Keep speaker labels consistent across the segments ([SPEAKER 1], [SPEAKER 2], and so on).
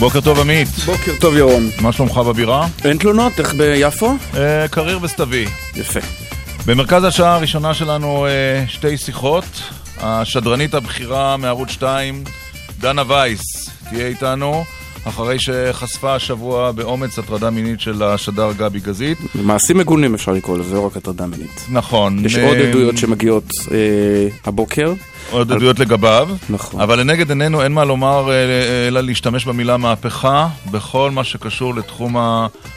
[SPEAKER 1] בוקר טוב עמית.
[SPEAKER 2] בוקר טוב ירון.
[SPEAKER 1] מה שלומך בבירה?
[SPEAKER 2] אין תלונות, איך ביפו?
[SPEAKER 1] אה, קריר וסתווי.
[SPEAKER 2] יפה.
[SPEAKER 1] במרכז השעה הראשונה שלנו אה, שתי שיחות. השדרנית הבכירה מערוץ 2, דנה וייס, תהיה איתנו. אחרי שחשפה השבוע באומץ הטרדה מינית של השדר גבי גזית.
[SPEAKER 2] מעשים מגונים אפשר לקרוא לזה, לא רק הטרדה מינית.
[SPEAKER 1] נכון.
[SPEAKER 2] יש עוד עדויות שמגיעות אה, הבוקר.
[SPEAKER 1] עוד עדויות לגביו.
[SPEAKER 2] נכון.
[SPEAKER 1] אבל לנגד עינינו אין מה לומר אה, אלא להשתמש במילה מהפכה בכל מה שקשור לתחום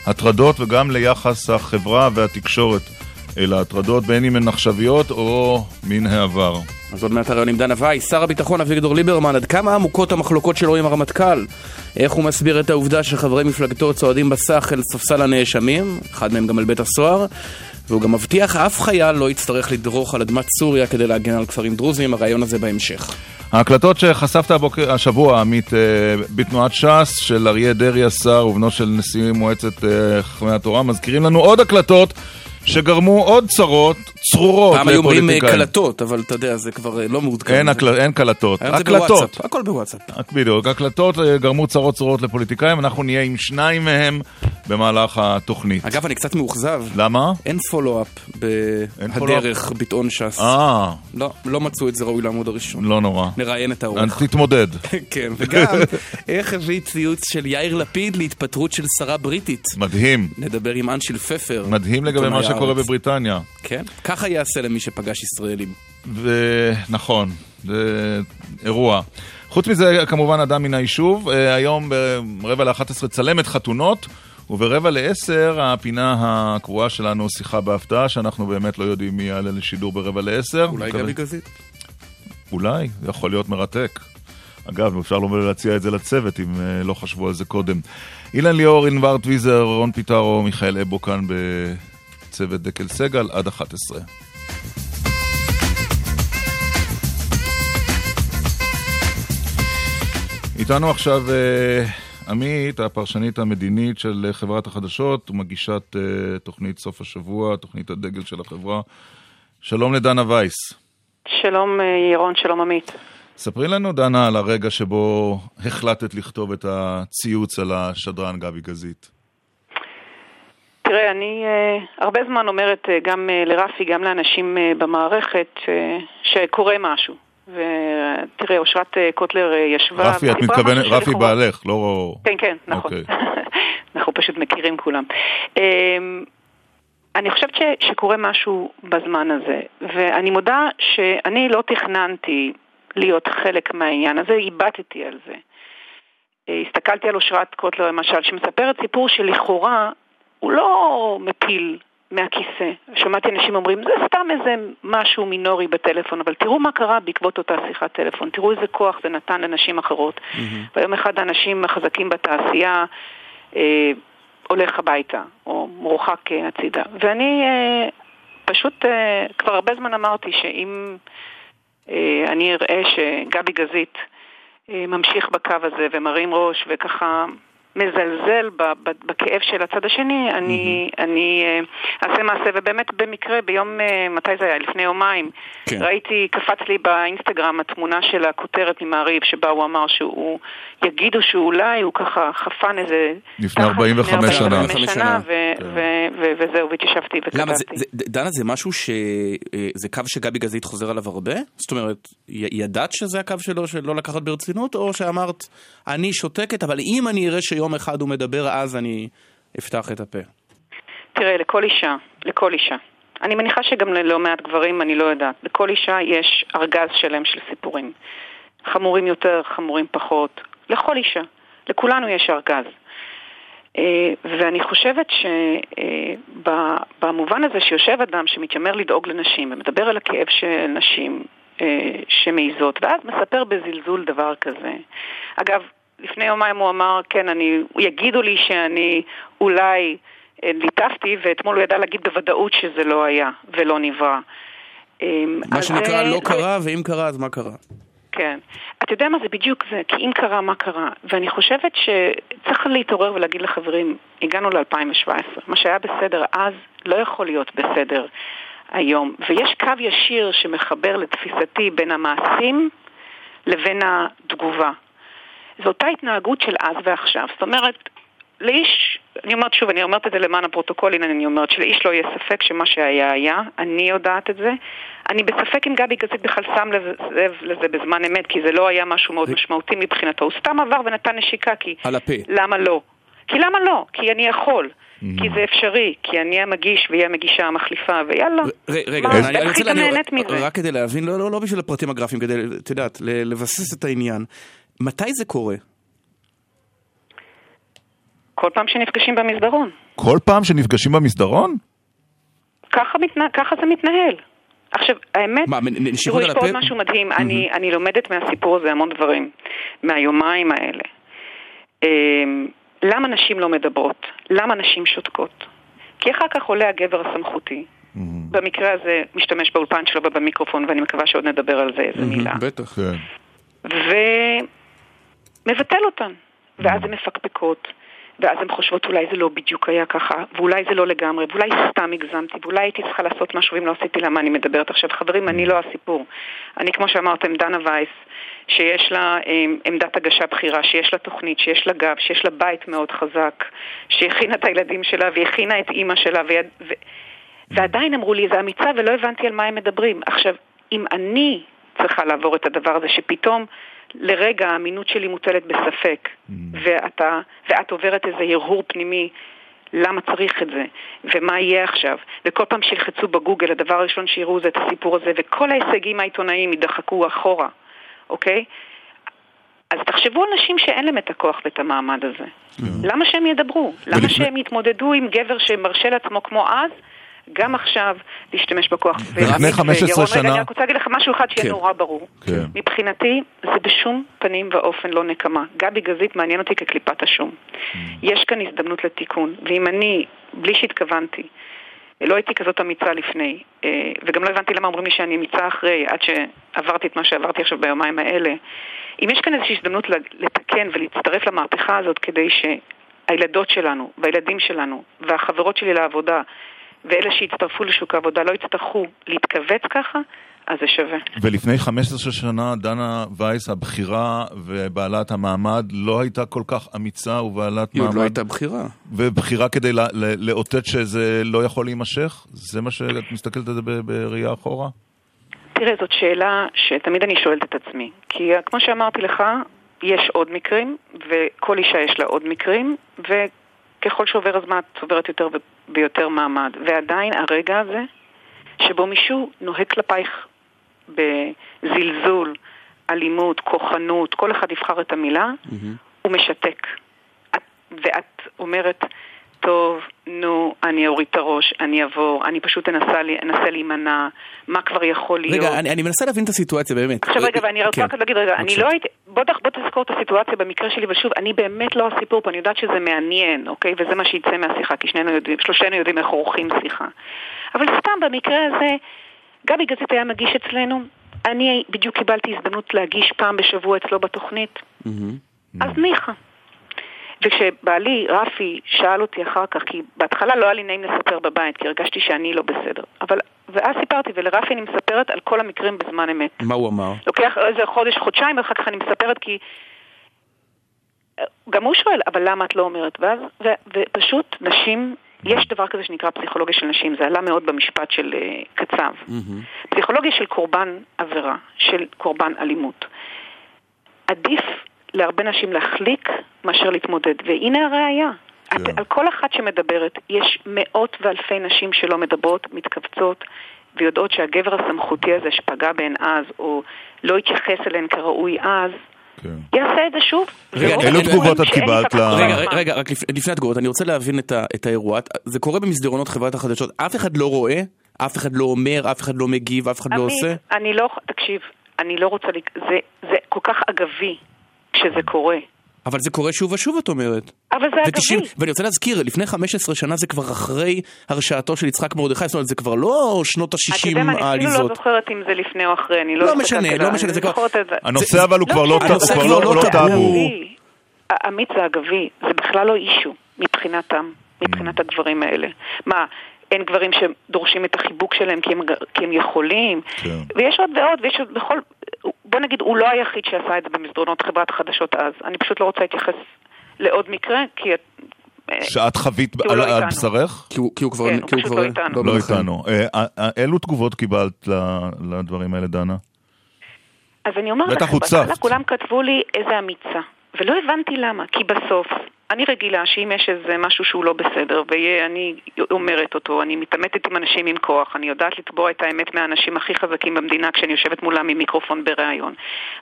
[SPEAKER 1] ההטרדות וגם ליחס החברה והתקשורת אל ההטרדות, בין אם הן עכשוויות או מן העבר.
[SPEAKER 2] אז עוד מעט הרעיון עם דנה וייס, שר הביטחון אביגדור ליברמן, עד כמה עמוקות המחלוקות שלו עם הרמטכ"ל? איך הוא מסביר את העובדה שחברי מפלגתו צועדים בסך אל ספסל הנאשמים, אחד מהם גם אל בית הסוהר, והוא גם מבטיח אף חייל לא יצטרך לדרוך על אדמת סוריה כדי להגן על כפרים דרוזיים, הרעיון הזה בהמשך.
[SPEAKER 1] ההקלטות שחשפת הבוקר, השבוע, עמית, אה, בתנועת ש"ס של אריה דרעי השר ובנו של נשיא מועצת אה, חכמי התורה, מזכירים לנו עוד הקלטות שגרמו עוד צרות צרורות
[SPEAKER 2] פעם היו אומרים אה, קלטות, אבל אתה יודע, זה כבר אה, לא מעודכן.
[SPEAKER 1] אין, הקל... אין קלטות,
[SPEAKER 2] הקלטות. הכל בוואטסאפ.
[SPEAKER 1] בדיוק, הקלטות אה, גרמו צרות צרורות לפוליטיקאים, אנחנו נהיה עם שניים מהם במהלך התוכנית.
[SPEAKER 2] אגב, אני קצת מאוכזב.
[SPEAKER 1] למה?
[SPEAKER 2] אין פולו-אפ בהדרך ביטאון ש"ס.
[SPEAKER 1] אה.
[SPEAKER 2] לא, לא מצאו את זה ראוי לעמוד הראשון.
[SPEAKER 1] לא נורא.
[SPEAKER 2] נראיין את העורך.
[SPEAKER 1] תתמודד.
[SPEAKER 2] כן, וגם, איך הביא ציוץ של יאיר לפיד להתפטרות של שרה בריטית?
[SPEAKER 1] מדהים.
[SPEAKER 2] נדבר עם אנשיל פפר.
[SPEAKER 1] מדהים לגבי מה שקורה בבריטניה.
[SPEAKER 2] כן, ככה יעשה למי שפגש ישראלים.
[SPEAKER 1] נכון, זה אירוע. חוץ מזה, כמובן, אדם מן היישוב. אה, היום ברבע לאחת עשרה צלמת חתונות, וברבע לעשר הפינה הקבועה שלנו, שיחה בהפתעה, שאנחנו באמת לא יודעים מי יעלה לשידור ברבע לעשר.
[SPEAKER 2] אולי גבי גזית.
[SPEAKER 1] אולי, זה יכול להיות מרתק. אגב, אפשר לומר להציע את זה לצוות, אם אה, לא חשבו על זה קודם. אילן ליאור, ענבר טוויזר, רון פיטרו, מיכאל אבו כאן בצוות דקל סגל, עד 11. איתנו עכשיו אה, עמית, הפרשנית המדינית של חברת החדשות ומגישת אה, תוכנית סוף השבוע, תוכנית הדגל של החברה. שלום לדנה וייס.
[SPEAKER 3] שלום אה, ירון, שלום עמית.
[SPEAKER 1] ספרי לנו, דנה, על הרגע שבו החלטת לכתוב את הציוץ על השדרן גבי גזית.
[SPEAKER 3] תראה, אני uh, הרבה זמן אומרת uh, גם uh, לרפי, גם לאנשים uh, במערכת, uh, שקורה משהו. ותראה, אושרת קוטלר ישבה...
[SPEAKER 1] רפי, את מתכוונת, רפי בעלך, לא...
[SPEAKER 3] כן, כן, נכון. Okay. אוקיי. אנחנו פשוט מכירים כולם. אמ, אני חושבת ש, שקורה משהו בזמן הזה, ואני מודה שאני לא תכננתי להיות חלק מהעניין הזה, איבדתי על זה. הסתכלתי על אושרת קוטלר למשל, שמספרת סיפור שלכאורה הוא לא מפיל מהכיסא. שמעתי אנשים אומרים, זה סתם איזה משהו מינורי בטלפון, אבל תראו מה קרה בעקבות אותה שיחת טלפון, תראו איזה כוח זה נתן לנשים אחרות. Mm-hmm. והיום אחד האנשים החזקים בתעשייה אה, הולך הביתה, או מורחק אה, הצידה. ואני אה, פשוט אה, כבר הרבה זמן אמרתי שאם אה, אני אראה שגבי גזית אה, ממשיך בקו הזה ומרים ראש וככה מזלזל בכאב של הצד השני, אני, mm-hmm. אני uh, אעשה מעשה, ובאמת במקרה ביום, uh, מתי זה היה? לפני יומיים, כן. ראיתי, קפץ לי באינסטגרם התמונה של הכותרת ממעריב, שבה הוא אמר שהוא, יגידו שאולי הוא ככה חפן איזה...
[SPEAKER 1] לפני 45 שנה.
[SPEAKER 3] לפני שנה, כן. וזהו, והתיישבתי וכתבתי. למה, זה, זה,
[SPEAKER 2] דנה, זה משהו ש... אה, זה קו שגבי גזית חוזר עליו הרבה? זאת אומרת, ידעת שזה הקו שלו, שלא לקחת ברצינות, או שאמרת, אני שותקת, אבל אם אני אראה שיום... יום אחד הוא מדבר, אז אני אפתח את הפה?
[SPEAKER 3] תראה, לכל אישה, לכל אישה. אני מניחה שגם ללא מעט גברים, אני לא יודעת. לכל אישה יש ארגז שלם של סיפורים. חמורים יותר, חמורים פחות. לכל אישה. לכולנו יש ארגז. אה, ואני חושבת שבמובן הזה שיושב אדם שמתיימר לדאוג לנשים ומדבר על הכאב של נשים אה, שמעיזות, ואז מספר בזלזול דבר כזה. אגב, לפני יומיים הוא אמר, כן, אני, יגידו לי שאני אולי אה, ליטפתי, ואתמול הוא ידע להגיד בוודאות שזה לא היה ולא נברא.
[SPEAKER 2] אמ, מה שנקרא לא קרה, ואם קרה, אז מה קרה?
[SPEAKER 3] כן. אתה יודע מה זה בדיוק זה, כי אם קרה, מה קרה? ואני חושבת שצריך להתעורר ולהגיד לחברים, הגענו ל-2017, מה שהיה בסדר אז לא יכול להיות בסדר היום. ויש קו ישיר שמחבר לתפיסתי בין המעשים לבין התגובה. זו אותה התנהגות של אז ועכשיו. זאת אומרת, לאיש, אני אומרת שוב, אני אומרת את זה למען הפרוטוקול, הנה אני אומרת שלאיש לא יהיה ספק שמה שהיה היה, אני יודעת את זה. אני בספק אם גבי גזית בכלל שם לב לזה בזמן אמת, כי זה לא היה משהו מאוד משמעותי מבחינתו. הוא סתם עבר ונתן נשיקה, כי...
[SPEAKER 2] על הפה.
[SPEAKER 3] למה לא? כי למה לא? כי אני יכול. כי זה אפשרי, כי אני המגיש והיא המגישה המחליפה, ויאללה.
[SPEAKER 2] רגע, אני
[SPEAKER 3] איך
[SPEAKER 2] רוצה,
[SPEAKER 3] נהנית מזה?
[SPEAKER 2] רק כדי להבין, לא, לא, לא בשביל הפרטים הגרפיים, כדי, את יודעת, לבסס את העניין. מתי זה קורה?
[SPEAKER 3] כל פעם שנפגשים במסדרון.
[SPEAKER 1] כל פעם שנפגשים במסדרון?
[SPEAKER 3] ככה, מתנה, ככה זה מתנהל. עכשיו, האמת,
[SPEAKER 2] מה,
[SPEAKER 3] תראו, יש פה עוד? משהו מדהים. אני, אני לומדת מהסיפור הזה המון דברים, מהיומיים האלה. אמ, למה נשים לא מדברות? למה נשים שותקות? כי אחר כך עולה הגבר הסמכותי. במקרה הזה משתמש באולפן שלו ובמיקרופון, ואני מקווה שעוד נדבר על זה איזה מילה.
[SPEAKER 2] בטח.
[SPEAKER 1] כן.
[SPEAKER 3] ומבטל אותן. ואז הן מפקפקות, ואז הן חושבות אולי זה לא בדיוק היה ככה, ואולי זה לא לגמרי, ואולי סתם הגזמתי, ואולי הייתי צריכה לעשות משהו ואם לא עשיתי למה אני מדברת עכשיו. חברים, אני לא הסיפור. אני, כמו שאמרתם, דנה וייס, שיש לה אה, עמדת הגשה בכירה, שיש לה תוכנית, שיש לה גב, שיש לה בית מאוד חזק, שהכינה את הילדים שלה והכינה את אימא שלה, ויד, ו... ועדיין אמרו לי, זה אמיצה ולא הבנתי על מה הם מדברים. עכשיו, אם אני צריכה לעבור את הדבר הזה, שפתאום לרגע האמינות שלי מוטלת בספק, ואתה, ואת עוברת איזה הרהור פנימי, למה צריך את זה, ומה יהיה עכשיו, וכל פעם שילחצו בגוגל, הדבר הראשון שיראו זה את הסיפור הזה, וכל ההישגים העיתונאיים יידחקו אחורה, אוקיי? אז תחשבו על נשים שאין להם את הכוח ואת המעמד הזה. למה שהם ידברו? למה שהם יתמודדו עם גבר שמרשה לעצמו כמו אז? גם עכשיו להשתמש בכוח.
[SPEAKER 1] ולפני
[SPEAKER 3] ועמית
[SPEAKER 1] 15
[SPEAKER 3] וירון,
[SPEAKER 1] שנה-
[SPEAKER 3] רגע, אני רק רוצה להגיד לך משהו אחד שיהיה
[SPEAKER 2] כן.
[SPEAKER 3] נורא ברור.
[SPEAKER 1] כן.
[SPEAKER 3] מבחינתי, זה בשום פנים ואופן לא נקמה. גבי גזית מעניין אותי כקליפת השום. יש כאן הזדמנות לתיקון, ואם אני, בלי שהתכוונתי, לא הייתי כזאת אמיצה לפני, אה, וגם לא הבנתי למה אומרים לי שאני אמיצה אחרי, עד שעברתי את מה שעברתי עכשיו ביומיים האלה. אם יש כאן איזושהי הזדמנות לתקן ולהצטרף למהפכה הזאת כדי שהילדות שלנו, והילדים שלנו, והחברות שלי לעבודה, ואלה שהצטרפו לשוק העבודה לא יצטרכו להתכווץ ככה, אז זה שווה.
[SPEAKER 1] ולפני 15 שנה דנה וייס, הבכירה ובעלת המעמד, לא הייתה כל כך אמיצה ובעלת
[SPEAKER 2] היא עוד
[SPEAKER 1] מעמד,
[SPEAKER 2] לא הייתה בחירה.
[SPEAKER 1] ובכירה כדי לה- ל- לאותת שזה לא יכול להימשך? זה מה שאת מסתכלת על זה בראייה אחורה?
[SPEAKER 3] תראה, זאת שאלה שתמיד אני שואלת את עצמי. כי כמו שאמרתי לך, יש עוד מקרים, וכל אישה יש לה עוד מקרים, וככל שעובר הזמן את צוברת יותר ויותר מעמד. ועדיין הרגע הזה, שבו מישהו נוהג כלפייך בזלזול, אלימות, כוחנות, כל אחד יבחר את המילה, הוא משתק. את, ואת אומרת, טוב, נו, אני אוריד את הראש, אני אעבור, אני פשוט אנסה, אנסה להימנע, מה כבר יכול להיות.
[SPEAKER 2] רגע, אני, אני מנסה להבין את הסיטואציה באמת.
[SPEAKER 3] עכשיו רגע, ואני רוצה
[SPEAKER 2] כן.
[SPEAKER 3] רק להגיד, רגע, אני. לא הייתי, בוא, בוא תזכור את הסיטואציה במקרה שלי, ושוב, אני באמת לא הסיפור פה, אני יודעת שזה מעניין, אוקיי? וזה מה שיצא מהשיחה, כי שנינו יודעים, שלושתנו יודעים איך עורכים שיחה. אבל סתם במקרה הזה, גבי גזית היה מגיש אצלנו, אני בדיוק קיבלתי הזדמנות להגיש פעם בשבוע אצלו בתוכנית,
[SPEAKER 2] מהמם.
[SPEAKER 3] אז ניחא. וכשבעלי, רפי, שאל אותי אחר כך, כי בהתחלה לא היה לי נעים לספר בבית, כי הרגשתי שאני לא בסדר. אבל, ואז סיפרתי, ולרפי אני מספרת על כל המקרים בזמן אמת.
[SPEAKER 2] מה הוא אמר?
[SPEAKER 3] לוקח איזה חודש, חודשיים, ואחר כך אני מספרת כי... גם הוא שואל, אבל למה את לא אומרת? ואז, ו, ופשוט נשים, יש דבר כזה שנקרא פסיכולוגיה של נשים, זה עלה מאוד במשפט של uh, קצב.
[SPEAKER 2] מהמם.
[SPEAKER 3] פסיכולוגיה של קורבן עבירה, של קורבן אלימות. עדיף להרבה נשים להחליק מאשר להתמודד, והנה הראייה.
[SPEAKER 1] כן.
[SPEAKER 3] את, על כל אחת שמדברת, יש מאות ואלפי נשים שלא מדברות, מתכווצות, ויודעות שהגבר הסמכותי הזה שפגע בהן אז, או לא התייחס אליהן כראוי אז,
[SPEAKER 1] כן.
[SPEAKER 3] יעשה את זה שוב.
[SPEAKER 2] רגע, אילו
[SPEAKER 1] תגובות את קיבלת ל-
[SPEAKER 2] רגע. רגע, רק לפ- לפני התגובות, אני רוצה להבין את ה- את האירוע. זה קורה במסדרונות חברת החדשות, אף אחד לא רואה, אף אחד לא אומר, אף אחד לא מגיב, אף אחד לא עושה?
[SPEAKER 3] אני לא, תקשיב, אני לא רוצה, זה כל כך אגבי כשזה קורה.
[SPEAKER 2] אבל זה קורה שוב ושוב, את אומרת.
[SPEAKER 3] אבל זה
[SPEAKER 2] ו-90
[SPEAKER 3] אגבי.
[SPEAKER 2] ואני רוצה להזכיר, לפני 15 שנה זה כבר אחרי הרשעתו של יצחק מרדכי, זאת אומרת זה כבר לא שנות
[SPEAKER 3] אתה יודע
[SPEAKER 2] ה-60
[SPEAKER 3] מה, אני אפילו לא
[SPEAKER 2] העליזות.
[SPEAKER 3] זוכרת אם זה לפני או אחרי, אני לא...
[SPEAKER 2] לא משנה, לא משנה, זה כבר-.
[SPEAKER 1] הנושא אבל הוא כבר לא טאבו,
[SPEAKER 2] כבר
[SPEAKER 1] לא-
[SPEAKER 2] לא
[SPEAKER 1] לא
[SPEAKER 2] טאבו.
[SPEAKER 3] אגבי. עמית זה אגבי, זה בכלל לא אישו מבחינתם, מבחינת הגברים האלה. מה, אין גברים שדורשים את החיבוק שלהם כי הם, כי הם יכולים?
[SPEAKER 1] כן.
[SPEAKER 3] ויש עוד ועוד, ויש עוד בכל... בוא נגיד, הוא לא היחיד שעשה את זה במסדרונות חברת החדשות אז. אני פשוט לא רוצה להתייחס לעוד מקרה, כי...
[SPEAKER 1] שאת חווית על,
[SPEAKER 3] לא
[SPEAKER 1] על בשרך?
[SPEAKER 2] כי הוא, כי הוא כבר,
[SPEAKER 3] כן, הוא
[SPEAKER 2] כי הוא
[SPEAKER 3] פשוט
[SPEAKER 2] כבר
[SPEAKER 3] לא איתנו.
[SPEAKER 1] לא. איתנו. אה, אה, אילו תגובות קיבלת לדברים האלה, דנה?
[SPEAKER 3] אז אני אומר
[SPEAKER 1] בטח
[SPEAKER 3] לכם. בהתחלה כולם כתבו לי איזה אמיצה, ולא הבנתי למה, כי בסוף, אני רגילה שאם יש איזה משהו שהוא לא בסדר, ואני אומרת אותו, אני מתעמתת עם אנשים עם כוח, אני יודעת לתבוע את האמת מהאנשים הכי חזקים במדינה כשאני יושבת מולם עם מיקרופון בריאיון.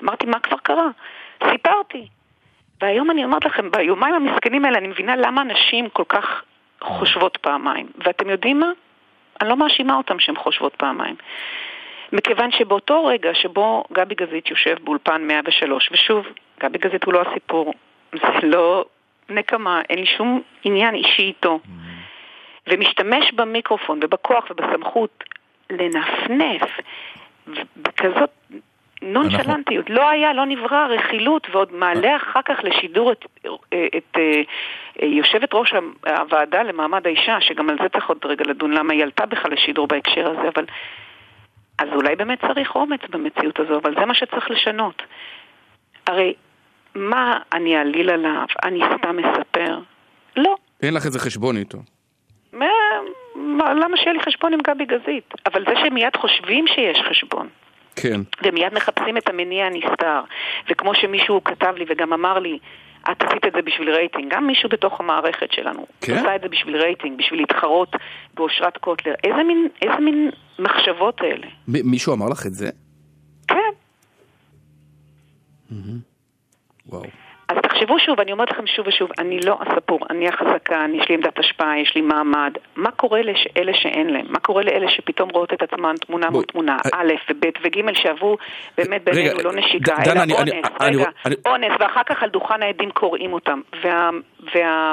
[SPEAKER 3] אמרתי, מה כבר קרה? סיפרתי. והיום אני אומרת לכם, ביומיים המסכנים האלה אני מבינה למה נשים כל כך חושבות פעמיים. ואתם יודעים מה? אני לא מאשימה אותם שהן חושבות פעמיים. מכיוון שבאותו רגע שבו גבי גזית יושב באולפן 103, ושוב, גבי גזית הוא לא הסיפור, זה לא נקמה, אין לי שום עניין אישי איתו, ומשתמש במיקרופון ובכוח ובסמכות לנפנף בכזאת נונשלנטיות. לא היה, לא נברא רכילות, ועוד מעלה אחר כך לשידור את, את, את יושבת ראש הוועדה למעמד האישה, שגם על זה צריך עוד רגע לדון, למה היא עלתה בכלל לשידור בהקשר הזה, אבל... אז אולי באמת צריך אומץ במציאות הזו, אבל זה מה שצריך לשנות. הרי מה אני אעליל עליו? אני סתם מספר? לא.
[SPEAKER 2] אין לך איזה חשבון איתו.
[SPEAKER 3] מה, מה, למה שיהיה לי חשבון עם גבי גזית? אבל זה שמיד חושבים שיש חשבון,
[SPEAKER 2] כן.
[SPEAKER 3] ומיד מחפשים את המניע הנסתר, וכמו שמישהו כתב לי וגם אמר לי, את עשית את זה בשביל רייטינג, גם מישהו בתוך המערכת שלנו
[SPEAKER 2] כן?
[SPEAKER 3] עשה את זה בשביל רייטינג, בשביל להתחרות באושרת קוטלר. איזה מין, איזה מין מחשבות האלה?
[SPEAKER 2] מ- מישהו אמר לך את זה?
[SPEAKER 3] כן.
[SPEAKER 2] וואו.
[SPEAKER 3] אז תחשבו שוב, אני אומרת לכם שוב ושוב, אני לא הספור, אני החזקה, אני- יש לי עמדת השפעה, יש לי מעמד. מה קורה לאלה שאין להם? מה קורה לאלה שפתאום רואות את עצמן תמונה מול תמונה,
[SPEAKER 2] אה,
[SPEAKER 3] א' וב' וג' שעברו באמת בינינו לא נשיקה, אלא אונס, רגע, אונס, ואחר כך על דוכן העדים קוראים אותם. וה... וה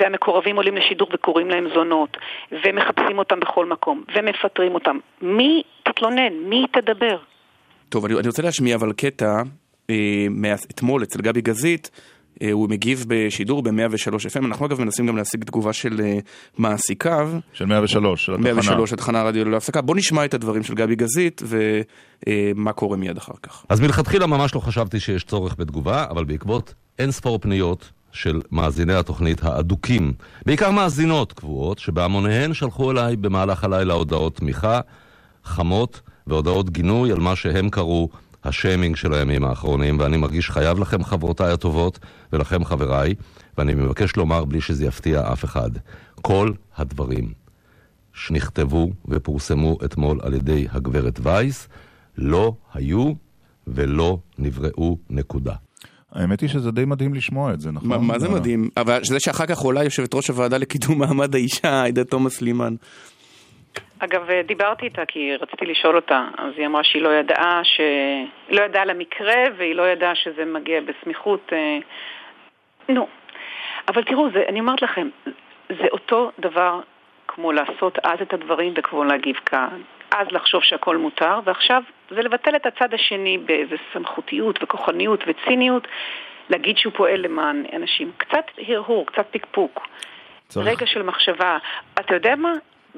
[SPEAKER 3] והמקורבים עולים לשידור וקוראים להם זונות, ומחפשים אותם בכל מקום, ומפטרים אותם. מי תתלונן? מי תדבר?
[SPEAKER 2] טוב, אני, אני רוצה להשמיע אבל קטע אה, מאתמול אצל גבי גזית, אה, הוא מגיב בשידור ב-103 FM, אנחנו אגב מנסים גם להשיג תגובה של אה, מעסיקיו,
[SPEAKER 1] של 103, של התחנה.
[SPEAKER 2] 103, התחנה הרדיו ללא הפסקה. בוא נשמע את הדברים של גבי גזית ומה קורה מיד אחר כך.
[SPEAKER 4] אז מלכתחילה ממש לא חשבתי שיש צורך בתגובה, אבל בעקבות אין ספור פניות של מאזיני התוכנית האדוקים, בעיקר מאזינות קבועות, שבהמוניהן שלחו אליי במהלך הלילה הודעות תמיכה, חמות והודעות גינוי על מה שהם קראו השיימינג של הימים האחרונים, ואני מרגיש חייב לכם חברותיי הטובות ולכם חבריי, ואני מבקש לומר בלי שזה יפתיע אף אחד, כל הדברים שנכתבו ופורסמו אתמול על ידי הגברת וייס לא היו ולא נבראו נקודה.
[SPEAKER 1] האמת היא שזה די מדהים לשמוע את זה, נכון?
[SPEAKER 2] מה, מה זה
[SPEAKER 1] דנה?
[SPEAKER 2] מדהים? אבל זה שאחר כך עולה יושבת ראש הוועדה לקידום מעמד האישה, עאידה תומא סלימאן.
[SPEAKER 3] אגב, דיברתי איתה כי רציתי לשאול אותה, אז היא אמרה שהיא לא ידעה, ש... לא ידעה על המקרה והיא לא ידעה שזה מגיע בסמיכות. אה, נו, אבל תראו, זה, אני אומרת לכם, זה אותו דבר כמו לעשות אז את הדברים וכמו להגיב כאן. אז לחשוב שהכל מותר, ועכשיו זה לבטל את הצד השני באיזה סמכותיות וכוחניות וציניות, להגיד שהוא פועל למען אנשים. קצת הרהור, קצת פקפוק.
[SPEAKER 1] צריך-
[SPEAKER 3] רגע של מחשבה. אתה יודע מה?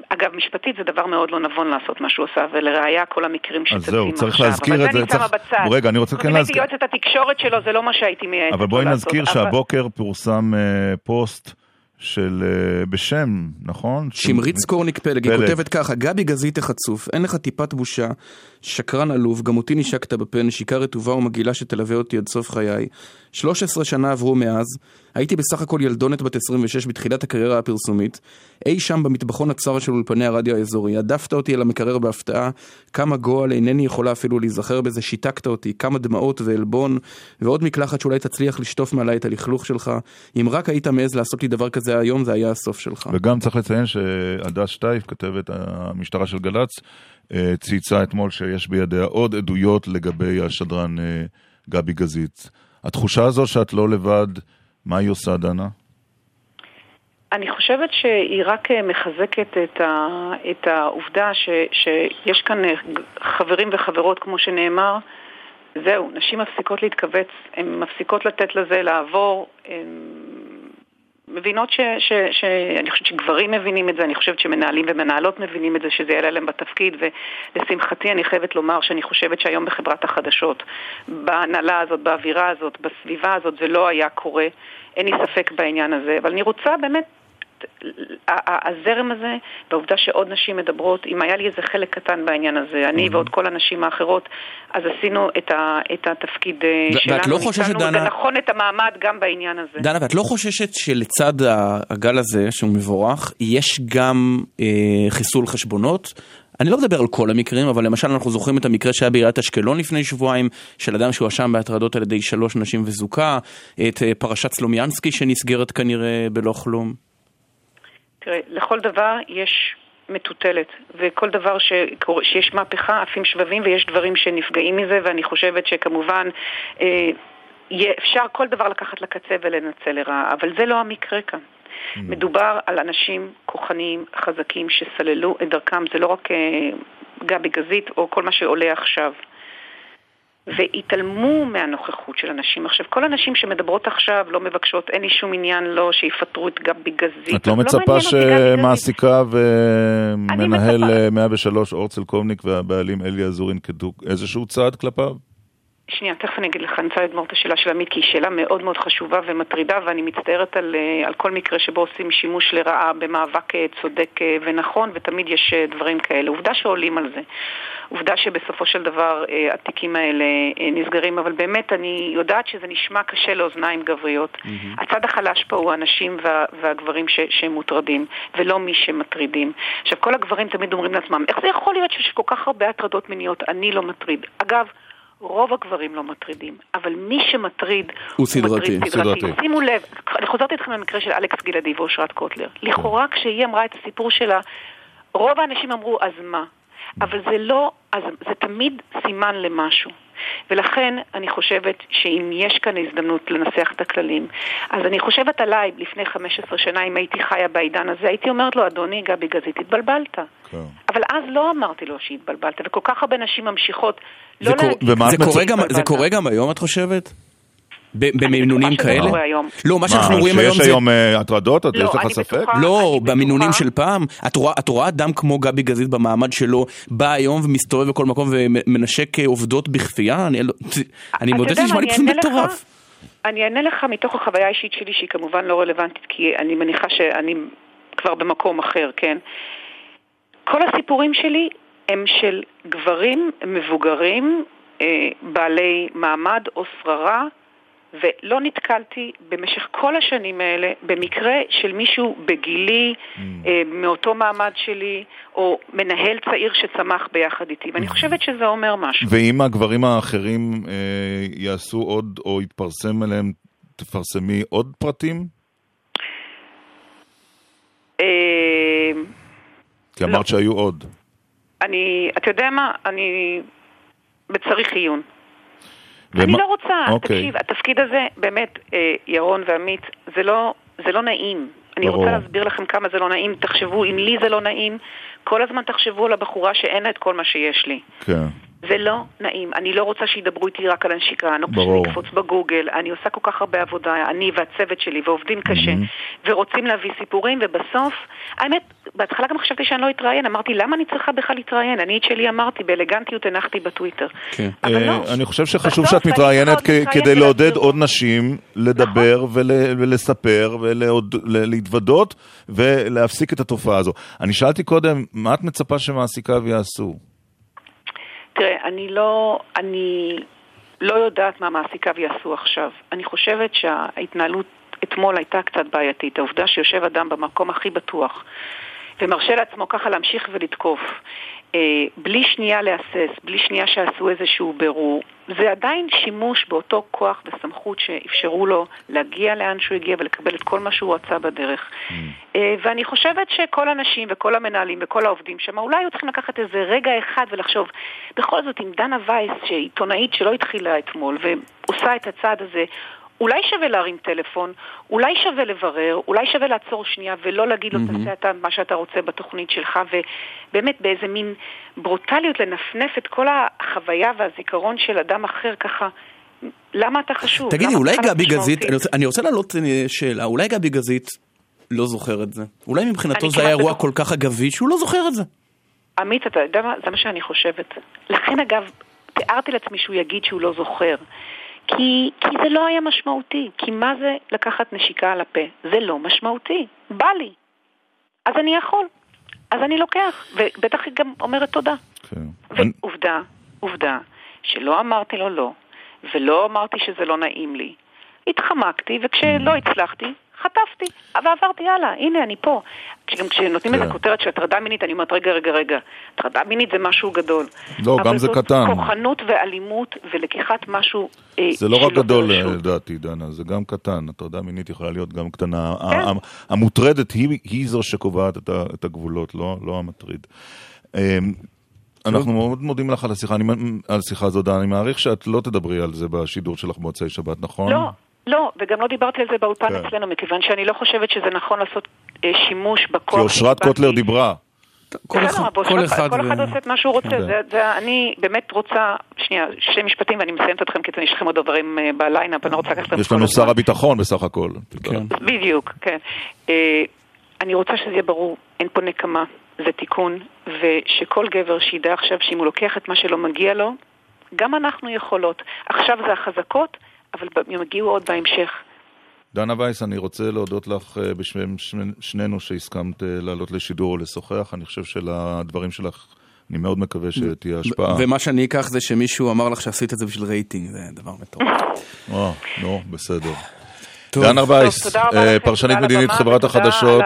[SPEAKER 3] אגב, משפטית זה דבר מאוד לא נבון לעשות מה שהוא עשה, ולראיה כל המקרים
[SPEAKER 1] אז
[SPEAKER 3] שצצים
[SPEAKER 1] זהו,
[SPEAKER 3] עכשיו.
[SPEAKER 1] צריך להזכיר את
[SPEAKER 3] אבל
[SPEAKER 1] זה,
[SPEAKER 3] זה אני שמה
[SPEAKER 1] צריך-
[SPEAKER 3] בצד.
[SPEAKER 1] רגע, אני רוצה
[SPEAKER 3] זאת
[SPEAKER 1] כן
[SPEAKER 3] אומרת,
[SPEAKER 1] להזכיר-
[SPEAKER 3] יועצת התקשורת שלו זה לא מה שהייתי מייעצת
[SPEAKER 1] אבל בואי
[SPEAKER 3] לעשות.
[SPEAKER 1] נזכיר
[SPEAKER 3] אבל-
[SPEAKER 1] שהבוקר פורסם אה, פוסט של אה, בשם, נכון?
[SPEAKER 2] שמרית סקורניק פלג, היא. כותבת ככה, גבי גזית החצוף, אין לך טיפת בושה, שקרן עלוב, גם אותי נשקת בפה, נשיקה רטובה ומגעילה שתלווה אותי עד סוף חיי. 13 שנה עברו מאז, הייתי בסך הכל ילדונת בת 26 בתחילת הקריירה הפרסומית, אי שם במטבחון הצר של אולפני הרדיו האזורי, הדפת אותי אל המקרר בהפתעה, כמה גועל אינני יכולה אפילו להיזכר בזה, שיתקת אותי, כמה דמעות ועלבון, ועוד מקלחת שאולי תצליח לשטוף מעליי את הלכלוך שלך. אם רק היית מעז לעשות לי דבר כזה היום, זה היה הסוף שלך.
[SPEAKER 1] וגם צריך לציין שהדס שטייף, כתבת המשטרה של גל"צ, אה, צייצה אתמול שיש בידיה עוד עדויות לגבי השדרן אה, גבי גזית. התחושה הזו שאת לא לבד, מה היא עושה, דנה?
[SPEAKER 3] אני חושבת שהיא רק אה, מחזקת את, ה, את העובדה ש, שיש כאן אה, חברים וחברות, כמו שנאמר, זהו, נשים מפסיקות להתכווץ, הן מפסיקות לתת לזה לעבור, הן מבינות ש, ש, ש... אני חושבת שגברים מבינים את זה, אני חושבת שמנהלים ומנהלות מבינים את זה, שזה יעלה להם בתפקיד, ולשמחתי אני חייבת לומר שאני חושבת שהיום בחברת החדשות, בהנהלה הזאת, באווירה הזאת, בסביבה הזאת, זה לא היה קורה. אין לי ספק בעניין הזה, אבל אני רוצה באמת הזרם הזה, והעובדה שעוד נשים מדברות, אם היה לי איזה חלק קטן בעניין הזה, אני ועוד כל הנשים האחרות, אז עשינו את, ה, את התפקיד אה, שלנו,
[SPEAKER 2] ואת לא חוששת, דנה...
[SPEAKER 3] ונכון את המעמד גם בעניין הזה.
[SPEAKER 2] דנה, ואת לא חוששת שלצד הגל הזה, שהוא מבורך, יש גם אה, חיסול חשבונות? אני לא מדבר על כל המקרים, אבל למשל אנחנו זוכרים את המקרה שהיה בעיריית אשקלון לפני שבועיים, של אדם שהואשם בהטרדות על ידי שלוש נשים וזוכה, את אה, פרשת סלומיאנסקי שנסגרת כנראה בלא כלום.
[SPEAKER 3] תראה, לכל דבר יש מטוטלת, וכל דבר שקור... שיש מהפכה עפים שבבים ויש דברים שנפגעים מזה, ואני חושבת שכמובן אה, אפשר כל דבר לקחת לקצה ולנצל לרעה, אבל זה לא המקרה כאן. Mm. מדובר על אנשים כוחניים, חזקים, שסללו את דרכם, זה לא רק אה, גבי גזית או כל מה שעולה עכשיו. והתעלמו מהנוכחות של אנשים. עכשיו, כל הנשים שמדברות עכשיו לא מבקשות, אין לי שום עניין לא שיפטרו את גבי גזית.
[SPEAKER 1] את לא, לא מצפה שמעסיקה ומנהל 103 אה, אורצל קומניק והבעלים אלי עזור ינקדו איזשהו צעד כלפיו?
[SPEAKER 3] שנייה, תכף אני אגיד לך, אני רוצה לגמור את השאלה של עמית, כי היא שאלה מאוד מאוד חשובה ומטרידה, ואני מצטערת על, אה, על כל מקרה שבו עושים שימוש לרעה במאבק אה, צודק ונכון, ותמיד יש דברים כאלה. עובדה שעולים על זה. עובדה שבסופו של דבר אה, התיקים האלה אה, נסגרים, אבל באמת אני יודעת שזה נשמע קשה לאוזניים גבריות. Mm-hmm. הצד החלש פה הוא הנשים וה, והגברים ש, שהם מוטרדים, ולא מי שמטרידים. עכשיו, כל הגברים תמיד אומרים לעצמם, איך זה יכול להיות שיש כל כך הרבה הטרדות מיניות, אני לא מטריד. אגב, רוב הגברים לא מטרידים, אבל מי שמטריד
[SPEAKER 2] הוא סדרתי.
[SPEAKER 3] מטריד סדרתי. סדרתי. שימו לב, אני חוזרת איתכם למקרה של אלכס גלעדי ואושרת קוטלר. לכאורה כשהיא אמרה את הסיפור שלה, רוב האנשים אמרו, אז מה? אבל זה לא, אז זה תמיד סימן למשהו. ולכן אני חושבת שאם יש כאן הזדמנות לנסח את הכללים, אז אני חושבת עליי לפני 15 שנה, אם הייתי חיה בעידן הזה, הייתי אומרת לו, אדוני גבי גזית, התבלבלת. כן. אבל אז לא אמרתי לו שהתבלבלת, וכל כך הרבה נשים ממשיכות לא להגיד...
[SPEAKER 2] זה, קורה גם, זה קורה גם היום, את חושבת? במינונים כאלה?
[SPEAKER 1] לא, מה שאנחנו רואים היום זה... שיש היום אה, הטרדות? יש
[SPEAKER 3] לא,
[SPEAKER 1] לך ספק?
[SPEAKER 2] לא, במינונים של פעם. את רואה אדם כמו גבי גזית במעמד שלו, בא היום ומסתובב בכל מקום ומנשק עובדות בכפייה? אני לא- מודה שנשמע לי פשוט מטורף.
[SPEAKER 3] אני אענה לך מתוך החוויה האישית שלי, שהיא כמובן לא רלוונטית, כי אני מניחה שאני כבר במקום אחר, כן? כל הסיפורים שלי הם של גברים מבוגרים, אה, בעלי מעמד או שררה, ולא נתקלתי במשך כל השנים האלה במקרה של מישהו בגילי, mm. אה, מאותו מעמד שלי, או מנהל צעיר שצמח ביחד איתי, ואני mm. חושבת שזה אומר משהו.
[SPEAKER 1] ואם הגברים האחרים אה, יעשו עוד, או יתפרסם עליהם, תפרסמי עוד פרטים?
[SPEAKER 3] אה...
[SPEAKER 1] כי אמרת לא. שהיו עוד.
[SPEAKER 3] אני, אתה יודע מה? אני בצריך עיון. ומה... אני לא רוצה, אוקיי. תקשיב, התפקיד הזה, באמת, אה, ירון ועמית, זה לא, זה לא נעים. אני ברור. רוצה להסביר לכם כמה זה לא נעים. תחשבו, אם לי זה לא נעים, כל הזמן תחשבו על הבחורה שאין לה את כל מה שיש לי. כן. זה לא נעים. אני לא רוצה שידברו איתי רק על הנשיקה, אני לא רוצה שנקפוץ בגוגל. אני עושה כל כך הרבה עבודה, אני והצוות שלי, ועובדים קשה, mm-hmm. ורוצים להביא סיפורים, ובסוף, האמת, בהתחלה גם חשבתי שאני לא אתראיין, אמרתי, למה אני צריכה בכלל להתראיין? אני את שלי אמרתי, באלגנטיות הנחתי בטוויטר. כן. אבל לא.
[SPEAKER 1] אני חושב שחשוב שאת מתראיינת כדי לעודד עוד נשים לדבר נכון. ולספר ולהתוודות ולהפסיק את התופעה הזו. אני שאלתי קודם, מה את מצפה שמעסיקה ויעשו?
[SPEAKER 3] תראה, אני לא, אני לא יודעת מה מעסיקה ויעשו עכשיו. אני חושבת שההתנהלות אתמול הייתה קצת בעייתית. העובדה שיושב אדם במקום הכי בטוח ומרשה לעצמו ככה להמשיך ולתקוף, בלי שנייה להסס, בלי שנייה שעשו איזשהו בירור, זה עדיין שימוש באותו כוח וסמכות שאפשרו לו להגיע לאן שהוא הגיע ולקבל את כל מה שהוא רצה בדרך. Mm. אה, ואני חושבת שכל הנשים וכל המנהלים וכל העובדים שם אולי היו צריכים לקחת איזה רגע אחד ולחשוב, בכל זאת, אם דנה וייס, שהיא עיתונאית שלא התחילה אתמול ועושה את הצעד הזה, אולי שווה להרים טלפון, אולי שווה לברר, אולי שווה לעצור שנייה ולא להגיד לו, תעשה אתה מה שאתה רוצה בתוכנית שלך, ובאמת באיזה מין ברוטליות לנפנף את כל החוויה והזיכרון של אדם אחר ככה למה אתה חשוב?
[SPEAKER 2] תגידי, אולי גבי גזית? אני רוצה- אני רוצה להעלות אה, שאלה, אולי גבי גזית לא זוכר את זה? אולי מבחינתו זה היה אירוע. כל כך אגבי שהוא לא זוכר את זה.
[SPEAKER 3] עמית, אתה יודע מה? זה מה שאני חושבת. לכן, אגב, תיארתי לעצמי שהוא יגיד שהוא לא זוכר. כי, כי זה לא היה משמעותי. כי מה זה לקחת נשיקה על הפה? זה לא משמעותי. בא לי. אז אני יכול. אז אני לוקח. ובטח היא גם אומרת תודה.
[SPEAKER 1] כן.
[SPEAKER 3] ועובדה, עובדה, שלא אמרתי לו לא, ולא אמרתי שזה לא נעים לי. התחמקתי, וכשלא הצלחתי, חטפתי, ועברתי הלאה, הנה אני פה. גם כשנותנים
[SPEAKER 1] כן.
[SPEAKER 3] איזה כותרת של הטרדה מינית, אני אומרת, רגע, רגע, רגע, הטרדה מינית זה משהו גדול.
[SPEAKER 1] לא, גם זה קטן.
[SPEAKER 3] אבל זאת כוחנות ואלימות ולקיחת משהו אה,
[SPEAKER 1] זה לא רק גדול. לדעתי, דנה, זה גם קטן. הטרדה מינית יכולה להיות גם קטנה.
[SPEAKER 3] כן.
[SPEAKER 1] המוטרדת היא, היא זו שקובעת את, את הגבולות, לא, לא המטריד. אמ, אנחנו מאוד מודים לך על השיחה, אני, על השיחה הזאת, דנה. אני מעריך שאת לא תדברי על זה בשידור שלך במוצאי שבת, נכון?
[SPEAKER 3] לא, לא, וגם לא דיברתי על זה באולפן
[SPEAKER 1] כן.
[SPEAKER 3] אצלנו, מכיוון שאני לא חושבת שזה נכון לעשות אה, שימוש בכוח.
[SPEAKER 1] כי אושרת. קוטלר דיברה.
[SPEAKER 2] כל אחד, כל
[SPEAKER 3] כל
[SPEAKER 2] אחד,
[SPEAKER 3] כל
[SPEAKER 2] ו-
[SPEAKER 3] אחד עושה את מה שהוא רוצה.
[SPEAKER 1] כן.
[SPEAKER 3] זה, זה, אני באמת רוצה, שנייה, שני משפטים ואני מסיימת אתכם, כי יש לכם עוד דברים אה, בליינאפ, אני לא רוצה לקחת לכם
[SPEAKER 1] יש
[SPEAKER 3] כל
[SPEAKER 1] לנו. שר הביטחון בסך הכל.
[SPEAKER 2] כן.
[SPEAKER 3] בדיוק, כן. אה, אני רוצה שזה יהיה ברור, אין פה נקמה, זה תיקון, ושכל גבר שידע עכשיו שאם הוא לוקח את מה שלא מגיע לו, גם אנחנו יכולות. עכשיו זה החזקות, אבל הם יגיעו עוד בהמשך.
[SPEAKER 1] דנה וייס, אני רוצה להודות לך אה, בשם שני- שנינו שהסכמת אה, לעלות לשידור ולשוחח. אני חושב שלדברים שלך, אני מאוד מקווה שתהיה השפעה.
[SPEAKER 2] ומה שאני אקח זה שמישהו אמר לך שעשית את זה בשביל רייטינג, זה דבר מטורף.
[SPEAKER 1] אה, נו, בסדר. דנה וייס,
[SPEAKER 3] טוב, תודה רבה
[SPEAKER 1] אה,
[SPEAKER 3] לכם,
[SPEAKER 1] פרשנית
[SPEAKER 3] תודה על
[SPEAKER 1] מדינית
[SPEAKER 3] הבמה,
[SPEAKER 1] חברת החדשות.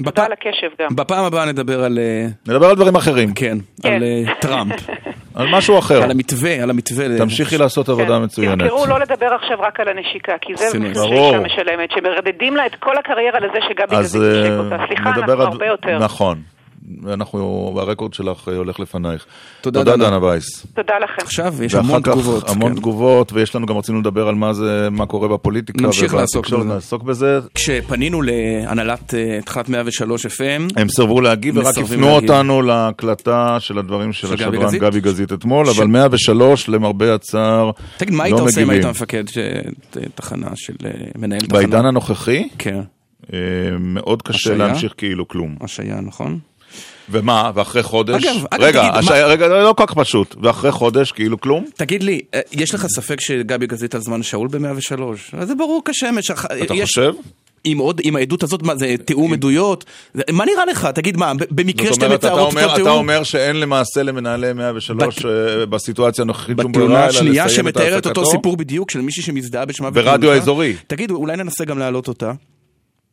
[SPEAKER 2] בפ-
[SPEAKER 3] תודה על הקשב גם.
[SPEAKER 2] בפעם הבאה נדבר על... אה,
[SPEAKER 1] נדבר על דברים אחרים,
[SPEAKER 2] כן,
[SPEAKER 3] כן.
[SPEAKER 2] על אה, טראמפ,
[SPEAKER 1] על משהו אחר.
[SPEAKER 2] על המתווה, על המתווה.
[SPEAKER 1] תמשיכי לעשות עבודה
[SPEAKER 3] כן.
[SPEAKER 1] מצוינת.
[SPEAKER 3] תזכרו לא לדבר עכשיו רק על הנשיקה, כי זה מחיר. שאישה משלמת, שמרדדים לה את כל הקריירה לזה שגבי
[SPEAKER 1] אז
[SPEAKER 3] גזית תשק
[SPEAKER 1] אה,
[SPEAKER 3] אותה. סליחה, אנחנו. הרבה יותר.
[SPEAKER 1] נכון. ואנחנו, הרקורד שלך אה, הולך לפנייך.
[SPEAKER 2] תודה,
[SPEAKER 1] תודה,
[SPEAKER 2] דנה.
[SPEAKER 1] דנה וייס.
[SPEAKER 3] תודה לכם.
[SPEAKER 2] עכשיו יש
[SPEAKER 1] ואחר
[SPEAKER 2] המון
[SPEAKER 1] כך
[SPEAKER 2] תגובות.
[SPEAKER 1] המון
[SPEAKER 2] כן.
[SPEAKER 1] תגובות, ויש לנו גם רצינו לדבר על מה זה, מה קורה בפוליטיקה.
[SPEAKER 2] נמשיך לעסוק בזה.
[SPEAKER 1] נעסוק בזה.
[SPEAKER 2] כשפנינו להנהלת אה, תחנת 103 FM,
[SPEAKER 1] הם סירבו להגיב ורק הפנו. אותנו להקלטה של הדברים של השדרן
[SPEAKER 2] גזית?
[SPEAKER 1] גבי גזית אתמול,
[SPEAKER 2] ש-
[SPEAKER 1] אבל 103 למרבה הצער
[SPEAKER 2] תגיד, מה היית
[SPEAKER 1] לא
[SPEAKER 2] עושה אם היית. מפקד ש- ת- תחנה של אה, מנהל תחנה?
[SPEAKER 1] בעידן הנוכחי
[SPEAKER 2] כן,
[SPEAKER 1] אה, מאוד קשה
[SPEAKER 2] השעיה?
[SPEAKER 1] להמשיך כאילו כלום.
[SPEAKER 2] השעיה, נכון?
[SPEAKER 1] ומה, ואחרי חודש?
[SPEAKER 2] אגב, אגב,
[SPEAKER 1] רגע,
[SPEAKER 2] תגיד,
[SPEAKER 1] השעיה- רגע, לא כל כך פשוט. ואחרי חודש כאילו כלום?
[SPEAKER 2] תגיד לי, אה, יש לך ספק שגבי גזית על זמן שאול ב-103? זה ברור כשמש. אח-
[SPEAKER 1] אתה
[SPEAKER 2] יש-
[SPEAKER 1] חושב?
[SPEAKER 2] עם עוד, עם העדות הזאת, מה זה תיאום עדויות? מה נראה לך? תגיד מה, במקרה שאתם
[SPEAKER 1] אתה
[SPEAKER 2] מתארות אותו
[SPEAKER 1] אתה
[SPEAKER 2] תיאום?
[SPEAKER 1] אומר שאין למעשה למנהלי 103 אה, בסיטואציה הנוכחית שום ברירה,
[SPEAKER 2] בתאונה
[SPEAKER 1] אלא
[SPEAKER 2] השנייה
[SPEAKER 1] לסיים את
[SPEAKER 2] שמתארת אותו
[SPEAKER 1] העסקתו?
[SPEAKER 2] סיפור בדיוק של מישהי שמזדהה בשמה
[SPEAKER 1] ברדיו. האזורי.
[SPEAKER 2] תגידו, אולי ננסה גם להעלות אותה?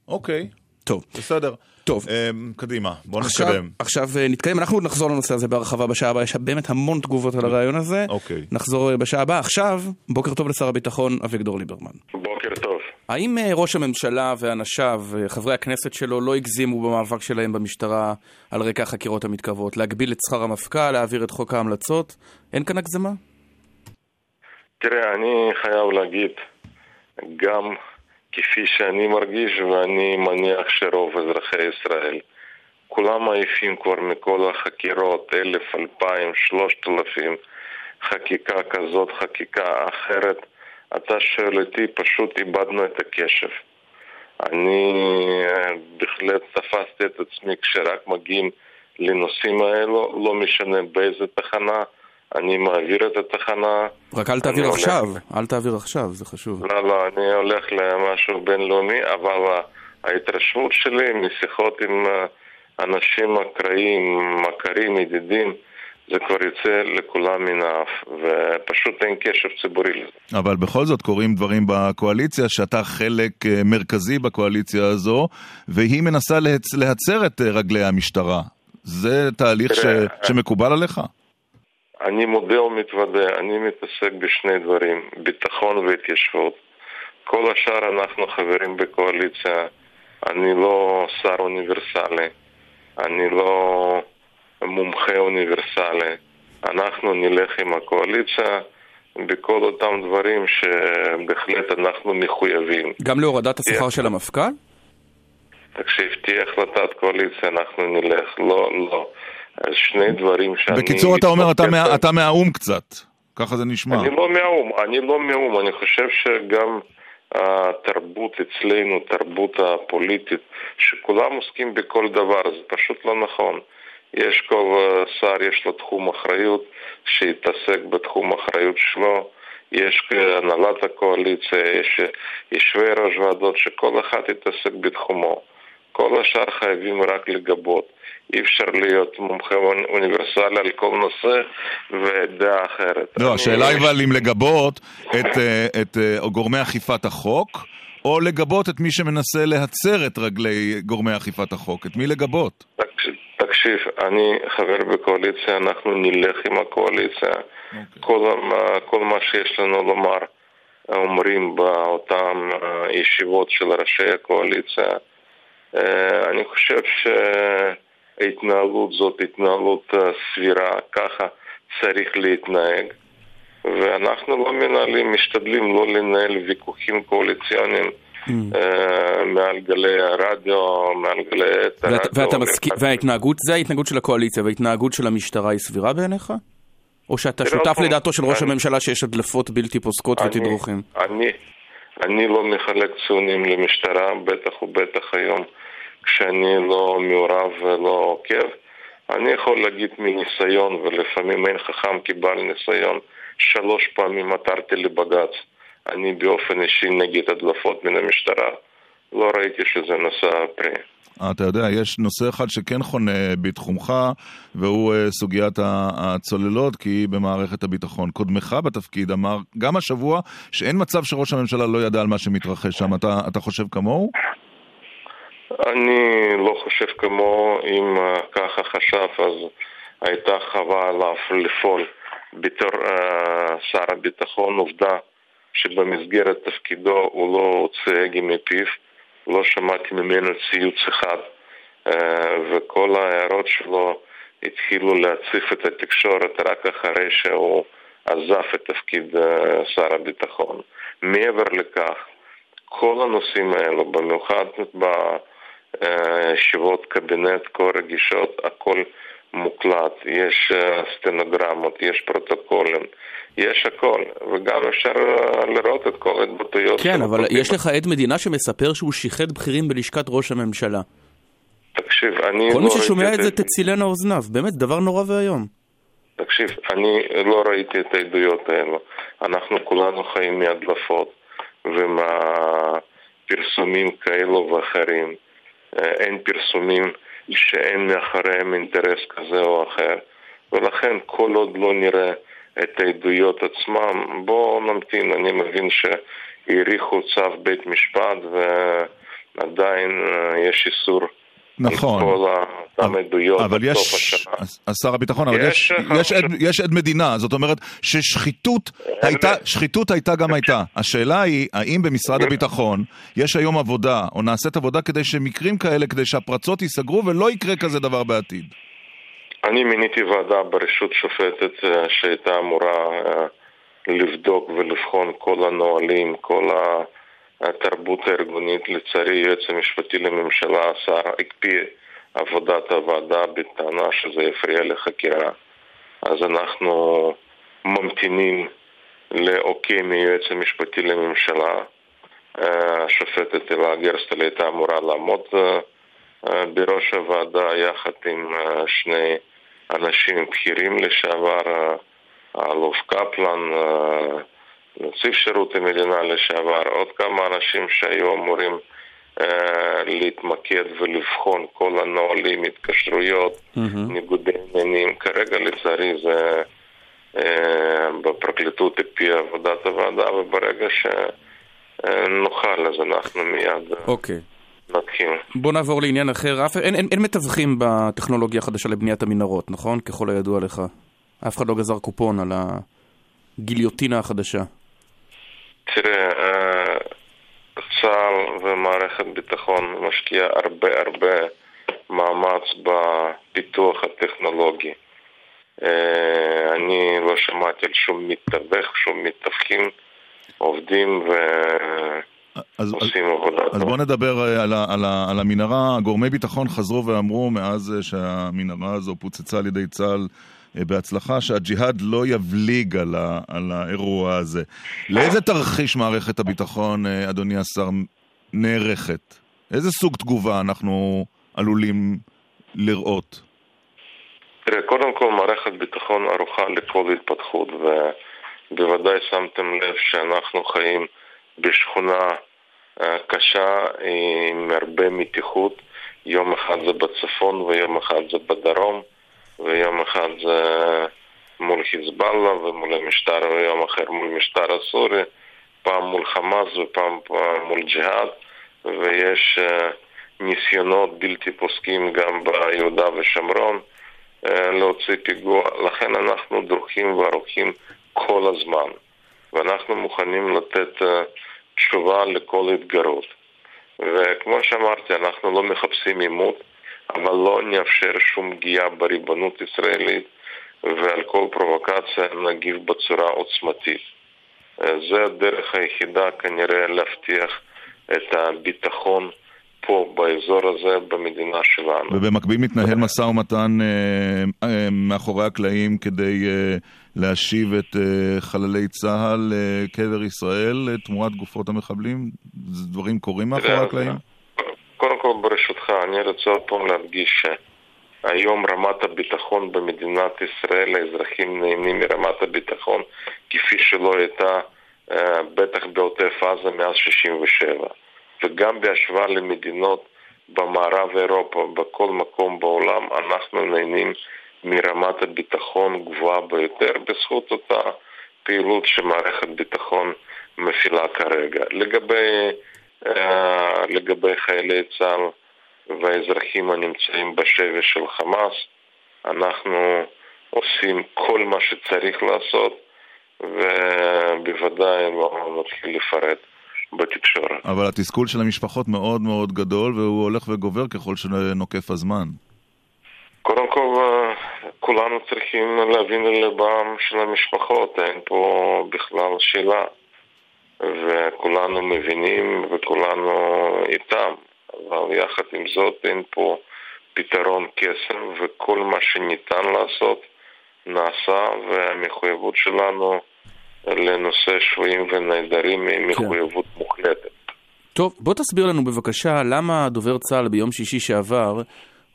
[SPEAKER 1] אוקיי,
[SPEAKER 2] טוב.
[SPEAKER 1] בסדר.
[SPEAKER 2] טוב.
[SPEAKER 1] אמ, קדימה, בוא
[SPEAKER 2] עכשיו,
[SPEAKER 1] נתקדם.
[SPEAKER 2] עכשיו אה, נתקדם, אנחנו נחזור לנושא הזה בהרחבה בשעה הבאה, יש באמת המון תגובות על הרעיון הזה.
[SPEAKER 1] אוקיי.
[SPEAKER 2] נחזור אה, בשעה הבאה. עכשיו, בוקר טוב לשר הביטחון אביגדור ליברמן.
[SPEAKER 5] בוקר טוב.
[SPEAKER 2] האם אה, ראש הממשלה ואנשיו, חברי הכנסת שלו, לא הגזימו במאבק שלהם במשטרה על רקע החקירות המתקרבות? להגביל את שכר המפכ"ל, להעביר את חוק ההמלצות? אין כאן הגזמה?
[SPEAKER 5] תראה, אני חייב להגיד, גם כפי שאני מרגיש, ואני מניח שרוב אזרחי ישראל, כולם עייפים כבר מכל החקירות, אלף, אלפיים, שלושת אלפים, חקיקה כזאת, חקיקה אחרת. אתה שואל אותי, פשוט איבדנו את הקשב. אני אה, בהחלט תפסתי את עצמי כשרק מגיעים לנושאים האלו, לא משנה באיזה תחנה, אני מעביר את התחנה.
[SPEAKER 2] רק אל תעביר עכשיו,
[SPEAKER 5] הולך-
[SPEAKER 2] אל תעביר עכשיו, זה חשוב.
[SPEAKER 5] לא, לא, אני הולך למשהו בינלאומי, אבל ההתרשמות שלי משיחות עם אה, אנשים אקראיים, מכרים, ידידים, זה כבר יוצא לכולם מן האף, ופשוט אין קשב ציבורי לזה.
[SPEAKER 1] אבל בכל זאת קורים דברים בקואליציה, שאתה חלק אה, מרכזי בקואליציה הזו, והיא מנסה להצ... להצר את אה, רגלי המשטרה. זה תהליך ש... שמקובל עליך?
[SPEAKER 5] אני מודה ומתוודה, אני מתעסק בשני דברים, ביטחון והתיישבות. כל השאר אנחנו חברים בקואליציה, אני לא שר אוניברסלי, אני לא מומחה אוניברסלי. אנחנו נלך עם הקואליציה בכל אותם דברים שבהחלט אנחנו מחויבים.
[SPEAKER 2] גם להורדת השכר. של המפכ"ל?
[SPEAKER 5] תקשיב, תהיה החלטת קואליציה, אנחנו נלך. לא, לא. אז שני דברים שאני...
[SPEAKER 1] בקיצור, אתה אומר, אתה, מה... אתה מהאו"ם קצת. ככה זה נשמע.
[SPEAKER 5] אני לא מהאו"ם, אני לא מהאו"ם, אני חושב שגם התרבות אצלנו, תרבות הפוליטית, שכולם עוסקים בכל דבר, זה פשוט לא נכון. יש כל שר, יש לו תחום אחריות, שיתעסק בתחום אחריות שלו. יש הנהלת הקואליציה, יש יושבי ראש ועדות, שכל אחד יתעסק בתחומו. כל השאר חייבים רק לגבות. אי אפשר להיות מומחה אוניברסלי על כל נושא ודעה אחרת.
[SPEAKER 1] לא, השאלה היא אבל אם לגבות את, אה, את, את אה, גורמי אכיפת החוק, או לגבות את מי שמנסה להצר את רגלי גורמי אכיפת החוק. את מי לגבות?
[SPEAKER 5] תקשיב, אני חבר בקואליציה, אנחנו נלך עם הקואליציה. Okay. אוקיי. כל, כל מה שיש לנו לומר אומרים באותן אה, ישיבות של ראשי הקואליציה. אני חושב ש... ההתנהלות זאת התנהלות אה, סבירה, ככה צריך להתנהג. ואנחנו לא מנהלים, משתדלים לא לנהל ויכוחים קואליציוניים mm. uh, מעל גלי הרדיו, מעל גלי הרדיו.
[SPEAKER 2] ואת, ואתה מסכים, וההתנהגות, זה ההתנהגות של הקואליציה, וההתנהגות של המשטרה היא סבירה בעיניך? או שאתה שותף לדעתו של ראש אני, הממשלה שיש הדלפות בלתי פוסקות אני, ותדרוכים?
[SPEAKER 5] אני, אני לא מחלק ציונים למשטרה, בטח ובטח היום. כשאני לא מעורב ולא עוקב. אני יכול להגיד מניסיון, ולפעמים אין חכם כבעל ניסיון, שלוש פעמים עתרתי לבג"ץ. אני באופן אישי נגד הדלפות מן המשטרה. לא ראיתי שזה נושא פרי.
[SPEAKER 1] אתה יודע, יש נושא אחד שכן חונה בתחומך, והוא אה, סוגיית הצוללות, כי היא במערכת הביטחון. קודמך בתפקיד אמר, גם השבוע, שאין מצב שראש הממשלה לא ידע על מה שמתרחש שם. אתה, אתה חושב כמוהו?
[SPEAKER 5] אני לא חושב כמו אם אה, ככה חשב, אז הייתה חובה עליו לפעול בתור uh, שר הביטחון. עובדה שבמסגרת תפקידו הוא לא הוציא הגה מפיו, לא שמעתי ממנו ציוץ אחד, uh, וכל ההערות שלו התחילו להציף את התקשורת רק אחרי שהוא עזב את תפקיד uh, שר הביטחון. מעבר לכך, כל הנושאים האלו, במיוחד ב... ישיבות קבינט כה רגישות, הכל מוקלט, יש אה, סטנוגרמות, יש פרוטוקולים, יש הכל, וגם אפשר אה, לראות את כל ההתבטאויות.
[SPEAKER 2] כן, אבל יש לך עד מדינה שמספר שהוא שיחד בכירים בלשכת ראש הממשלה.
[SPEAKER 5] תקשיב, אני
[SPEAKER 2] כל לא מי ששומע את זה תצילנה אוזניו, באמת, דבר נורא ואיום.
[SPEAKER 5] תקשיב, אני לא ראיתי את העדויות האלו. אנחנו כולנו חיים מהדלפות ומהפרסומים כאלו ואחרים. אה, אין פרסומים שאין מאחוריהם אינטרס כזה או אחר, ולכן כל עוד לא נראה את העדויות עצמם, בואו נמתין, אני מבין שהאריכו צו בית משפט ועדיין אה, יש איסור
[SPEAKER 1] נכון.
[SPEAKER 5] עם כל אותם עדויות
[SPEAKER 1] אבל יש, השנה. אז שר הביטחון, אבל יש, יש, עד, יש עד מדינה, זאת אומרת ששחיתות הייתה, שחיתות הייתה גם הייתה. השאלה היא, האם במשרד הביטחון יש היום עבודה, או נעשית עבודה כדי שמקרים כאלה, כדי שהפרצות ייסגרו ולא יקרה כזה דבר בעתיד?
[SPEAKER 5] אני מיניתי ועדה ברשות שופטת אה, שהייתה אמורה אה, לבדוק ולבחון כל הנהלים, כל ה... התרבות הארגונית, לצערי היועץ המשפטי לממשלה, השר, הקפיא עבודת הוועדה בטענה שזה יפריע לחקירה. אז אנחנו ממתינים לאוקיי מהיועץ המשפטי לממשלה. השופטת אלה גרסטל הייתה אמורה לעמוד אה, בראש הוועדה יחד עם אה, שני אנשים בכירים לשעבר, אה, האלוף קפלן, נציב שירות המדינה לשעבר, עוד כמה אנשים שהיו אמורים אה, להתמקד ולבחון כל הנהלים, התקשרויות, mm-hmm. ניגודי עניינים. כרגע לצערי זה אה, בפרקליטות הקפיאה עבודת הוועדה, וברגע שנוכל אז אנחנו מיד...
[SPEAKER 2] אה, אוקיי. Okay. נתחיל. בוא נעבור לעניין אחר. אף, אין, אין, אין מתווכים בטכנולוגיה החדשה לבניית המנהרות, נכון? ככל הידוע לך. אף אחד לא גזר קופון על הגיליוטינה החדשה.
[SPEAKER 5] תראה, אה, צה"ל ומערכת ביטחון משקיע הרבה הרבה מאמץ בפיתוח הטכנולוגי. אה, אני לא שמעתי על שום מתווך, שום מתווכים, עובדים ו... אז, עושים עבודה
[SPEAKER 1] אז בואו נדבר אה, על, על, על המנהרה. גורמי ביטחון חזרו ואמרו מאז שהמנהרה הזו פוצצה על ידי צה"ל בהצלחה, שהג'יהאד לא יבליג על, ה, על האירוע הזה. לאיזה תרחיש מערכת הביטחון, אדוני השר, נערכת? איזה סוג תגובה אנחנו עלולים לראות?
[SPEAKER 5] תראה, קודם כל מערכת ביטחון ערוכה לכל התפתחות, ובוודאי שמתם לב שאנחנו חיים בשכונה אה, קשה עם הרבה מתיחות. יום אחד זה בצפון ויום אחד זה בדרום, ויום אחד זה מול חיזבאללה ומול המשטר, ויום אחר מול משטר הסורי, פעם מול חמאס ופעם מול ג'יהאד, ויש אה, ניסיונות בלתי פוסקים גם ביהודה ושומרון. אה, להוציא פיגוע, לכן אנחנו דרוכים וערוכים כל הזמן, ואנחנו מוכנים לתת אה, תשובה לכל התגרות. וכמו שאמרתי, אנחנו לא מחפשים עימות, אבל לא נאפשר שום פגיעה בריבונות ישראלית, ועל כל פרובוקציה נגיב בצורה עוצמתית. אה, זה הדרך היחידה כנראה להבטיח את הביטחון פה, באזור הזה, במדינה שלנו.
[SPEAKER 1] ובמקביל מתנהל משא ומתן אה, אה, מאחורי הקלעים כדי אה, להשיב את אה, חללי צה"ל לקבר אה, ישראל תמורת גופות המחבלים? דברים קורים מאחורי הקלעים?
[SPEAKER 5] קודם כל, ברשותך, אני רוצה פה להדגיש שהיום רמת הביטחון במדינת ישראל, האזרחים נהנים מרמת הביטחון כפי שלא הייתה אה, בטח בעוטף עזה מאז 67'. וגם בהשוואה למדינות במערב אירופה, בכל מקום בעולם, אנחנו נהנים מרמת הביטחון גבוהה ביותר בזכות אותה פעילות שמערכת ביטחון מפעילה כרגע. לגבי, לגבי חיילי צה"ל והאזרחים הנמצאים בשבי של חמאס, אנחנו עושים כל מה שצריך לעשות ובוודאי לא נתחיל לפרט בתקשורת.
[SPEAKER 1] אבל התסכול של המשפחות מאוד מאוד גדול, והוא הולך וגובר ככל שנוקף הזמן.
[SPEAKER 5] קודם כל, אה, כולנו צריכים להבין ללבם של המשפחות, אין פה בכלל שאלה. וכולנו מבינים וכולנו איתם, אבל יחד עם זאת אין פה פתרון קסם וכל מה שניתן לעשות נעשה והמחויבות שלנו לנושא שבויים ונעדרים היא כן. מחויבות כן. מוחלטת.
[SPEAKER 2] טוב, בוא תסביר לנו בבקשה למה דובר צה"ל ביום שישי שעבר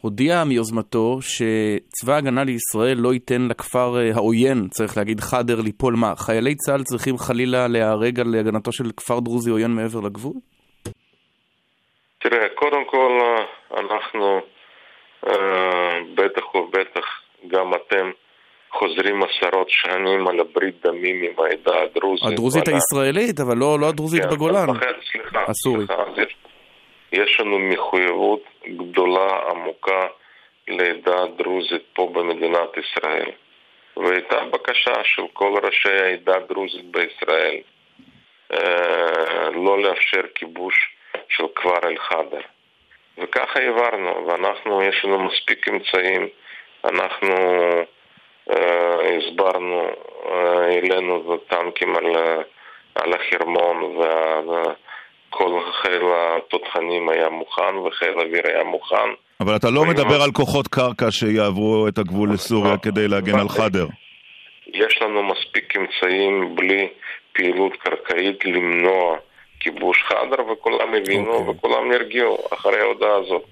[SPEAKER 2] הודיע מיוזמתו שצבא ההגנה לישראל לא ייתן לכפר אה, העוין, צריך להגיד חאדר, ליפול מה? חיילי צה"ל צריכים חלילה להיהרג על הגנתו של כפר דרוזי עוין מעבר לגבול?
[SPEAKER 5] תראה, קודם כל אנחנו, אה, בטח ובטח גם אתם, חוזרים עשרות שנים על הברית דמים עם העדה הדרוזית.
[SPEAKER 2] הדרוזית הישראלית, אבל לא, לא הדרוזית כן, בגולן.
[SPEAKER 5] סליחה, הסורי. סליחה, יש, יש לנו מחויבות גדולה, עמוקה, לעדה הדרוזית פה במדינת ישראל. והייתה בקשה של כל ראשי העדה הדרוזית בישראל אה, לא לאפשר כיבוש של כפר אל-חדר. וככה העברנו, ואנחנו, יש לנו מספיק אמצעים. אנחנו אה, הסברנו, אה, העלינו טנקים על, על החרמון וכל חיל התותחנים היה מוכן וחיל האוויר היה מוכן.
[SPEAKER 1] אבל אתה לא מדבר על כוחות קרקע שיעברו את הגבול לסוריה כדי להגן על חדר.
[SPEAKER 5] יש לנו מספיק אמצעים בלי פעילות קרקעית למנוע כיבוש חדר וכולם הבינו okay. אוקיי. וכולם נרגיעו אחרי ההודעה הזאת.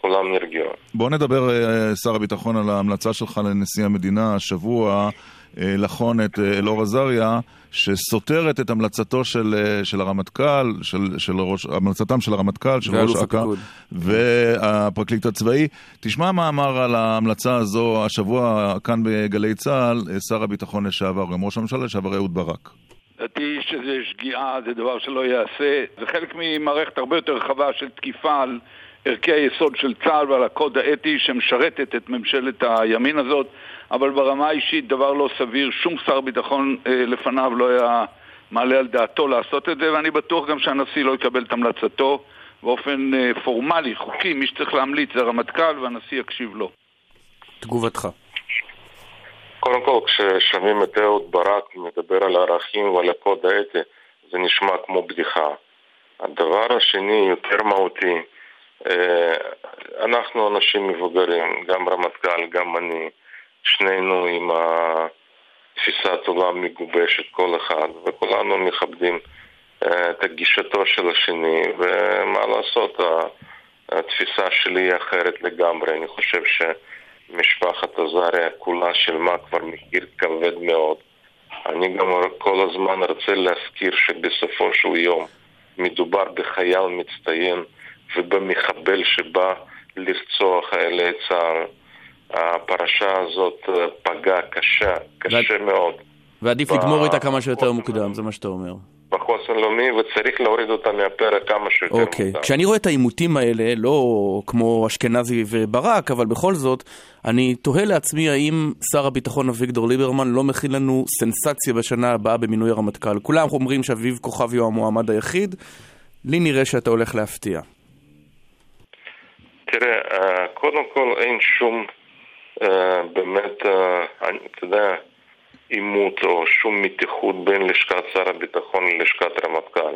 [SPEAKER 5] כולם נרגעו.
[SPEAKER 1] בוא נדבר, אה, שר הביטחון, על ההמלצה שלך לנשיא המדינה השבוע לחון את אה, אלאור עזריה, שסותרת את המלצתו של, של הרמטכ"ל, של, של ראש, המלצתם של הרמטכ"ל, של ראש אכ"א והפרקליט הצבאי. תשמע מה אמר על ההמלצה הזו השבוע כאן בגלי צה"ל, שר הביטחון לשעבר, גם ראש הממשלה לשעבר אהוד ברק.
[SPEAKER 6] לדעתי שזה שגיאה, זה דבר שלא ייעשה. זה חלק ממערכת הרבה יותר רחבה של תקיפה על ערכי היסוד של צה"ל ועל הקוד האתי שמשרתת את ממשלת הימין הזאת, אבל ברמה האישית דבר לא סביר, שום שר ביטחון אה, לפניו לא היה מעלה על דעתו לעשות את זה, ואני בטוח גם שהנשיא לא יקבל את המלצתו באופן אה, פורמלי, חוקי, מי שצריך להמליץ זה הרמטכ"ל והנשיא יקשיב לו.
[SPEAKER 2] תגובתך.
[SPEAKER 5] קודם כל, כששומעים את אהוד ברק מדבר על הערכים ועל הקוד האתי, זה נשמע כמו בדיחה. הדבר השני, יותר מהותי, אה, אנחנו אנשים מבוגרים, גם רמטכ"ל, גם אני, שנינו עם תפיסת עולם מגובשת כל אחד, וכולנו מכבדים אה, את גישתו של השני, ומה לעשות, התפיסה שלי היא אחרת לגמרי. אני חושב שמשפחת עזריה כולה שילמה כבר מחיר כבד מאוד. אני גם כל הזמן רוצה להזכיר שבסופו של יום מדובר בחייל מצטיין ובמחבל שבא לרצוח חיילי צה"ל. הפרשה הזאת פגעה קשה, קשה
[SPEAKER 2] ואת...
[SPEAKER 5] מאוד.
[SPEAKER 2] ועדיף לגמור איתה כמה שיותר מוקדם, זה מה שאתה אומר.
[SPEAKER 5] בחוסן לאומי, וצריך להוריד אותה מהפרק כמה שיותר
[SPEAKER 2] אוקיי.
[SPEAKER 5] מוקדם.
[SPEAKER 2] כשאני רואה את העימותים האלה, לא כמו אשכנזי וברק, אבל בכל זאת, אני תוהה לעצמי האם שר הביטחון אביגדור ליברמן לא מכין לנו סנסציה בשנה הבאה במינוי הרמטכ"ל. כולם אומרים שאביב כוכבי הוא המועמד היחיד, לי נראה שאתה הולך להפתיע.
[SPEAKER 5] תראה, אה, קודם כל אין שום אה, באמת, אה, אתה יודע, עימות או שום מתיחות בין לשכת שר הביטחון ללשכת רמטכ"ל.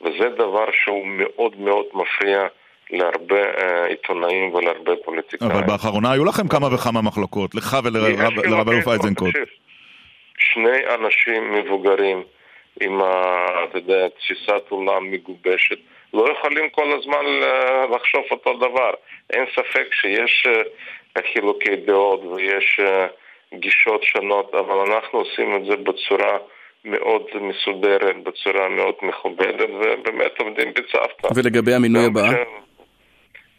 [SPEAKER 5] וזה דבר שהוא מאוד מאוד מפריע להרבה עיתונאים ולהרבה פוליטיקאים.
[SPEAKER 1] אבל באחרונה היו לכם כמה וכמה מחלוקות, לך ולרב אלוף איזנקוט.
[SPEAKER 5] שני אנשים מבוגרים עם, אתה יודע, תפיסת עולם מגובשת, לא יכולים כל הזמן לחשוב אותו דבר. אין ספק שיש חילוקי דעות ויש גישות שונות, אבל אנחנו עושים את זה בצורה מאוד מסודרת, בצורה מאוד מכובדת, ובאמת עובדים בצוותא.
[SPEAKER 2] ולגבי המינוי הבא?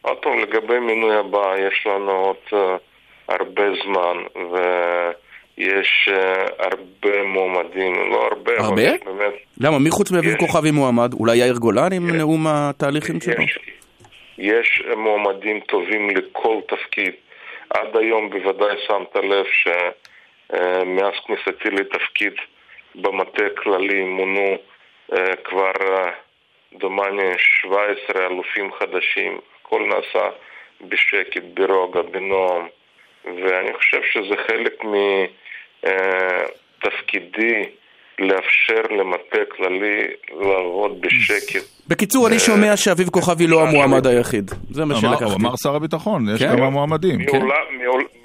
[SPEAKER 5] עוד פעם, לגבי מינוי הבא, יש לנו עוד הרבה זמן, ו... יש uh, הרבה מועמדים, לא הרבה,
[SPEAKER 2] הרבה? אבל יש באמת... למה? מי חוץ מאביב כוכבי מועמד? אולי יאיר גולן עם נאום התהליכים שלו?
[SPEAKER 5] יש, יש מועמדים טובים לכל תפקיד. עד היום בוודאי שמת לב שמאז כניסתי לתפקיד במטה כללי מונו uh, כבר uh, דומני 17 אלופים חדשים. הכל נעשה בשקט, ברוגע, בנועם. ואני חושב שזה חלק מ... לאפשר למטה כללי לעבוד בשקט.
[SPEAKER 2] בקיצור, אני שומע שאביב כוכבי לא המועמד היחיד. זה מה שלקחתי.
[SPEAKER 1] הוא אמר שר הביטחון, יש כמה מועמדים.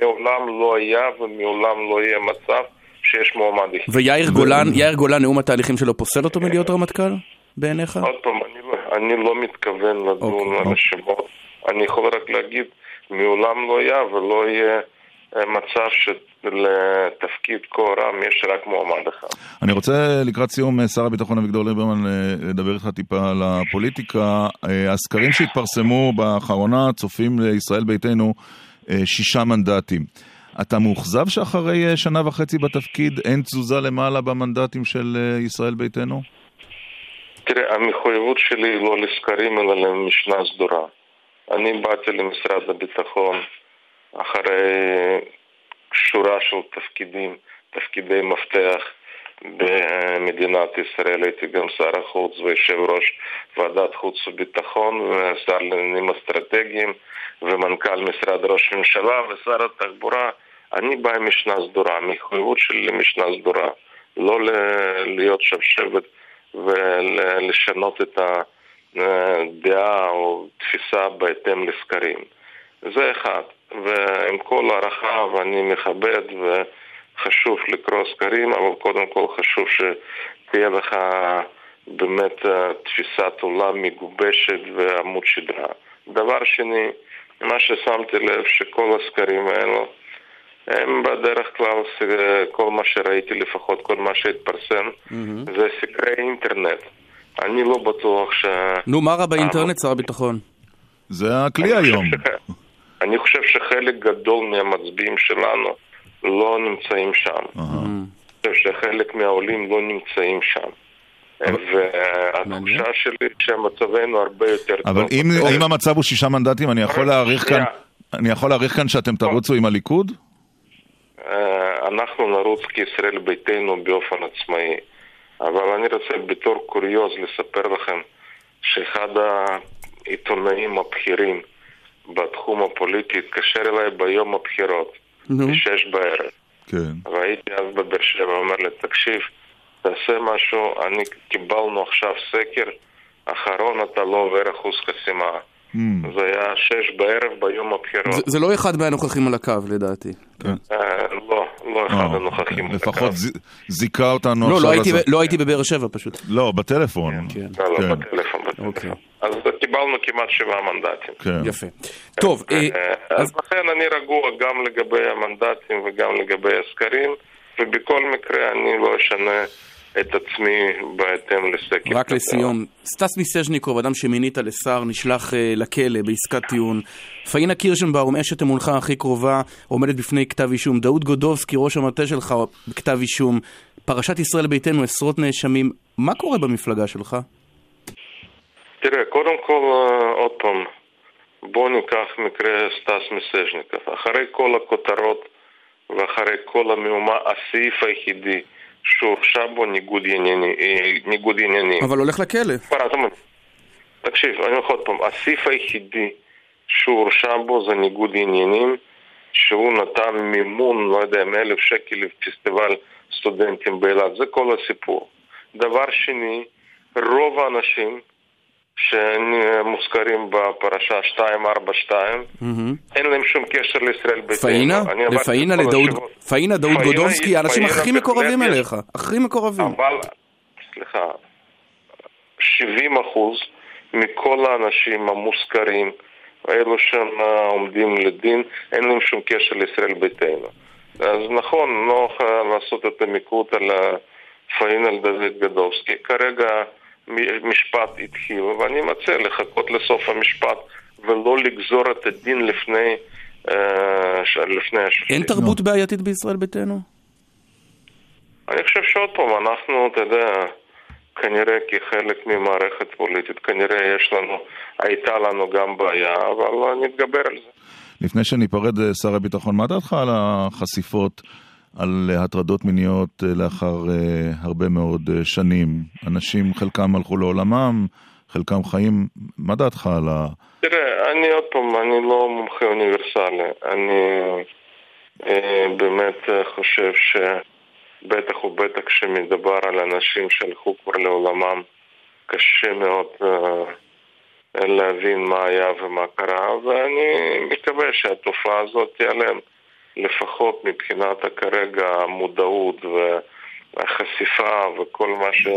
[SPEAKER 5] מעולם לא היה ומעולם לא יהיה מצב שיש מועמד יחיד.
[SPEAKER 2] ויאיר גולן, יאיר גולן, נאום התהליכים שלו פוסל אותו מלהיות רמטכ"ל? בעיניך?
[SPEAKER 5] עוד פעם, אני לא מתכוון לדון על השמות. אני יכול רק להגיד, מעולם לא היה ולא יהיה מצב שלתפקיד כה רם יש רק מועמד אחד.
[SPEAKER 1] אני רוצה לקראת סיום, שר הביטחון אביגדור ליברמן, לדבר איתך טיפה על הפוליטיקה. הסקרים שהתפרסמו באחרונה צופים לישראל ביתנו שישה מנדטים. אתה מאוכזב שאחרי שנה וחצי בתפקיד אין תזוזה למעלה במנדטים של ישראל ביתנו?
[SPEAKER 5] תראה, המחויבות שלי היא לא לסקרים אלא למשנה סדורה. אני באתי למשרד הביטחון אחרי שורה של תפקידים, תפקידי מפתח במדינת ישראל. הייתי גם שר החוץ ויושב ראש ועדת חוץ וביטחון ושר לעניינים אסטרטגיים ומנכ"ל משרד ראש הממשלה ושר התחבורה. אני בא עם משנה סדורה, המחויבות שלי למשנה סדורה, לא להיות שבשבת ולשנות את הדעה או תפיסה בהתאם לסקרים. זה אחד. ועם כל הערכה, ואני מכבד וחשוב לקרוא סקרים, אבל קודם כל חשוב שתהיה לך באמת אה, תפיסת עולם מגובשת ועמוד שדרה. דבר שני, מה ששמתי לב שכל הסקרים האלו הם בדרך כלל, כל מה שראיתי לפחות, כל מה שהתפרסם, mm-hmm. זה סקרי אינטרנט. אני לא בטוח ש...
[SPEAKER 2] נו, מה רע באינטרנט, שר הביטחון?
[SPEAKER 1] זה הכלי היום.
[SPEAKER 5] אני חושב שחלק גדול מהמצביעים שלנו לא נמצאים שם. אני חושב שחלק מהעולים לא נמצאים שם. והתחושה שלי שמצבנו הרבה יותר טוב.
[SPEAKER 1] אבל אם המצב הוא שישה מנדטים, אני יכול להעריך כאן... אני יכול להעריך כאן שאתם תרוצו עם הליכוד?
[SPEAKER 5] אה, אנחנו נרוץ כישראל ביתנו באופן עצמאי. אבל אני רוצה בתור קוריוז לספר לכם שאחד העיתונאים הבכירים בתחום הפוליטי התקשר אליי ביום הבחירות, בשש בערב.
[SPEAKER 1] כן.
[SPEAKER 5] והייתי אז בבאר שבע, אומר לי, תקשיב, תעשה משהו, אני קיבלנו עכשיו סקר האחרון אתה לא עובר אחוז חסימה.
[SPEAKER 1] Mm.
[SPEAKER 5] זה היה שש בערב ביום הבחירות.
[SPEAKER 2] זה, זה לא אחד מהנוכחים על הקו, לדעתי.
[SPEAKER 5] אה, לא, לא אחד
[SPEAKER 1] אה,
[SPEAKER 5] הנוכחים.
[SPEAKER 1] אוקיי. לפחות ז- זיכה אותנו
[SPEAKER 2] לא,
[SPEAKER 1] עכשיו.
[SPEAKER 2] לא הייתי,
[SPEAKER 1] לזה.
[SPEAKER 2] ב- לא הייתי בבאר שבע פשוט.
[SPEAKER 1] לא, בטלפון.
[SPEAKER 2] כן.
[SPEAKER 5] לא, לא,
[SPEAKER 1] כן.
[SPEAKER 5] בטלפון, בטלפון.
[SPEAKER 2] אוקיי.
[SPEAKER 5] אז קיבלנו כמעט שבעה מנדטים.
[SPEAKER 1] כן.
[SPEAKER 2] יפה. טוב, אה,
[SPEAKER 5] אז לכן אני רגוע גם לגבי המנדטים וגם לגבי הסקרים, ובכל מקרה אני לא אשנה את עצמי בהתאם לסקר.
[SPEAKER 2] רק. לסיום, סטס מיסז'ניקוב, אדם שמינית לשר, נשלח אה, לכלא בעסקת טיעון. פאינה קירשנבאום, אשת אמונך הכי קרובה, עומדת בפני כתב אישום. דאוד גודובסקי, ראש המטה שלך, בכתב אישום. פרשת ישראל ביתנו, עשרות נאשמים. מה קורה במפלגה שלך?
[SPEAKER 5] תראה, קודם כל, אה, עוד פעם, בוא ניקח מקרה סטס מיסז'ניקוב. אחרי כל הכותרות ואחרי כל המהומה, הסעיף היחידי שהורשע בו ניגוד ענייני- אה, ניגוד עניינים.
[SPEAKER 2] אבל הולך לכלא.
[SPEAKER 5] תקשיב, אני אומר לך עוד פעם, הסעיף היחידי שהוא הורשע בו זה ניגוד עניינים, שהוא נתן מימון, לא יודע, מאלף שקל לפסטיבל סטודנטים באילת, זה כל הסיפור. דבר שני, רוב האנשים שמוזכרים בפרשה 242,
[SPEAKER 2] מהמם.
[SPEAKER 5] אין להם שום קשר לישראל ביתנו.
[SPEAKER 2] פאינה? לפאינה, לדאוד. פאינה, דאוד
[SPEAKER 5] פאינה
[SPEAKER 2] גודובסקי, האנשים
[SPEAKER 5] פאינה
[SPEAKER 2] הכי מקורבים אליך. הכי מקורבים.
[SPEAKER 5] אבל, סליחה, 70 אחוז מכל האנשים המושכרים, אלו שעומדים לדין, אין להם שום קשר לישראל ביתנו. אז נכון, נוח אה, לעשות את המיקוד על פאין על דוד גדובסקי. כרגע מ- משפט התחיל, ואני מציע לחכות לסוף המשפט ולא לגזור את הדין לפני, אה, לפני השופטים.
[SPEAKER 2] אין תרבות בעייתית בישראל ביתנו?
[SPEAKER 5] אני חושב שעוד פעם, אנחנו, אתה יודע, כנראה כחלק ממערכת פוליטית, כנראה יש לנו, הייתה לנו גם בעיה, אבל נתגבר על זה.
[SPEAKER 1] לפני שניפרד, אה, שר הביטחון, מה דעתך על החשיפות על הטרדות מיניות אה, לאחר אה, הרבה מאוד אה, שנים? אנשים, חלקם הלכו לעולמם, חלקם חיים. מה דעתך על ה...
[SPEAKER 5] תראה, אני עוד פעם, אני לא מומחה אוניברסלי. אני באמת חושב שבטח ובטח כשמדובר על אנשים שהלכו כבר לעולמם, קשה מאוד להבין מה היה ומה קרה, ואני מקווה שהתופעה הזאת תיעלם, לפחות מבחינת כרגע המודעות והחשיפה וכל מה ש...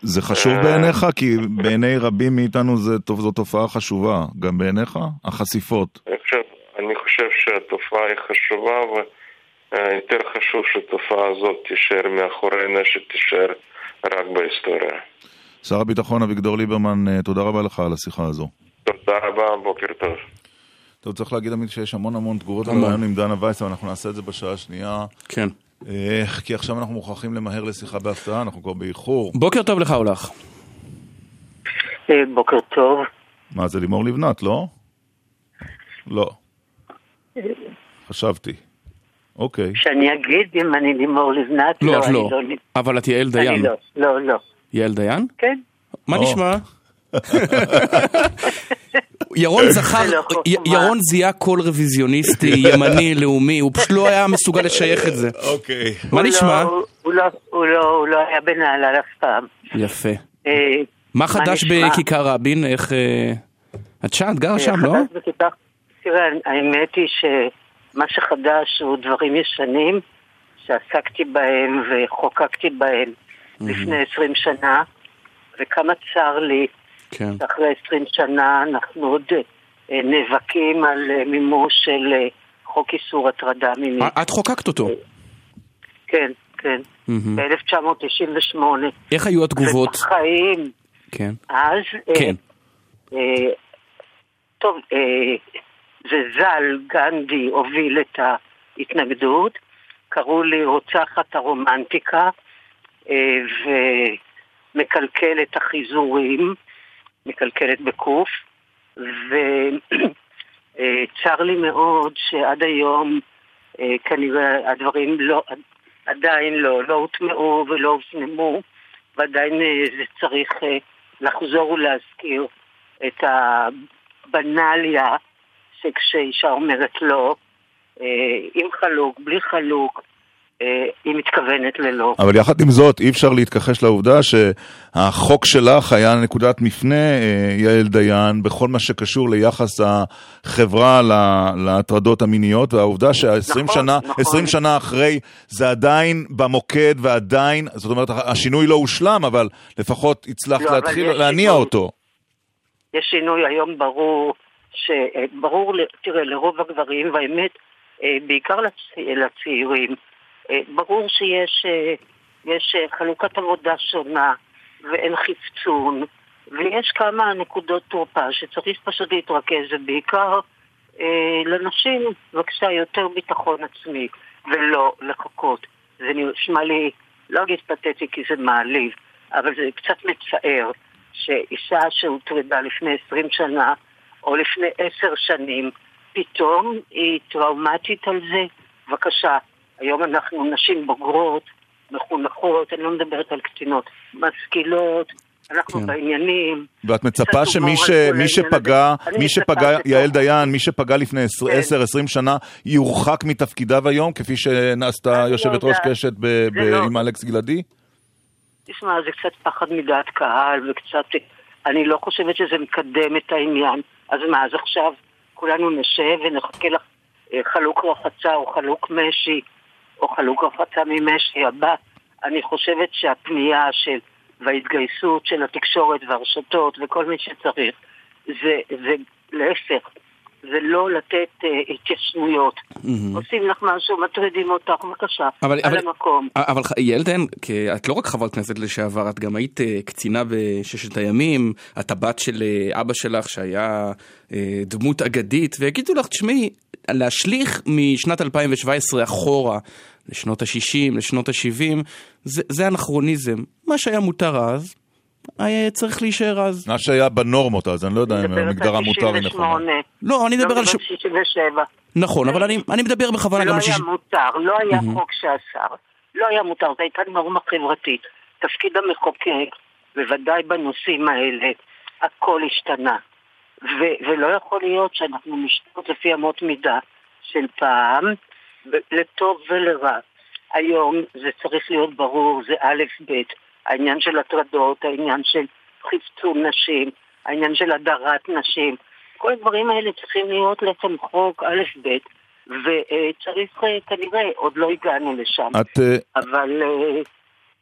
[SPEAKER 1] זה חשוב
[SPEAKER 5] אה.
[SPEAKER 1] בעיניך? כי בעיני רבים מאיתנו זה, זו תופעה חשובה. גם בעיניך? החשיפות.
[SPEAKER 5] אני חושב, אני חושב שהתופעה היא חשובה ויותר חשוב שהתופעה הזאת תישאר מאחורינו, שתישאר רק בהיסטוריה.
[SPEAKER 1] שר הביטחון אביגדור ליברמן, אה, תודה רבה לך על השיחה הזו.
[SPEAKER 5] תודה רבה, בוקר טוב.
[SPEAKER 1] טוב, צריך להגיד עמית שיש המון המון תגובות על. הרעיון עם דנה וייס, אבל אנחנו נעשה את זה בשעה השנייה.
[SPEAKER 2] כן.
[SPEAKER 1] אה, כי עכשיו אנחנו מוכרחים למהר לשיחה בהפתעה, אנחנו כבר באיחור.
[SPEAKER 2] בוקר טוב לך אולך.
[SPEAKER 7] אה, בוקר טוב.
[SPEAKER 1] מה, זה לימור לבנת, לא? לא. חשבתי. אוקיי.
[SPEAKER 7] שאני אגיד אם אני לימור לבנת?
[SPEAKER 2] לא, את
[SPEAKER 7] אני
[SPEAKER 2] לא. אבל את יעל
[SPEAKER 7] אני
[SPEAKER 2] דיין.
[SPEAKER 7] לא, לא, לא.
[SPEAKER 2] יעל דיין?
[SPEAKER 7] כן.
[SPEAKER 2] מה
[SPEAKER 1] או.
[SPEAKER 2] נשמע? ירון זכר,
[SPEAKER 7] לא
[SPEAKER 2] ירון זיהה קול רוויזיוניסטי, ימני, לאומי, הוא פשוט לא היה מסוגל לשייך את זה.
[SPEAKER 1] אוקיי.
[SPEAKER 2] מה
[SPEAKER 7] הוא
[SPEAKER 2] נשמע?
[SPEAKER 7] לא- הוא לא- לא לא היה בנהלל אף פעם.
[SPEAKER 2] יפה.
[SPEAKER 7] אה,
[SPEAKER 2] מה חדש? בכיכר רבין? איך... אה, את שם, את גרה שם, לא?
[SPEAKER 7] תראה, האמת היא שמה שחדש הוא דברים ישנים שעסקתי בהם וחוקקתי בהם לפני עשרים שנה, וכמה צר לי
[SPEAKER 2] כן.
[SPEAKER 7] שאחרי עשרים שנה אנחנו עוד אה, נאבקים על אה, מימוש של אה, חוק איסור הטרדה מינית.
[SPEAKER 2] את חוקקת אותו.
[SPEAKER 7] כן, כן,
[SPEAKER 2] מהמם.
[SPEAKER 7] ב-1998.
[SPEAKER 2] איך היו התגובות?
[SPEAKER 7] ובחיים
[SPEAKER 2] כן.
[SPEAKER 7] אז,
[SPEAKER 2] כן.
[SPEAKER 7] אה, טוב, אה, וז"ל, גנדי, הוביל את ההתנגדות, קראו לי רוצחת הרומנטיקה, אה, ומקלקל את החיזורים, מקלקלת בקוף, וצר לי מאוד שעד היום אה, כנראה הדברים לא, עדיין לא, לא הוטמעו ולא הופנמו, ועדיין אה, זה צריך אה, לחזור ולהזכיר את הבנליה שכשאישה אומרת לא, אה, עם חלוק, בלי חלוק, אה, היא מתכוונת ללא.
[SPEAKER 1] אבל יחד עם זאת, אי אפשר להתכחש לעובדה שהחוק שלך היה נקודת מפנה, אה, יעל דיין, בכל מה שקשור ליחס החברה להטרדות המיניות, והעובדה שה-20
[SPEAKER 7] נכון,
[SPEAKER 1] שנה,
[SPEAKER 7] נכון.
[SPEAKER 1] 20 שנה אחרי, זה עדיין במוקד ועדיין, זאת אומרת, השינוי לא הושלם, אבל לפחות הצלחת
[SPEAKER 7] לא,
[SPEAKER 1] להתחיל להניע
[SPEAKER 7] שינוי.
[SPEAKER 1] אותו.
[SPEAKER 7] יש שינוי היום ברור, שברור, תראה, לרוב הגברים, והאמת, אה, בעיקר לצ... לצעירים, אה, ברור שיש אה, יש אה, חלוקת עבודה שונה ואין חפצון, ויש כמה נקודות תורפה שצריך פשוט להתרכז, ובעיקר אה, לנשים, בבקשה, יותר ביטחון עצמי, ולא לחכות. זה נשמע לי, לא אגיד פתטי כי זה מעליב, אבל זה קצת מצער שאישה שהוטרדה לפני 20 שנה, או לפני עשר שנים, פתאום היא טראומטית על זה. בבקשה, היום אנחנו נשים בוגרות, מחונכות, אני לא מדברת על קטינות, משכילות, אנחנו
[SPEAKER 2] כן.
[SPEAKER 7] בעניינים.
[SPEAKER 1] ואת מצפה שמי ש- מי שפגע, מי שפגע, יעל דיין, מי שפגע לפני
[SPEAKER 7] כן.
[SPEAKER 1] 10-20 שנה, יורחק מתפקידיו היום, כפי שנעשתה
[SPEAKER 7] אני
[SPEAKER 1] יושבת
[SPEAKER 7] לא
[SPEAKER 1] ראש. קשת ב- ב-
[SPEAKER 7] לא.
[SPEAKER 1] עם אלכס גלעדי?
[SPEAKER 7] תשמע, זה קצת פחד מדעת קהל וקצת... אני לא חושבת שזה מקדם את העניין. אז מה, אז עכשיו כולנו נשב ונחכה לך אה, חלוק רחצה או חלוק משי או חלוק רחצה ממשי הבא? אני חושבת שהפנייה של וההתגייסות של התקשורת והרשתות וכל מי שצריך זה, זה להפך, זה לא לתת אה, התיישנויות. עושים לך משהו, מטרידים אותך, בבקשה,
[SPEAKER 2] אבל-
[SPEAKER 7] על
[SPEAKER 2] אבל-
[SPEAKER 7] המקום.
[SPEAKER 2] אבל כ- את לא רק חברת כנסת לשעבר, את גם היית אה, קצינה בששת הימים, את הבת של אה, אבא שלך שהיה אה, דמות אגדית, ויגידו לך, תשמעי, להשליך משנת 2017 אחורה לשנות ה-60, לשנות ה-70, זה, זה אנכרוניזם. מה שהיה מותר אז, צריך להישאר אז.
[SPEAKER 1] מה שהיה בנורמות אז, אני לא יודע אם
[SPEAKER 7] מדברת
[SPEAKER 1] המגדר
[SPEAKER 7] על
[SPEAKER 1] המותר היא נכונה.
[SPEAKER 7] 98.
[SPEAKER 2] לא, אני מדבר
[SPEAKER 7] לא
[SPEAKER 2] על... ש...
[SPEAKER 7] מדברת 67.
[SPEAKER 2] נכון, אבל אני, אני מדבר בכוונה
[SPEAKER 7] לא
[SPEAKER 2] גם על
[SPEAKER 7] היה
[SPEAKER 2] 60...
[SPEAKER 7] מותר, לא היה חוק שאסר. לא היה מותר, זו הייתה נורמה חברתית. תפקיד המחוקק, בוודאי בנושאים האלה, הכל השתנה. ו- ולא יכול להיות שאנחנו נשתות לפי אמות מידה של פעם, לטוב ולרע. היום זה צריך להיות ברור, זה א' ב', העניין של הטרדות, העניין של חפצון נשים, העניין של הדרת נשים, כל הדברים האלה צריכים להיות לחם חוק א' ב', וצריך אה, כנראה, עוד לא הגענו לשם.
[SPEAKER 1] את, אה,
[SPEAKER 7] אבל אה,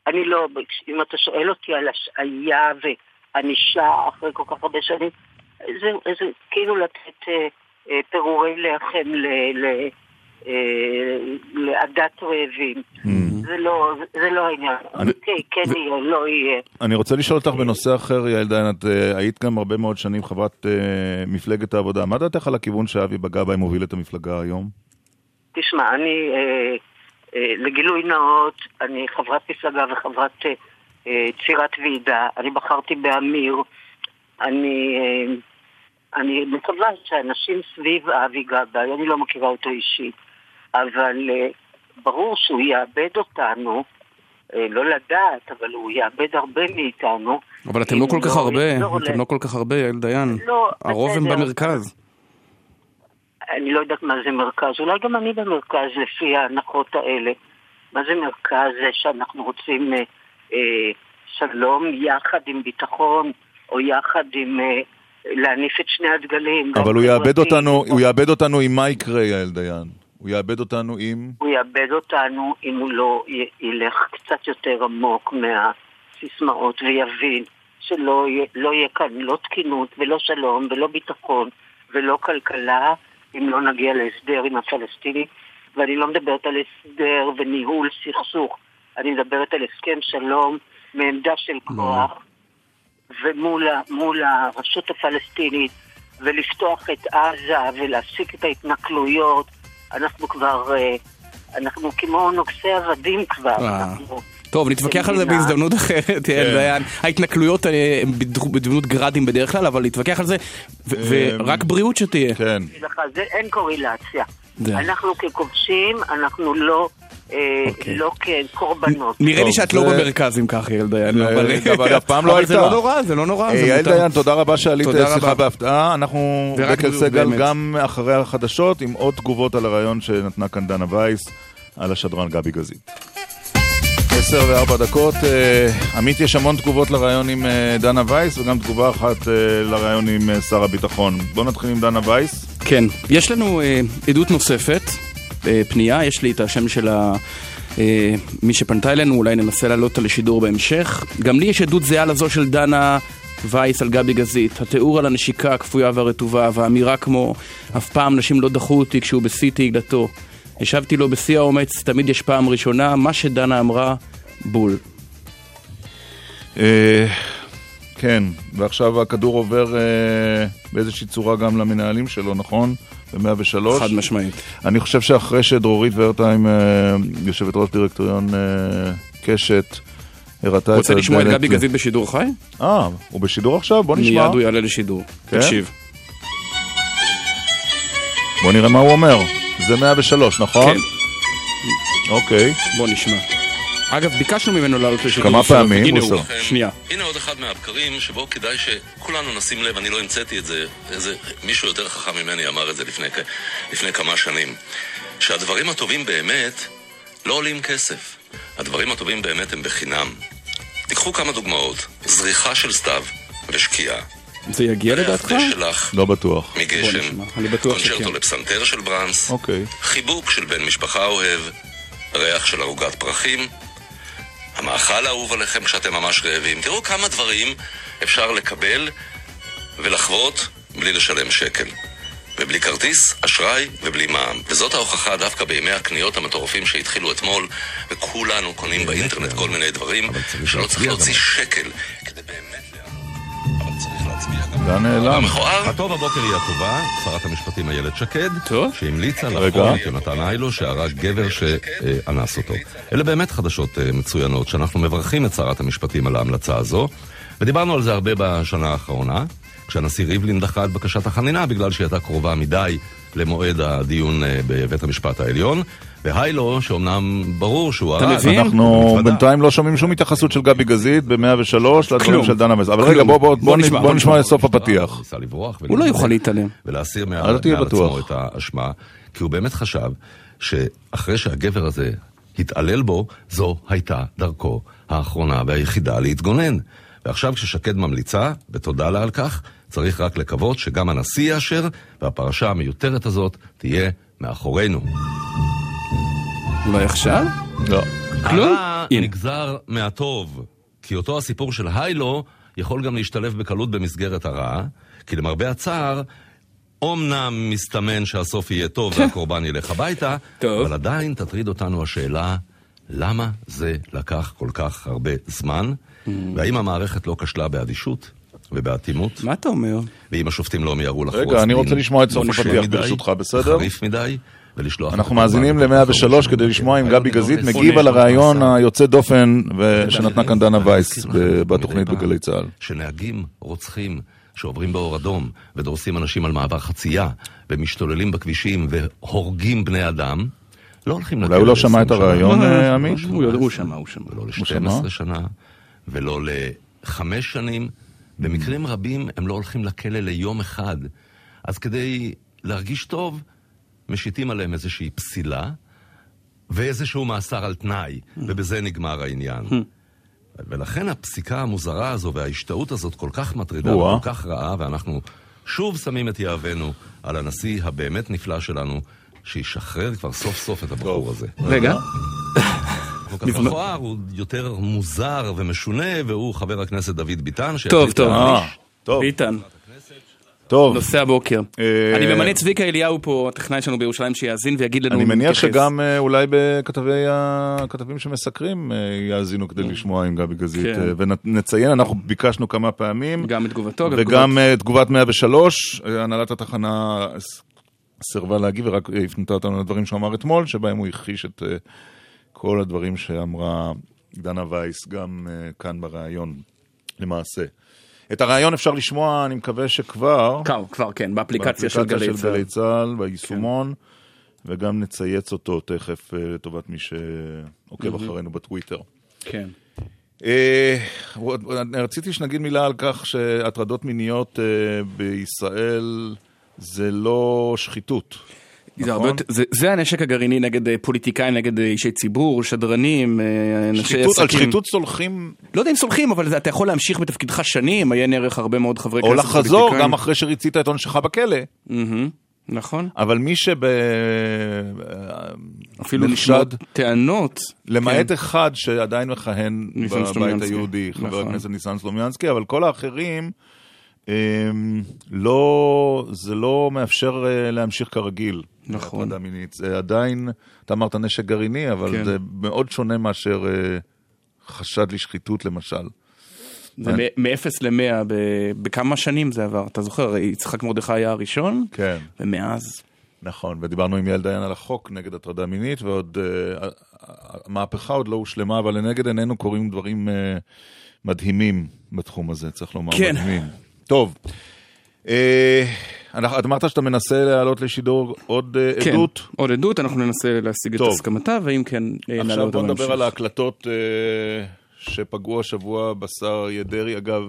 [SPEAKER 7] אני לא, אם אתה שואל אותי על השעיה וענישה אחרי כל כך הרבה שנים, זה, זה כאילו לתת פירורי לחם ל, ל, לעדת רעבים. זה לא, זה, לא העניין.
[SPEAKER 1] אני-
[SPEAKER 7] אוקיי, כן יהיה, לא יהיה.
[SPEAKER 1] אני רוצה לשאול אותך בנושא אחר, יעל דיין, את אה, היית גם הרבה מאוד שנים חברת אה, מפלגת העבודה. מה דעתך על הכיוון שאבי בגבאי מוביל את המפלגה היום?
[SPEAKER 7] תשמע, אני, אה, לגילוי נאות, אני חברת מפלגה וחברת צירת ועידה. אני בחרתי באמיר. אני, אני מקווה שאנשים סביב אבי גבאי, אני לא מכירה אותו אישית, אבל ברור שהוא יאבד אותנו, אה, לא לדעת, אבל הוא יאבד הרבה מאיתנו.
[SPEAKER 2] אבל אתם לא כל כך הרבה,
[SPEAKER 7] יחזור
[SPEAKER 2] אתם
[SPEAKER 7] ל-
[SPEAKER 2] לא כל כך הרבה, יעל דיין.
[SPEAKER 7] לא,
[SPEAKER 2] הרוב הם. במרכז.
[SPEAKER 7] אני לא יודעת מה זה מרכז, אולי גם אני במרכז לפי ההנחות האלה. מה זה מרכז? זה שאנחנו רוצים אה, אה, שלום יחד עם ביטחון, או יחד עם אה, להניף את שני הדגלים.
[SPEAKER 1] אבל הוא יאבד. אותנו, הוא יאבד אותנו עם מה יקרה, יעל דיין. הוא יאבד אותנו עם...
[SPEAKER 7] הוא יאבד אותנו אם הוא לא ילך קצת יותר עמוק מהסיסמאות ויבין שלא לא יהיה כאן לא תקינות ולא שלום ולא ביטחון ולא כלכלה אם לא נגיע להסדר עם הפלסטינים. ואני לא מדברת על הסדר וניהול סכסוך, אני מדברת על הסכם שלום מעמדה של כוח ומול הרשות הפלסטינית ולפתוח את עזה ולהפסיק את ההתנכלויות אנחנו כבר, אה, אנחנו כמו נוגסי עבדים כבר.
[SPEAKER 2] אה.
[SPEAKER 7] אנחנו-
[SPEAKER 2] טוב, נתווכח על זה. בהזדמנות אחרת, יעל
[SPEAKER 1] כן.
[SPEAKER 2] דיין. ההתנכלויות אה, הן בדמות- בדמות גראדים בדרך כלל, אבל נתווכח על זה, ורק בריאות שתהיה.
[SPEAKER 1] כן.
[SPEAKER 7] אין קורלציה.
[SPEAKER 2] זה.
[SPEAKER 7] אנחנו ככובשים, אנחנו לא, אה. לא כקורבנות.
[SPEAKER 2] נראה לי שאת לא
[SPEAKER 1] זה-
[SPEAKER 2] במרכז אם כך, יעל דיין.
[SPEAKER 1] אה,
[SPEAKER 2] אבל-
[SPEAKER 1] אף פעם לא
[SPEAKER 2] אבל זה
[SPEAKER 1] הייתה.
[SPEAKER 2] לא נורא, זה לא נורא,
[SPEAKER 1] אה,
[SPEAKER 2] זה
[SPEAKER 1] יעל. דיין, תודה רבה שעלית
[SPEAKER 2] תודה
[SPEAKER 1] שיחה
[SPEAKER 2] רבה.
[SPEAKER 1] בהפתעה. אנחנו בקל סגל. גם אחרי החדשות עם עוד תגובות על הרעיון שנתנה כאן דנה וייס. על השדרן גבי גזית. עשר וארבע דקות. אה, עמית, יש המון תגובות לראיון עם אה, דנה וייס וגם תגובה אחת אה, לראיון עם אה, שר הביטחון. בואו נתחיל עם דנה וייס.
[SPEAKER 2] כן, יש לנו אה, עדות נוספת, אה, פנייה, יש לי את השם של ה... אה, מי שפנתה אלינו, אולי ננסה להעלות אותה לשידור בהמשך. גם לי יש עדות זהה לזו של דנה וייס על גבי גזית. התיאור על הנשיקה הכפויה והרטובה, והאמירה כמו אף פעם נשים לא דחו אותי כשהוא בשיא תהילתו. השבתי לו בשיא האומץ, תמיד יש פעם ראשונה, מה שדנה אמרה, בול.
[SPEAKER 1] כן, ועכשיו הכדור עובר אה, באיזושהי צורה גם למנהלים שלו, נכון? ב-103.
[SPEAKER 2] חד משמעית.
[SPEAKER 1] אני חושב שאחרי שדרורית ורטהיים, אה, יושבת ראש דירקטוריון אה, קשת, הראתה את הדלת...
[SPEAKER 2] רוצה לשמוע את גבי גזית בשידור חי?
[SPEAKER 1] אה, הוא בשידור עכשיו? בוא נשמע.
[SPEAKER 2] מיד הוא יעלה לשידור.
[SPEAKER 1] כן?
[SPEAKER 2] תקשיב.
[SPEAKER 1] בוא נראה מה הוא אומר. זה 103, נכון?
[SPEAKER 2] כן.
[SPEAKER 1] אוקיי.
[SPEAKER 2] בוא נשמע. אגב, ביקשנו ממנו לעלות לשידור.
[SPEAKER 1] כמה. פעמים. עושה.
[SPEAKER 2] שנייה.
[SPEAKER 4] הנה עוד אחד מהבקרים שבו כדאי שכולנו נשים לב, אני לא המצאתי את זה, איזה מישהו יותר חכם ממני אמר את זה לפני, לפני כמה שנים, שהדברים הטובים באמת לא עולים כסף. הדברים הטובים באמת הם בחינם. תיקחו כמה דוגמאות, זריחה של סתיו ושקיעה.
[SPEAKER 2] זה יגיע לדעתך?
[SPEAKER 4] שלך
[SPEAKER 1] לא בטוח.
[SPEAKER 4] מגשם,
[SPEAKER 2] אני בטוח שכן.
[SPEAKER 4] קונצ'רטו לפסנתר של ברמס,
[SPEAKER 1] אוקיי.
[SPEAKER 4] חיבוק של בן משפחה אוהב, ריח של ערוגת פרחים, המאכל האהוב עליכם כשאתם ממש רעבים. תראו כמה דברים אפשר לקבל ולחוות בלי לשלם שקל. ובלי כרטיס, אשראי ובלי מע"מ. וזאת ההוכחה דווקא בימי הקניות המטורפים שהתחילו אתמול, וכולנו קונים באינטרנט כל מיני דברים שלא צריך להוציא שקל
[SPEAKER 1] לאן נעלם?
[SPEAKER 8] הטוב הבוקר היא הטובה, שרת המשפטים איילת שקד. שהמליצה. לחקור את יונתן היילו שהרג גבר שאנס אותו. אלה באמת חדשות אה, מצוינות, שאנחנו מברכים את שרת המשפטים על ההמלצה הזו, ודיברנו על זה הרבה בשנה האחרונה, כשהנשיא ריבלין דחה את בקשת החנינה בגלל שהיא הייתה קרובה מדי למועד הדיון אה, בבית המשפט העליון, והיילו, שאומנם ברור שהוא
[SPEAKER 2] אתה
[SPEAKER 8] הרג,
[SPEAKER 2] מבין?
[SPEAKER 1] אנחנו. בינתיים לא שומעים שום התייחסות של גבי גזית ב-103 לדברים. של דנה וייס. אבל. רגע, בוא-
[SPEAKER 2] נשמע.
[SPEAKER 1] את סוף הפתיח.
[SPEAKER 8] הוא
[SPEAKER 2] לא. יוכל להתעלם.
[SPEAKER 8] ולהסיר מעל. עצמו את האשמה, כי הוא באמת חשב שאחרי שהגבר הזה התעלל בו, זו הייתה דרכו האחרונה והיחידה להתגונן. ועכשיו כששקד ממליצה, ותודה לה על כך, צריך רק לקוות שגם הנשיא יאשר, והפרשה המיותרת הזאת תהיה מאחורינו.
[SPEAKER 2] אולי עכשיו?
[SPEAKER 1] לא.
[SPEAKER 2] כלום?
[SPEAKER 8] הרע. נגזר מהטוב, כי אותו הסיפור של היילו יכול גם להשתלב בקלות במסגרת הרע, כי למרבה הצער, אומנם מסתמן שהסוף יהיה טוב והקורבן ילך הביתה,
[SPEAKER 2] טוב.
[SPEAKER 8] אבל עדיין תטריד אותנו השאלה, למה זה לקח כל כך הרבה זמן, והאם המערכת לא כשלה באדישות ובאטימות,
[SPEAKER 2] מה אתה אומר?
[SPEAKER 8] ואם השופטים לא מיהרו לחרוץ
[SPEAKER 1] רגע, אני רוצה לשמוע את סוף הפתיח ברשותך, בסדר?
[SPEAKER 8] חריף מדי, ולשלוח...
[SPEAKER 1] אנחנו מאזינים
[SPEAKER 8] בתוך
[SPEAKER 1] ל-103
[SPEAKER 8] החור
[SPEAKER 1] כדי לשמוע אם. גבי גזית
[SPEAKER 8] לא
[SPEAKER 1] מגיב על הרעיון. היוצא דופן שנתנה כאן דנה וייס בתוכנית בגלי צה"ל.
[SPEAKER 8] שנהגים רוצחים שעוברים באור אדום ודורסים אנשים על מעבר חצייה ומשתוללים בכבישים והורגים בני אדם, לא הולכים
[SPEAKER 1] אולי הוא לא שמע את
[SPEAKER 8] ל-20 שנה,
[SPEAKER 1] הרעיון, אה, עמית?
[SPEAKER 2] הוא שמע, הוא שמע.
[SPEAKER 1] שמע?
[SPEAKER 8] ל-12 שנה, ולא לחמש שנים. במקרים רבים הם לא הולכים לכלא ליום אחד. אז כדי להרגיש טוב, משיתים עליהם איזושהי פסילה ואיזשהו מאסר על תנאי, ובזה נגמר העניין. ולכן הפסיקה המוזרה הזו וההשתאות הזאת כל כך מטרידה. וכל כך רעה, ואנחנו שוב שמים את יהבנו על הנשיא הבאמת נפלא שלנו, שישחרר כבר סוף סוף את הבחור הזה.
[SPEAKER 2] רגע,
[SPEAKER 8] כל כך מכוער, הוא יותר מוזר ומשונה, והוא חבר הכנסת דוד ביטן,
[SPEAKER 2] טוב, טוב.
[SPEAKER 1] אה, טוב,
[SPEAKER 2] ביטן,
[SPEAKER 1] טוב.
[SPEAKER 2] נושא הבוקר.
[SPEAKER 1] אה,
[SPEAKER 2] אני ממנה צביקה אליהו פה, הטכנאי שלנו בירושלים, שיאזין ויגיד לנו...
[SPEAKER 1] אני מניח. שגם אה, אולי בכתבי הכתבים שמסקרים אה, יאזינו כדי לשמוע עם גבי גזית.
[SPEAKER 2] כן.
[SPEAKER 1] ונציין, אנחנו ביקשנו כמה פעמים.
[SPEAKER 2] גם את תגובתו,
[SPEAKER 1] וגם תגובת 103, אה, הנהלת התחנה סירבה להגיב ורק הפנתה אותנו לדברים שהוא אמר אתמול, שבהם הוא הכחיש את כל הדברים שאמרה דנה וייס גם כאן בריאיון, למעשה. את הריאיון אפשר לשמוע, אני מקווה שכבר,
[SPEAKER 2] כבר, כבר, כן, באפליקציה של
[SPEAKER 1] באפליקציה
[SPEAKER 2] גלי
[SPEAKER 1] של
[SPEAKER 2] צה"ל.
[SPEAKER 1] גלי צה"ל, ביישומון, וגם נצייץ אותו תכף אה, לטובת מי שעוקב אחרינו בטוויטר.
[SPEAKER 2] כן.
[SPEAKER 1] אה, רציתי שנגיד מילה על כך שהטרדות מיניות אה, בישראל זה לא שחיתות.
[SPEAKER 2] זה, נכון? יותר, זה, זה הנשק הגרעיני נגד אה, פוליטיקאים, נגד אה, אישי ציבור, שדרנים, אה, אנשי
[SPEAKER 1] עסקים. על שחיתות סולחים?
[SPEAKER 2] לא יודע אם סולחים, אבל אתה יכול להמשיך בתפקידך שנים, עיין ערך הרבה מאוד חברי כנסת
[SPEAKER 1] פוליטיקאים. או לחזור גם אחרי שריצית את עונשך בכלא.
[SPEAKER 2] Mm-hmm, נכון.
[SPEAKER 1] אבל מי שב...
[SPEAKER 2] אפילו נשמעות טענות.
[SPEAKER 1] למעט כן. אחד שעדיין מכהן בבית היהודי, חבר נכון. הכנסת ניסן סלומיאנסקי, אבל כל האחרים... אמ, לא, זה לא מאפשר אה, להמשיך כרגיל.
[SPEAKER 2] נכון.
[SPEAKER 1] הטרדה מינית. זה עדיין, אתה אמרת נשק גרעיני, אבל כן. זה מאוד שונה מאשר אה, חשד לשחיתות למשל.
[SPEAKER 2] זה מ-0 ל-100, בכמה שנים זה עבר? אתה זוכר, יצחק מרדכי היה הראשון?
[SPEAKER 1] כן.
[SPEAKER 2] ומאז...
[SPEAKER 1] נכון, ודיברנו עם יעל דיין על החוק נגד הטרדה מינית, ועוד, uh, המהפכה עוד לא הושלמה, אבל לנגד עינינו קורים דברים uh, מדהימים בתחום הזה, צריך לומר,
[SPEAKER 2] כן.
[SPEAKER 1] מדהימים. טוב. אה, את אמרת שאתה מנסה להעלות לשידור עוד אה,
[SPEAKER 2] כן,
[SPEAKER 1] עדות?
[SPEAKER 2] כן, עוד עדות, אנחנו ננסה להשיג טוב. את הסכמתה, ואם כן,
[SPEAKER 1] אה, נעלה אותה עכשיו בוא נדבר על ההקלטות שפגעו השבוע בשר אריה דרעי, אגב,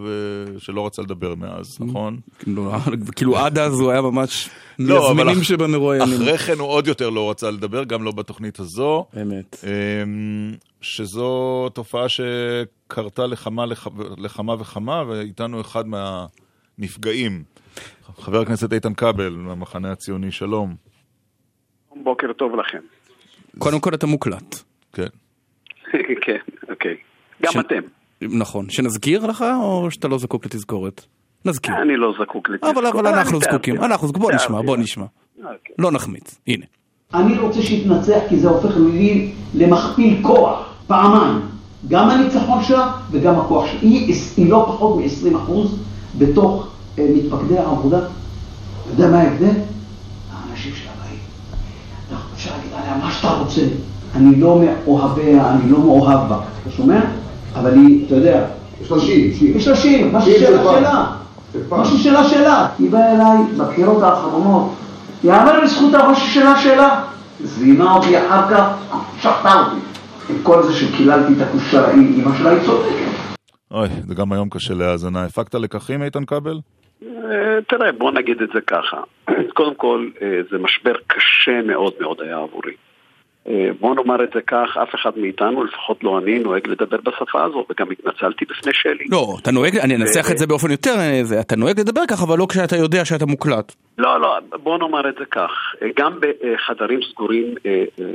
[SPEAKER 1] שלא רצה לדבר מאז, mm. נכון?
[SPEAKER 2] כאילו, כאילו עד אז הוא היה ממש לא, מהזמינים שבמרואיינים.
[SPEAKER 1] אחרי כן הוא עוד יותר לא רצה לדבר, גם לא בתוכנית הזו.
[SPEAKER 2] אמת.
[SPEAKER 1] אמ, שזו תופעה שקרתה לכמה, לכמה וכמה, ואיתנו אחד מה... נפגעים. חבר הכנסת איתן כבל, מהמחנה הציוני, שלום.
[SPEAKER 9] בוקר טוב לכם.
[SPEAKER 2] קודם כל אתה מוקלט.
[SPEAKER 1] כן.
[SPEAKER 9] כן, אוקיי. גם ש... אתם.
[SPEAKER 2] נכון. שנזכיר לך, או שאתה לא זקוק לתזכורת? נזכיר.
[SPEAKER 9] אני לא זקוק לתזכורת.
[SPEAKER 2] אבל, אבל אנחנו זקוקים, אנחנו, בוא נשמע, בוא נשמע. אוקיי. לא נחמיץ, הנה.
[SPEAKER 10] אני רוצה שיתנצח כי זה הופך לי למכפיל כוח, פעמיים. גם הניצחון שלה וגם הכוח שלה. היא, היא לא פחות מ-20 בתוך אה, מתפקדי העבודה. אתה יודע מה ההבדל? האנשים של הבית. אפשר להגיד עליה מה שאתה רוצה. אני לא מאוהביה, אני לא מאוהב בה. אתה שומע? אבל היא, אתה יודע...
[SPEAKER 11] יש לה שיר.
[SPEAKER 10] יש לה שיר, משהו שאלה שלה. משהו שאלה שלה. היא באה אליי בבחירות האחרונות, יאמר לזכותה משהו שאלה שלה. זינה אותי אחר כך, שחטה אותי. עם כל זה שקיללתי את הקושה, אמא שלה היא צודקת.
[SPEAKER 1] אוי, זה גם היום קשה להאזנה. הפקת לקחים, איתן כבל?
[SPEAKER 9] אה, תראה, בוא נגיד את זה ככה. קודם כל, אה, זה משבר קשה מאוד מאוד היה עבורי. אה, בוא נאמר את זה כך, אף אחד מאיתנו, לפחות לא אני, נוהג לדבר בשפה הזו, וגם התנצלתי בפני שלי.
[SPEAKER 2] לא, אתה נוהג, אני אנסח את זה באופן יותר, אתה נוהג לדבר כך, אבל לא כשאתה יודע שאתה מוקלט.
[SPEAKER 9] לא, לא, בוא נאמר את זה כך, גם בחדרים סגורים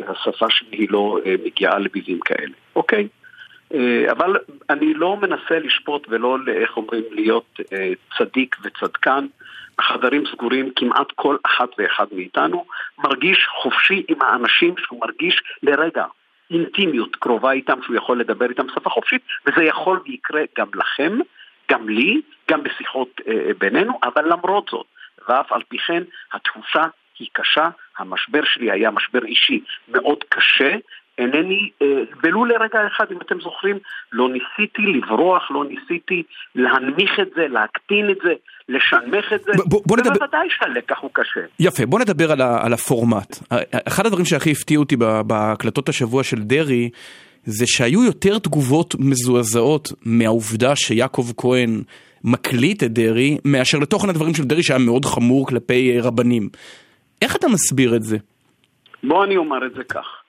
[SPEAKER 9] השפה שלי לא מגיעה לביבים כאלה, אוקיי? אה, אבל אני לא מנסה לשפוט ולא, איך אומרים, להיות אה, צדיק וצדקן. בחדרים סגורים כמעט כל אחת ואחד מאיתנו מרגיש חופשי עם האנשים שהוא מרגיש לרגע אינטימיות קרובה איתם, שהוא יכול לדבר איתם שפה חופשית, וזה יכול ויקרה גם לכם, גם לי, גם בשיחות אה, בינינו, אבל למרות זאת, ואף על פי כן, התחושה היא קשה, המשבר שלי היה משבר אישי מאוד קשה, אינני, אה, ולו לרגע אחד, אם אתם זוכרים, לא ניסיתי לברוח, לא ניסיתי להנמיך את זה, להקטין את זה, לשנמך את זה, ובוודאי שהלקח הוא קשה.
[SPEAKER 2] יפה, בוא נדבר על, ה, על הפורמט. אחד הדברים שהכי הפתיעו אותי בהקלטות השבוע של דרעי, זה שהיו יותר תגובות מזועזעות מהעובדה שיעקב כהן מקליט את דרעי, מאשר לתוכן הדברים של דרעי שהיה מאוד חמור כלפי רבנים. איך אתה מסביר את זה?
[SPEAKER 9] בוא אני אומר את זה כך.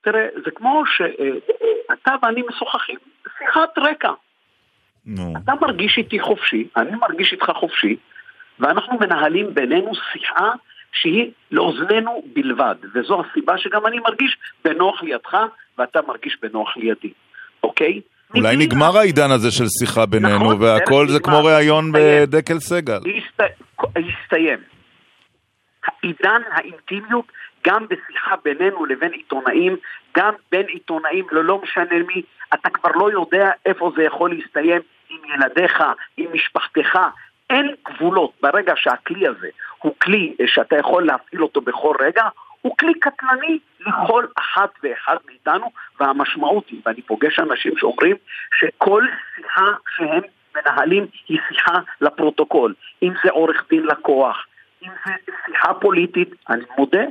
[SPEAKER 9] תראה, זה כמו שאתה ואני משוחחים, שיחת רקע. נו. אתה מרגיש איתי חופשי, אני מרגיש איתך חופשי, ואנחנו מנהלים בינינו שיחה שהיא לאוזנינו בלבד, וזו הסיבה שגם אני מרגיש בנוח לידך, ואתה מרגיש בנוח לידי, אוקיי?
[SPEAKER 1] אולי נגמר העידן הזה של שיחה בינינו, נכון, והכל זה כמו ראיון בדקל סגל.
[SPEAKER 9] הסתיים. עידן האינטימיות גם בשיחה בינינו לבין עיתונאים, גם בין עיתונאים ללא משנה מי, אתה כבר לא יודע איפה זה יכול להסתיים עם ילדיך, עם משפחתך. אין גבולות ברגע שהכלי הזה הוא כלי שאתה יכול להפעיל אותו בכל רגע, הוא כלי קטלני לכל אחת ואחד מאיתנו, והמשמעות היא, ואני פוגש אנשים שאומרים שכל שיחה שהם מנהלים היא שיחה לפרוטוקול. אם זה עורך דין לקוח, אם זה שיחה פוליטית, אני מודה,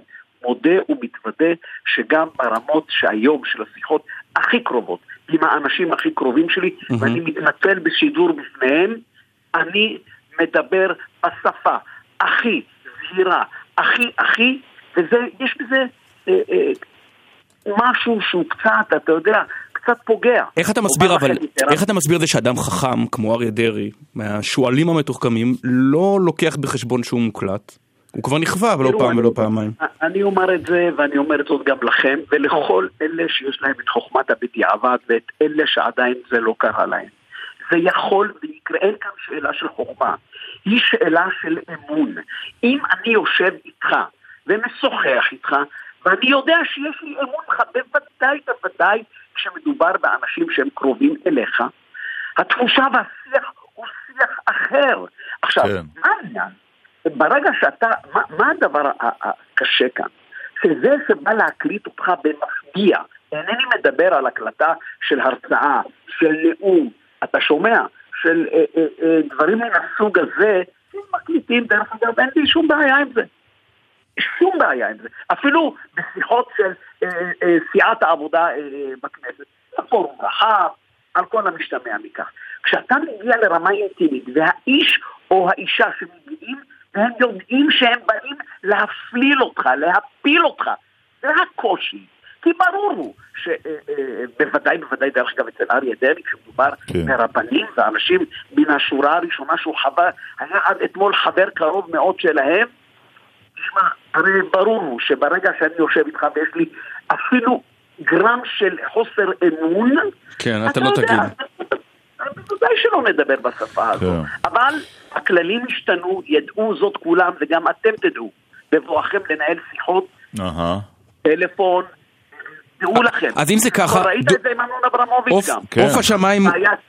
[SPEAKER 9] מודה ומתוודה שגם ברמות שהיום של השיחות הכי קרובות, עם האנשים הכי קרובים שלי, mm-hmm. ואני מתנצל בשידור בפניהם, אני מדבר בשפה הכי זהירה, הכי הכי, ויש בזה אה, אה, משהו שהוא קצת, אתה יודע, קצת פוגע.
[SPEAKER 2] איך אתה מסביר אבל, איך אתה מסביר זה שאדם חכם כמו אריה דרעי, מהשועלים המתוחכמים, לא לוקח בחשבון שהוא מוקלט? הוא כבר נכווה, ולא פעם ולא פעמיים.
[SPEAKER 9] אני אומר את זה, ואני אומר את זאת גם לכם, ולכל אלה שיש להם את חוכמת הבדיעבד, ואת אלה שעדיין זה לא קרה להם. זה יכול ויקרה, אין כאן שאלה של חוכמה, היא שאלה של אמון. אם אני יושב איתך ומשוחח איתך, ואני יודע שיש לי אמון בך, בוודאי, בוודאי, כשמדובר באנשים שהם קרובים אליך, התחושה והשיח הוא שיח אחר. עכשיו, כן. מה העניין? ברגע שאתה, מה, מה הדבר הקשה כאן? שזה שבא להקליט אותך במפגיע, אינני מדבר על הקלטה של הרצאה, של נאום, אתה שומע, של אה, אה, אה, דברים מן הסוג הזה, מקליטים, דרך אגב, אין לי שום בעיה עם זה. שום בעיה עם זה. אפילו בשיחות של אה, אה, סיעת העבודה אה, בכנסת, פורום רחב, על כל המשתמע מכך. כשאתה מגיע לרמה אינטימית, והאיש או האישה שמגיעים, והם יודעים שהם באים להפליל אותך, להפיל אותך, זה הקושי. כי ברור הוא שבוודאי, אה, בוודאי, דרך אגב, אצל אריה דרעי, כשמדובר כן. ברבנים ואנשים מן השורה הראשונה שהוא חבר, היה עד אתמול חבר קרוב מאוד שלהם, תשמע, הרי ברור הוא שברגע שאני יושב איתך ויש לי אפילו גרם של חוסר אמון,
[SPEAKER 2] כן, אתה, אתה לא תגיד.
[SPEAKER 9] בוודאי שלא נדבר בשפה הזאת. כן. אבל הכללים השתנו, ידעו זאת כולם, וגם אתם תדעו, בבואכם לנהל שיחות, טלפון, דעו לכם.
[SPEAKER 2] אז אם זה ככה...
[SPEAKER 9] ראית את זה עם אמנון אברמוביץ' גם.
[SPEAKER 2] כן. עוף השמיים,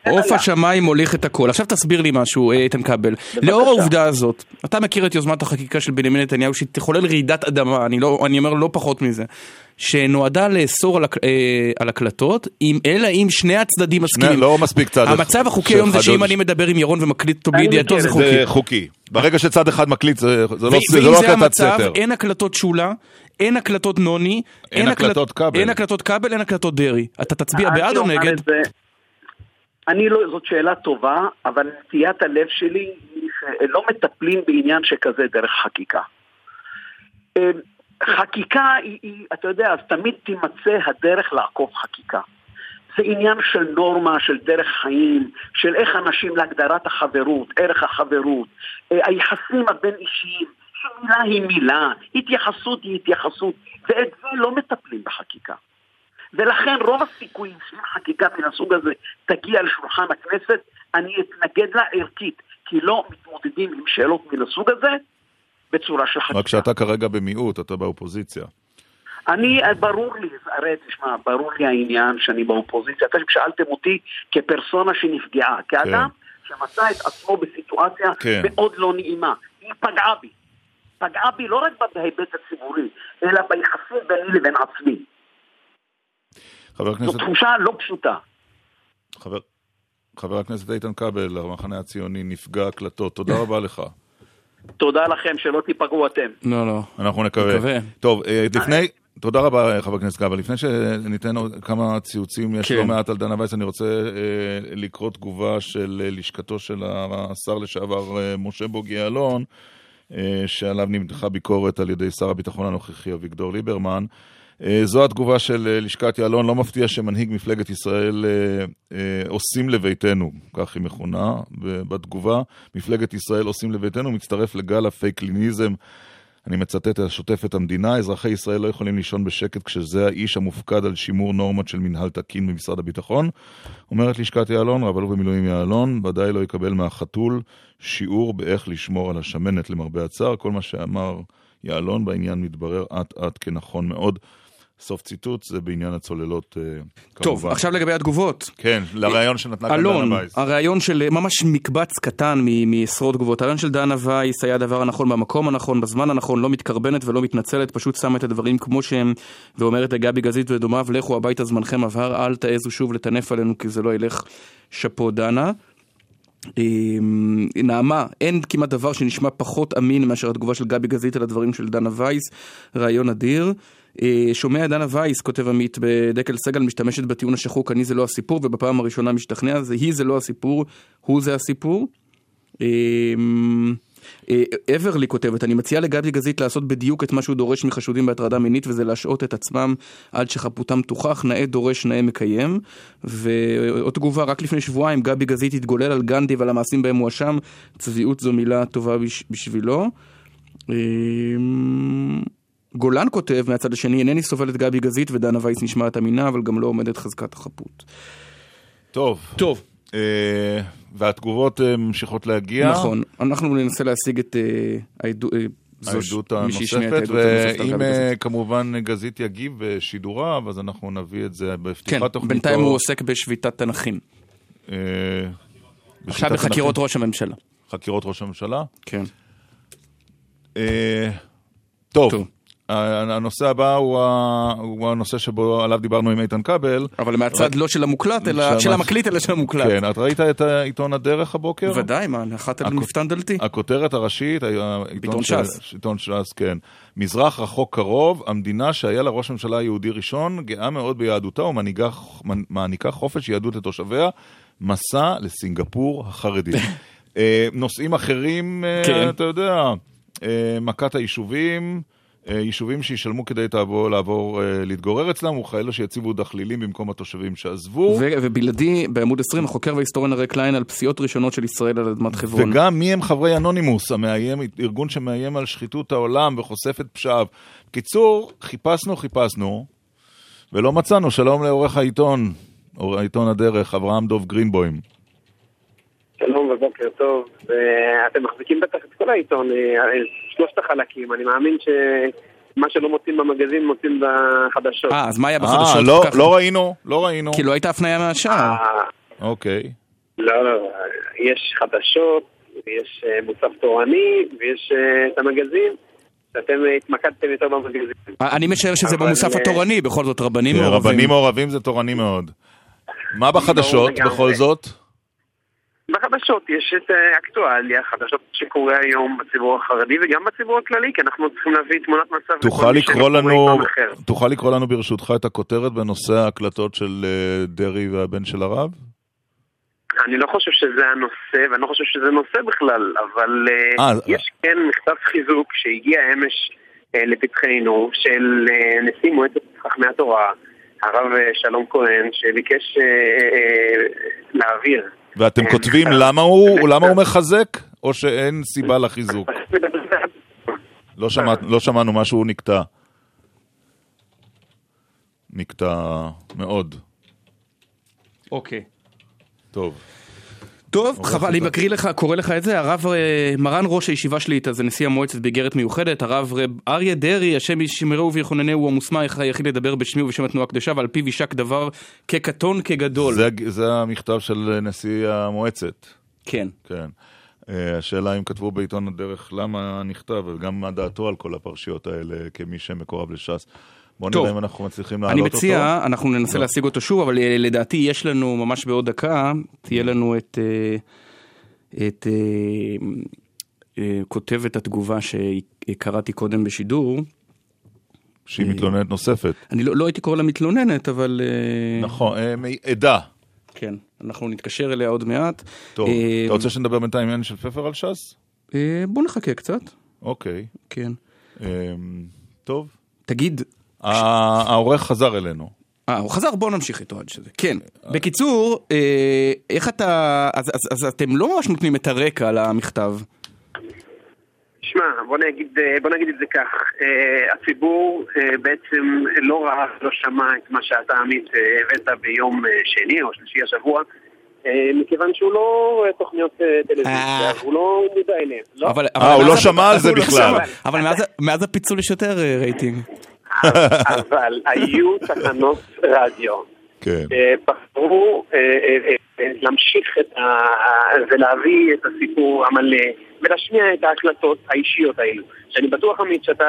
[SPEAKER 2] עוף השמיים מוליך את הכל. עכשיו תסביר לי משהו, אה, איתן כבל. לאור העובדה הזאת, אתה מכיר את יוזמת החקיקה של בנימין נתניהו שתחולל רעידת אדמה, אני, לא, אני אומר לא פחות מזה. שנועדה לאסור על, אה, על הקלטות, אם, אלא אם שני הצדדים מסכימים.
[SPEAKER 1] לא מספיק צד.
[SPEAKER 2] המצב החוקי היום זה שאם אני מדבר עם ירון ומקליט אותו בידיעתו זה חוקי.
[SPEAKER 1] זה חוקי. ברגע שצד אחד מקליט זה, זה לא, זה לא הקלטת סתר. ואם זה המצב,
[SPEAKER 2] אין הקלטות שולה, אין הקלטות נוני,
[SPEAKER 1] אין, אין הקלטות כבל,
[SPEAKER 2] אין הקלטות כבל, אין הקלטות דרעי. אתה תצביע בעד או נגד?
[SPEAKER 9] אני לא, זאת שאלה טובה, אבל נטיית הלב שלי היא שלא מטפלים בעניין שכזה דרך חקיקה. חקיקה היא, היא, אתה יודע, אז תמיד תימצא הדרך לעקוף חקיקה. זה עניין של נורמה, של דרך חיים, של איך אנשים להגדרת החברות, ערך החברות, אה, היחסים הבין אישיים, שמילה היא מילה, התייחסות היא התייחסות, ואת זה לא מטפלים בחקיקה. ולכן רוב הסיכויים שאם חקיקה מן הסוג הזה תגיע לשולחן הכנסת, אני אתנגד לה ערכית, כי לא מתמודדים עם שאלות מן הסוג הזה בצורה של חקיקה.
[SPEAKER 1] רק שאתה כרגע במיעוט, אתה באופוזיציה.
[SPEAKER 9] אני, ברור לי, הרי תשמע, ברור לי העניין שאני באופוזיציה. אתם שאלתם אותי כפרסונה שנפגעה, כאדם כן. שמצא את עצמו בסיטואציה כן. מאוד לא נעימה. היא פגעה בי. פגעה בי לא רק בהיבט הציבורי, אלא ביחסים ביני לבין עצמי.
[SPEAKER 1] חבר הכנסת...
[SPEAKER 9] זו תחושה לא פשוטה.
[SPEAKER 1] חבר... חבר הכנסת איתן כבל, המחנה הציוני, נפגע הקלטות. תודה רבה לך.
[SPEAKER 9] תודה לכם, שלא תיפגעו אתם.
[SPEAKER 2] לא, לא.
[SPEAKER 1] אנחנו נקווה. נקווה. טוב, אה, לפני... תודה רבה, חבר הכנסת כבל. לפני שניתן עוד כמה ציוצים, יש כן. לא מעט על דנה וייס, אני רוצה אה, לקרוא תגובה של אה, לשכתו של השר לשעבר אה, משה בוגי יעלון, אה, שעליו נמתחה ביקורת על ידי שר הביטחון הנוכחי אביגדור ליברמן. אה, זו התגובה של אה, לשכת יעלון, לא מפתיע שמנהיג מפלגת ישראל עושים לביתנו, כך היא מכונה בתגובה. מפלגת ישראל עושים לביתנו מצטרף לגל הפייקליניזם. אני מצטט, השוטף את המדינה, אזרחי ישראל לא יכולים לישון בשקט כשזה האיש המופקד על שימור נורמות של מנהל תקין במשרד הביטחון. אומרת לשכת יעלון, רב אלוף במילואים יעלון, ודאי לא יקבל מהחתול שיעור באיך לשמור על השמנת למרבה הצער. כל מה שאמר יעלון בעניין מתברר אט אט כנכון מאוד. סוף ציטוט, זה בעניין הצוללות אה,
[SPEAKER 2] כמובן. טוב, עכשיו לגבי התגובות.
[SPEAKER 1] כן, לראיון שנתנה כאן
[SPEAKER 2] דנה וייס. הראיון של ממש מקבץ קטן מעשרות תגובות. הראיון של דנה וייס היה הדבר הנכון במקום הנכון, בזמן הנכון, לא מתקרבנת ולא מתנצלת, פשוט שמה את הדברים כמו שהם, ואומרת לגבי גזית ודומיו, לכו הביתה זמנכם עבר, אל תעזו שוב לטנף עלינו כי זה לא ילך. שאפו דנה. אמ, נעמה, אין כמעט דבר שנשמע פחות אמין מאשר התגובה של גבי גזית על הדברים של דנה וייס, רעיון אדיר. אה, שומע דנה וייס, כותב עמית בדקל סגל, משתמשת בטיעון השחוק אני זה לא הסיפור, ובפעם הראשונה משתכנע, זה היא זה לא הסיפור, הוא זה הסיפור. אמ, אברלי כותבת, אני מציעה לגבי גזית לעשות בדיוק את מה שהוא דורש מחשודים בהטרדה מינית וזה להשעות את עצמם עד שחפותם תוכח, נאה דורש נאה מקיים. ועוד תגובה, רק לפני שבועיים גבי גזית התגולל על גנדי ועל המעשים בהם מואשם, צביעות זו מילה טובה בש, בשבילו. גולן כותב מהצד השני, אינני סובל את גבי גזית ודנה וייס נשמעת אמינה, אבל גם לא עומדת חזקת החפות.
[SPEAKER 1] טוב.
[SPEAKER 2] טוב.
[SPEAKER 1] אה, והתגובות אה, ממשיכות להגיע.
[SPEAKER 2] נכון, אנחנו ננסה להשיג את אה, העדות.
[SPEAKER 1] העדות הנוספת, ואם כמובן גזית יגיב בשידוריו, אז אנחנו נביא את זה בפתיחת
[SPEAKER 2] כן,
[SPEAKER 1] תוכניתו.
[SPEAKER 2] בינתיים הוא עוסק בשביתת תנכים. עכשיו בחקירות ראש הממשלה.
[SPEAKER 1] חקירות ראש הממשלה?
[SPEAKER 2] כן.
[SPEAKER 1] טוב. טוב. הנושא הבא הוא, ה... הוא הנושא שבו עליו דיברנו עם איתן כבל.
[SPEAKER 2] אבל מהצד רק... לא של המוקלט, אלא שמה... של המקליט, אלא של המוקלט.
[SPEAKER 1] כן, את ראית את עיתון הדרך הבוקר?
[SPEAKER 2] ודאי, מה, נחת על הכ... מפתן דלתי.
[SPEAKER 1] הכותרת הראשית,
[SPEAKER 2] עיתון ש"ס.
[SPEAKER 1] עיתון ש"ס, כן. מזרח רחוק קרוב, המדינה שהיה לה ראש ממשלה יהודי ראשון, גאה מאוד ביהדותה ומעניקה חופש יהדות לתושביה, מסע לסינגפור החרדית. אה, נושאים אחרים, אה, כן. אתה יודע, אה, מכת היישובים. אה, יישובים שישלמו כדי תעבור, לעבור, אה, להתגורר אצלם, וכאלה שיציבו דחלילים במקום התושבים שעזבו.
[SPEAKER 2] ובלעדי, בעמוד 20, החוקר וההיסטוריון הרי קליין על פסיעות ראשונות של ישראל על אדמת חברון.
[SPEAKER 1] וגם מי הם חברי אנונימוס, המאיים, ארגון שמאיים על שחיתות העולם וחושף את פשעיו. בקיצור, חיפשנו, חיפשנו, ולא מצאנו. שלום לעורך העיתון, העיתון הדרך, אברהם דוב גרינבוים.
[SPEAKER 11] שלום ובוקר טוב. אתם מחזיקים בטח את כל העיתון, אה, שלושת החלקים. אני מאמין ש... מה שלא מוצאים במגזין מוצאים בחדשות.
[SPEAKER 2] אה, אז מה היה בחדשות?
[SPEAKER 1] אה, לא, לא ראינו, לא ראינו.
[SPEAKER 2] כי לא הייתה הפניה מהשאר.
[SPEAKER 1] אה, אוקיי.
[SPEAKER 11] לא, לא, יש חדשות, ויש אה, מוסף תורני, ויש את המגזין. שאתם התמקדתם יותר במגזין.
[SPEAKER 2] אני משער שזה במוסף התורני, בכל זאת רבנים
[SPEAKER 1] כן, מעורבים. רבנים מעורבים זה תורני מאוד. מה בחדשות בכל זאת?
[SPEAKER 11] בחדשות יש את האקטואליה, חדשות שקורה היום בציבור החרדי וגם בציבור הכללי, כי אנחנו צריכים להביא תמונת מצב
[SPEAKER 1] תוכל לקרוא לנו, תוכל לקרוא לנו ברשותך את הכותרת בנושא ההקלטות של אה, דרעי והבן של הרב?
[SPEAKER 11] אני לא חושב שזה הנושא, ואני לא חושב שזה נושא בכלל, אבל 아, אה, אה, יש כן מכתב חיזוק שהגיע אמש לפתחנו של נשיא מועצת חכמי התורה, הרב שלום כהן, שביקש להעביר
[SPEAKER 1] ואתם כן. כותבים למה הוא, למה הוא מחזק, או שאין סיבה לחיזוק? לא, שמע, לא שמענו משהו נקטע. נקטע מאוד.
[SPEAKER 2] אוקיי.
[SPEAKER 1] טוב.
[SPEAKER 2] טוב, חבל, אני מקריא לך, קורא לך את זה, הרב, אה, מרן ראש הישיבה שליטה, זה נשיא המועצת באיגרת מיוחדת, הרב אריה דרעי, השם ישמרו ויחוננהו, הוא המוסמך היחיד לדבר בשמי ובשם התנועה הקדושה, ועל פיו יישק דבר כקטון כגדול.
[SPEAKER 1] זה, זה המכתב של נשיא המועצת.
[SPEAKER 2] כן.
[SPEAKER 1] כן. אה, השאלה אם כתבו בעיתון הדרך למה נכתב, וגם מה דעתו על כל הפרשיות האלה, כמי שמקורב לש"ס. בוא נראה אם אנחנו מצליחים להעלות
[SPEAKER 2] אותו. אני מציע, אותו. אנחנו ננסה לא. להשיג אותו שוב, אבל אה, לדעתי יש לנו ממש בעוד דקה, תהיה לנו את, אה, את, אה, כותבת התגובה שקראתי קודם בשידור.
[SPEAKER 1] שהיא מתלוננת נוספת.
[SPEAKER 2] אני לא, לא הייתי קורא לה מתלוננת, אבל...
[SPEAKER 1] נכון, עדה.
[SPEAKER 2] כן, אנחנו נתקשר אליה עוד מעט.
[SPEAKER 1] טוב, אתה רוצה שנדבר בינתיים עם של פפר על ש"ס?
[SPEAKER 2] בוא נחכה קצת.
[SPEAKER 1] אוקיי.
[SPEAKER 2] כן.
[SPEAKER 1] טוב.
[SPEAKER 2] תגיד,
[SPEAKER 1] העורך חזר אלינו.
[SPEAKER 2] אה, הוא חזר, בוא נמשיך איתו עד שזה. כן. בקיצור, אה, איך אתה... אז, אז, אז אתם לא ממש נותנים את הרקע למכתב.
[SPEAKER 11] שמע, בוא נגיד, אה, בוא נגיד את זה כך, uh, הציבור uh, בעצם לא ראה, לא שמע את מה שאתה עמית הבאת ביום שני או שלישי השבוע, uh, מכיוון שהוא לא רואה תוכניות טלוויזיה, הוא לא מודע אליהם.
[SPEAKER 1] לא? אה, הוא לא שמע על זה לא בכלל.
[SPEAKER 2] אבל מאז הפיצול יש יותר רייטינג.
[SPEAKER 11] אבל היו תחנות רדיו.
[SPEAKER 1] כן.
[SPEAKER 11] בחרו אה, אה, אה, להמשיך את ה... ולהביא את הסיפור המלא ולהשמיע את ההקלטות האישיות האלו. שאני בטוח, עמית, שאתה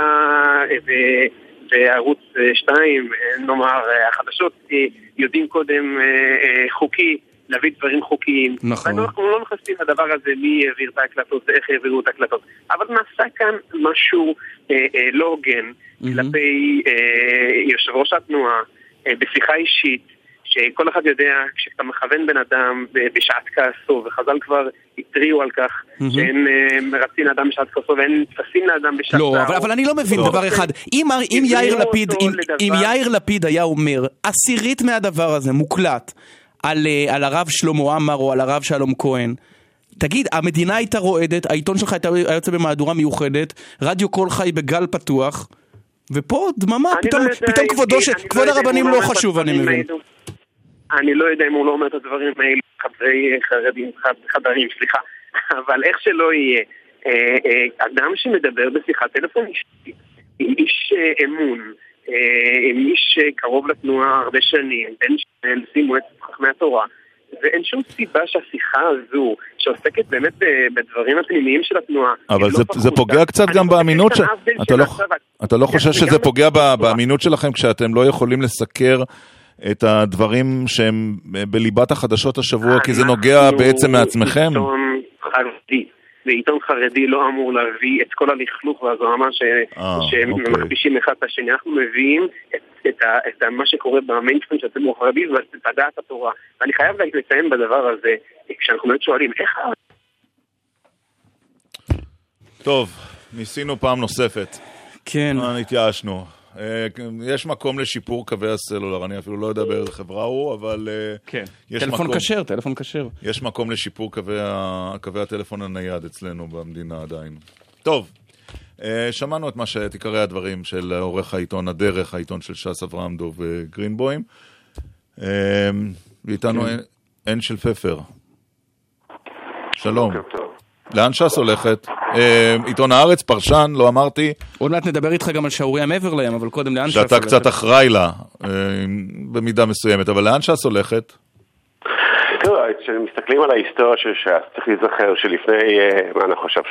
[SPEAKER 11] בערוץ 2, נאמר, החדשות, יודעים קודם חוקי להביא דברים חוקיים.
[SPEAKER 2] נכון.
[SPEAKER 11] אנחנו לא נכנסים לדבר הזה, מי העביר את ההקלטות ואיך העבירו את ההקלטות. אבל נעשה כאן משהו אה, אה, לא הוגן. כלפי אה, יושב ראש התנועה, אה, בשיחה אישית, שכל אחד יודע, כשאתה מכוון בן אדם בשעת כעסו, וחז"ל כבר התריעו על כך mm-hmm. שאין uh, מרצים לאדם בשעת כעסו ואין תפסים לאדם בשעת
[SPEAKER 2] לא, אבל, אבל אני לא מבין לא. דבר אחד. אם, אם, יאיר לפיד, אם, אם יאיר לפיד היה אומר, עשירית מהדבר הזה מוקלט על, uh, על הרב שלמה עמאר או על הרב שלום כהן, תגיד, המדינה הייתה רועדת, העיתון שלך היה יוצא במהדורה מיוחדת, רדיו קול חי בגל פתוח, ופה דממה, פתאום, לא פתאום כבודו של, כבוד לא הרבנים לא חשוב, אני מבין.
[SPEAKER 11] אני לא יודע אם הוא לא אומר את הדברים האלה בחדרי חרדים, חדרים, סליחה, אבל איך שלא יהיה, אה, אה, אדם שמדבר בשיחת טלפון עם איש אה, אמון, עם איש קרוב לתנועה הרבה שנים, בין נשיא מועצת חכמי התורה, ואין שום סיבה שהשיחה הזו, שעוסקת באמת בדברים הפנימיים של התנועה,
[SPEAKER 1] אבל זה, לא זה פוגע קצת גם באמינות ש... אתה לא, אתה לא חושב שזה פוגע באמינות שלכם כשאתם לא יכולים לסקר את הדברים שהם בליבת החדשות השבוע, כי זה נוגע בעצם מעצמכם?
[SPEAKER 11] עיתון חרדי, ועיתון חרדי לא אמור להביא את כל הלכלוך והזוהמה אה, שהם אוקיי. אחד את השני. אנחנו מביאים את, את, ה, את מה שקורה במיינסטרים של הציבור החרדי ואת דעת התורה. ואני חייב לציין בדבר הזה, כשאנחנו באמת שואלים, איך...
[SPEAKER 1] טוב, ניסינו פעם נוספת.
[SPEAKER 2] כן.
[SPEAKER 1] התייאשנו. אה, יש מקום לשיפור קווי הסלולר, אני אפילו לא יודע באיזה חברה הוא, אבל... אה,
[SPEAKER 2] כן, טלפון מקום, כשר, טלפון כשר.
[SPEAKER 1] יש מקום לשיפור קווי, ה... קווי הטלפון הנייד אצלנו במדינה עדיין. טוב, אה, שמענו את מה שאת עיקרי הדברים של עורך העיתון הדרך, העיתון של ש"ס אברהם דוב גרינבוים. ואיתנו כן. אנשיל פפר. שלום. בוקר טוב. לאן ש"ס הולכת? אה, עיתון הארץ, פרשן, לא אמרתי.
[SPEAKER 2] עוד מעט נדבר איתך גם על שערוריה מעבר לים, אבל קודם לאן
[SPEAKER 1] ש"ס הולכת? שאתה קצת אחראי לה, אה, במידה מסוימת, אבל לאן ש"ס הולכת?
[SPEAKER 12] תראו, כשמסתכלים על ההיסטוריה של ש"ס, צריך להיזכר שלפני, אה, מה אני חושב,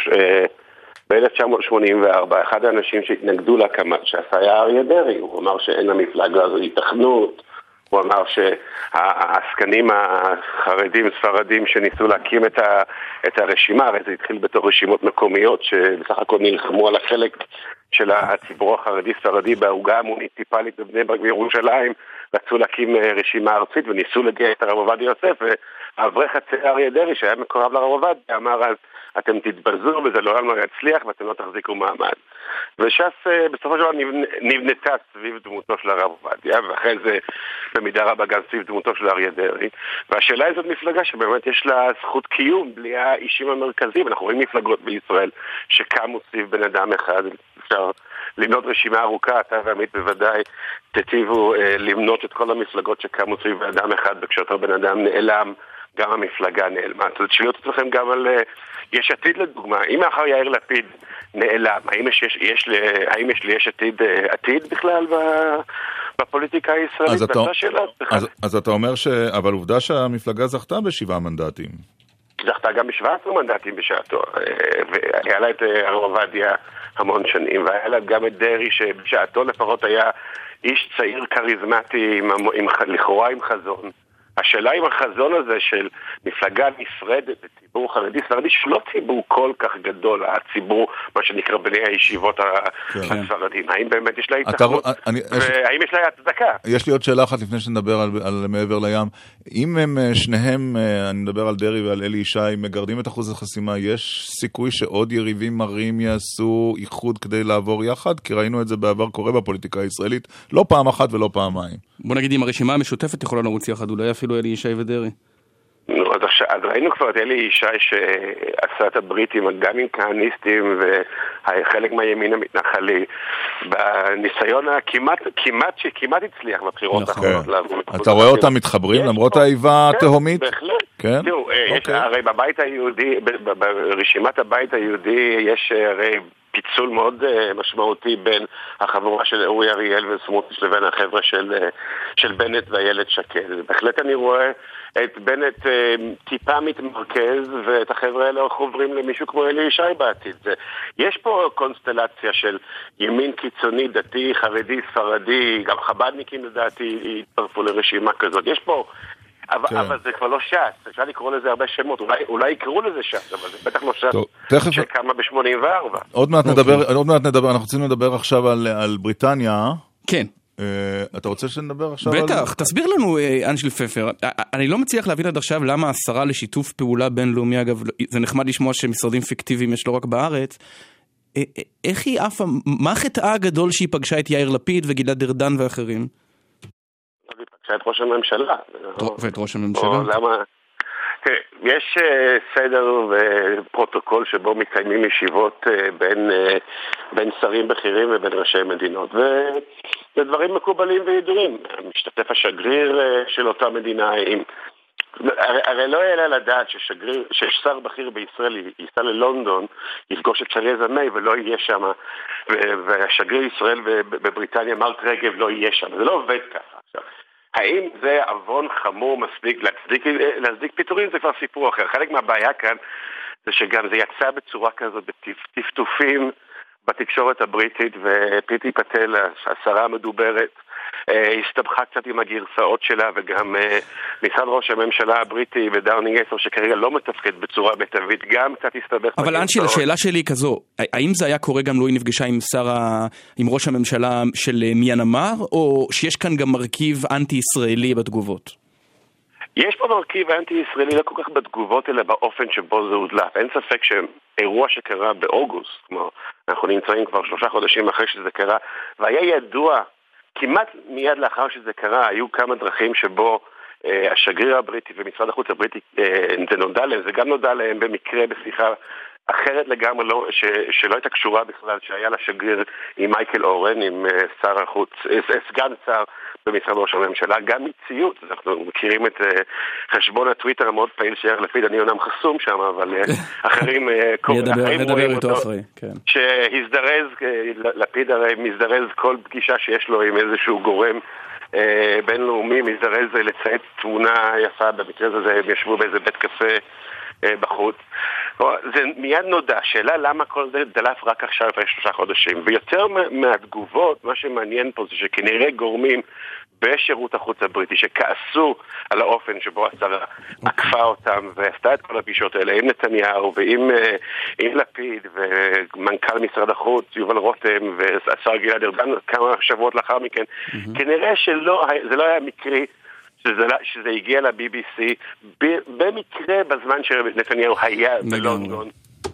[SPEAKER 12] ב-1984, אחד האנשים שהתנגדו להקמת ש"ס היה אריה דרעי, הוא אמר שאין למפלגה הזו היתכנות. הוא אמר שהעסקנים החרדים, ספרדים, שניסו להקים את, ה, את הרשימה, הרי זה התחיל בתור רשימות מקומיות, שבסך הכל נלחמו על החלק של הציבור החרדי-ספרדי בעוגה המוניציפלית בבני ברק בירושלים, רצו להקים אה, רשימה ארצית וניסו להגיע את הרב עובדיה יוסף, הצעיר אריה דרעי, שהיה מקורב לרב עובדיה, אמר אז אתם תתבזו וזה לעולם לא יצליח ואתם לא תחזיקו מעמד. וש"ס אה, בסופו של דבר נבנתה סביב דמותו של הרב עובדיה, ואחרי זה במידה רבה גם סביב דמותו של אריה דרעי. והשאלה היא זאת מפלגה שבאמת יש לה זכות קיום בלי האישים המרכזיים. אנחנו רואים מפלגות בישראל שקמו סביב בן אדם אחד, אפשר למנות רשימה ארוכה, אתה ועמית בוודאי תיטיבו אה, למנות את כל המפלגות שקמו סביב בן אדם אחד, וכשאותו בן אדם נעלם גם המפלגה נעלמה. אז תשאלו את עצמכם גם על uh, יש עתיד לדוגמה. אם מאחר יאיר לפיד נעלם, האם יש, יש, יש, האם יש ליש עתיד uh, עתיד בכלל ב, בפוליטיקה הישראלית? אז אתה,
[SPEAKER 1] שאלה, אז, אז אתה אומר ש... אבל עובדה שהמפלגה זכתה בשבעה מנדטים.
[SPEAKER 12] זכתה גם ב-17 מנדטים בשעתו, אה, והיה לה את הרב עובדיה המון שנים, והיה לה גם את דרעי שבשעתו לפחות היה איש צעיר כריזמטי, עם, עם, לכאורה עם חזון. השאלה אם החזון הזה של מפלגה נפרדת לציבור חרדי ספרדי, שלא ציבור כל כך גדול, הציבור, מה שנקרא בני הישיבות כן. הספרדים, האם באמת יש לה התאחדות, והאם יש לה הצדקה?
[SPEAKER 1] יש לי עוד שאלה אחת לפני שנדבר על, על מעבר לים. אם הם אה, שניהם, אה, אני מדבר על דרעי ועל אלי ישי, מגרדים את אחוז החסימה, יש סיכוי שעוד יריבים מרים יעשו איחוד כדי לעבור יחד? כי ראינו את זה בעבר קורה בפוליטיקה הישראלית, לא פעם אחת ולא פעמיים.
[SPEAKER 2] בוא נגיד אם הרשימה המשותפת יכולה לרוץ יחד, אולי אפילו אלי ישי ודרעי.
[SPEAKER 12] נו, אז, עכשיו, אז ראינו כבר את אלי ישי שעשה את הבריטים גם עם כהניסטים וחלק מהימין המתנחלי בניסיון הכמעט, כמעט שכמעט הצליח בבחירות
[SPEAKER 1] נכון. האחרונות. אתה רואה אותם מתחברים למרות האיבה התהומית?
[SPEAKER 12] כן, בהחלט. כן? תראו, יש, אוקיי. הרי בבית היהודי, ברשימת הבית היהודי יש הרי פיצול מאוד uh, משמעותי בין החבורה של אורי אריאל וסמוטריץ' לבין החבר'ה של, uh, של בנט ואיילת שקד. בהחלט אני רואה את בנט uh, טיפה מתמרכז ואת החבר'ה האלה עוברים למישהו כמו אלי ישי בעתיד. יש פה קונסטלציה של ימין קיצוני, דתי, חרדי, ספרדי, גם חב"דניקים לדעתי יצטרפו לרשימה כזאת. יש פה אבל, כן. אבל זה כבר לא ש"ס, אפשר לקרוא לזה הרבה שמות, אולי, אולי יקראו לזה ש"ס, אבל זה בטח לא ש"ס תכף... שקמה ב-84.
[SPEAKER 1] עוד מעט, נדבר, עוד מעט נדבר, אנחנו רוצים לדבר עכשיו על, על בריטניה.
[SPEAKER 2] כן.
[SPEAKER 1] אתה רוצה שנדבר עכשיו
[SPEAKER 2] בטח, על... בטח, תסביר לנו, אנג'ל פפר. אני לא מצליח להבין עד עכשיו למה השרה לשיתוף פעולה בינלאומי, אגב, זה נחמד לשמוע שמשרדים פיקטיביים יש לא רק בארץ. איך היא עפה, מה חטאה הגדול שהיא פגשה את יאיר לפיד וגלעד ארדן ואחרים?
[SPEAKER 12] פגשה את ראש הממשלה.
[SPEAKER 2] ואת ראש הממשלה?
[SPEAKER 12] למה... יש אה, סדר ופרוטוקול שבו מקיימים ישיבות אה, בין, אה, בין שרים בכירים ובין ראשי מדינות וזה דברים מקובלים וידועים. משתתף השגריר של אותה מדינה, עם... הרי, הרי לא יעלה לדעת ששגריר, ששר בכיר בישראל ייסע ללונדון, יפגוש את תרזה מיי ולא יהיה שם, והשגריר ישראל בבריטניה, מרק רגב, לא יהיה שם. זה לא עובד ככה. עכשיו, האם זה עוון חמור מספיק להצדיק, להצדיק פיטורים? זה כבר סיפור אחר. חלק מהבעיה כאן זה שגם זה יצא בצורה כזאת בטפטופים בתקשורת הבריטית, ופיטי פטל, השרה המדוברת, הסתבכה קצת עם הגרסאות שלה וגם אה, משרד ראש הממשלה הבריטי ודאונינג 10 שכרגע לא מתפקד בצורה מיטבית גם קצת הסתבך.
[SPEAKER 2] אבל אנשי, השאלה שלי היא כזו, האם זה היה קורה גם לו היא נפגשה עם שר ה... עם ראש הממשלה של אה, מיאנמר או שיש כאן גם מרכיב אנטי-ישראלי בתגובות?
[SPEAKER 12] יש פה מרכיב אנטי-ישראלי לא כל כך בתגובות, אלא באופן שבו זה הודלף. אין ספק שאירוע שקרה באוגוסט, כלומר, אנחנו נמצאים כבר שלושה חודשים אחרי שזה קרה, והיה ידוע כמעט מיד לאחר שזה קרה, היו כמה דרכים שבו אה, השגריר הבריטי ומשרד החוץ הבריטי, אה, זה נודע להם, זה גם נודע להם במקרה בשיחה אחרת לגמרי, לא, ש, שלא הייתה קשורה בכלל, שהיה לה שגריר עם מייקל אורן, עם uh, שר החוץ, uh, סגן שר במשרד ראש הממשלה, גם מציאות, אנחנו מכירים את uh, חשבון הטוויטר המאוד פעיל של יאיר לפיד, אני אומנם חסום שם, אבל uh, אחרים,
[SPEAKER 2] אחרים רואים אותו, כן.
[SPEAKER 12] שהזדרז, לפיד הרי מזדרז כל פגישה שיש לו עם איזשהו גורם בינלאומי, מזדרז לציית תמונה יפה, במקרה הזה הם ישבו באיזה בית קפה אה, בחוץ. זה מיד נודע, שאלה למה כל זה דלף רק עכשיו אחרי שלושה חודשים. ויותר מהתגובות, מה שמעניין פה זה שכנראה גורמים בשירות החוץ הבריטי שכעסו על האופן שבו השרה עקפה אותם ועשתה את כל הפגישות האלה עם נתניהו ועם אה, עם לפיד ומנכ"ל משרד החוץ יובל רותם והשר גלעד ארדן כמה שבועות לאחר מכן. כנראה שזה לא היה מקרי שזה, שזה הגיע ל-BBC במקרה בזמן שנתניהו היה בלונדון.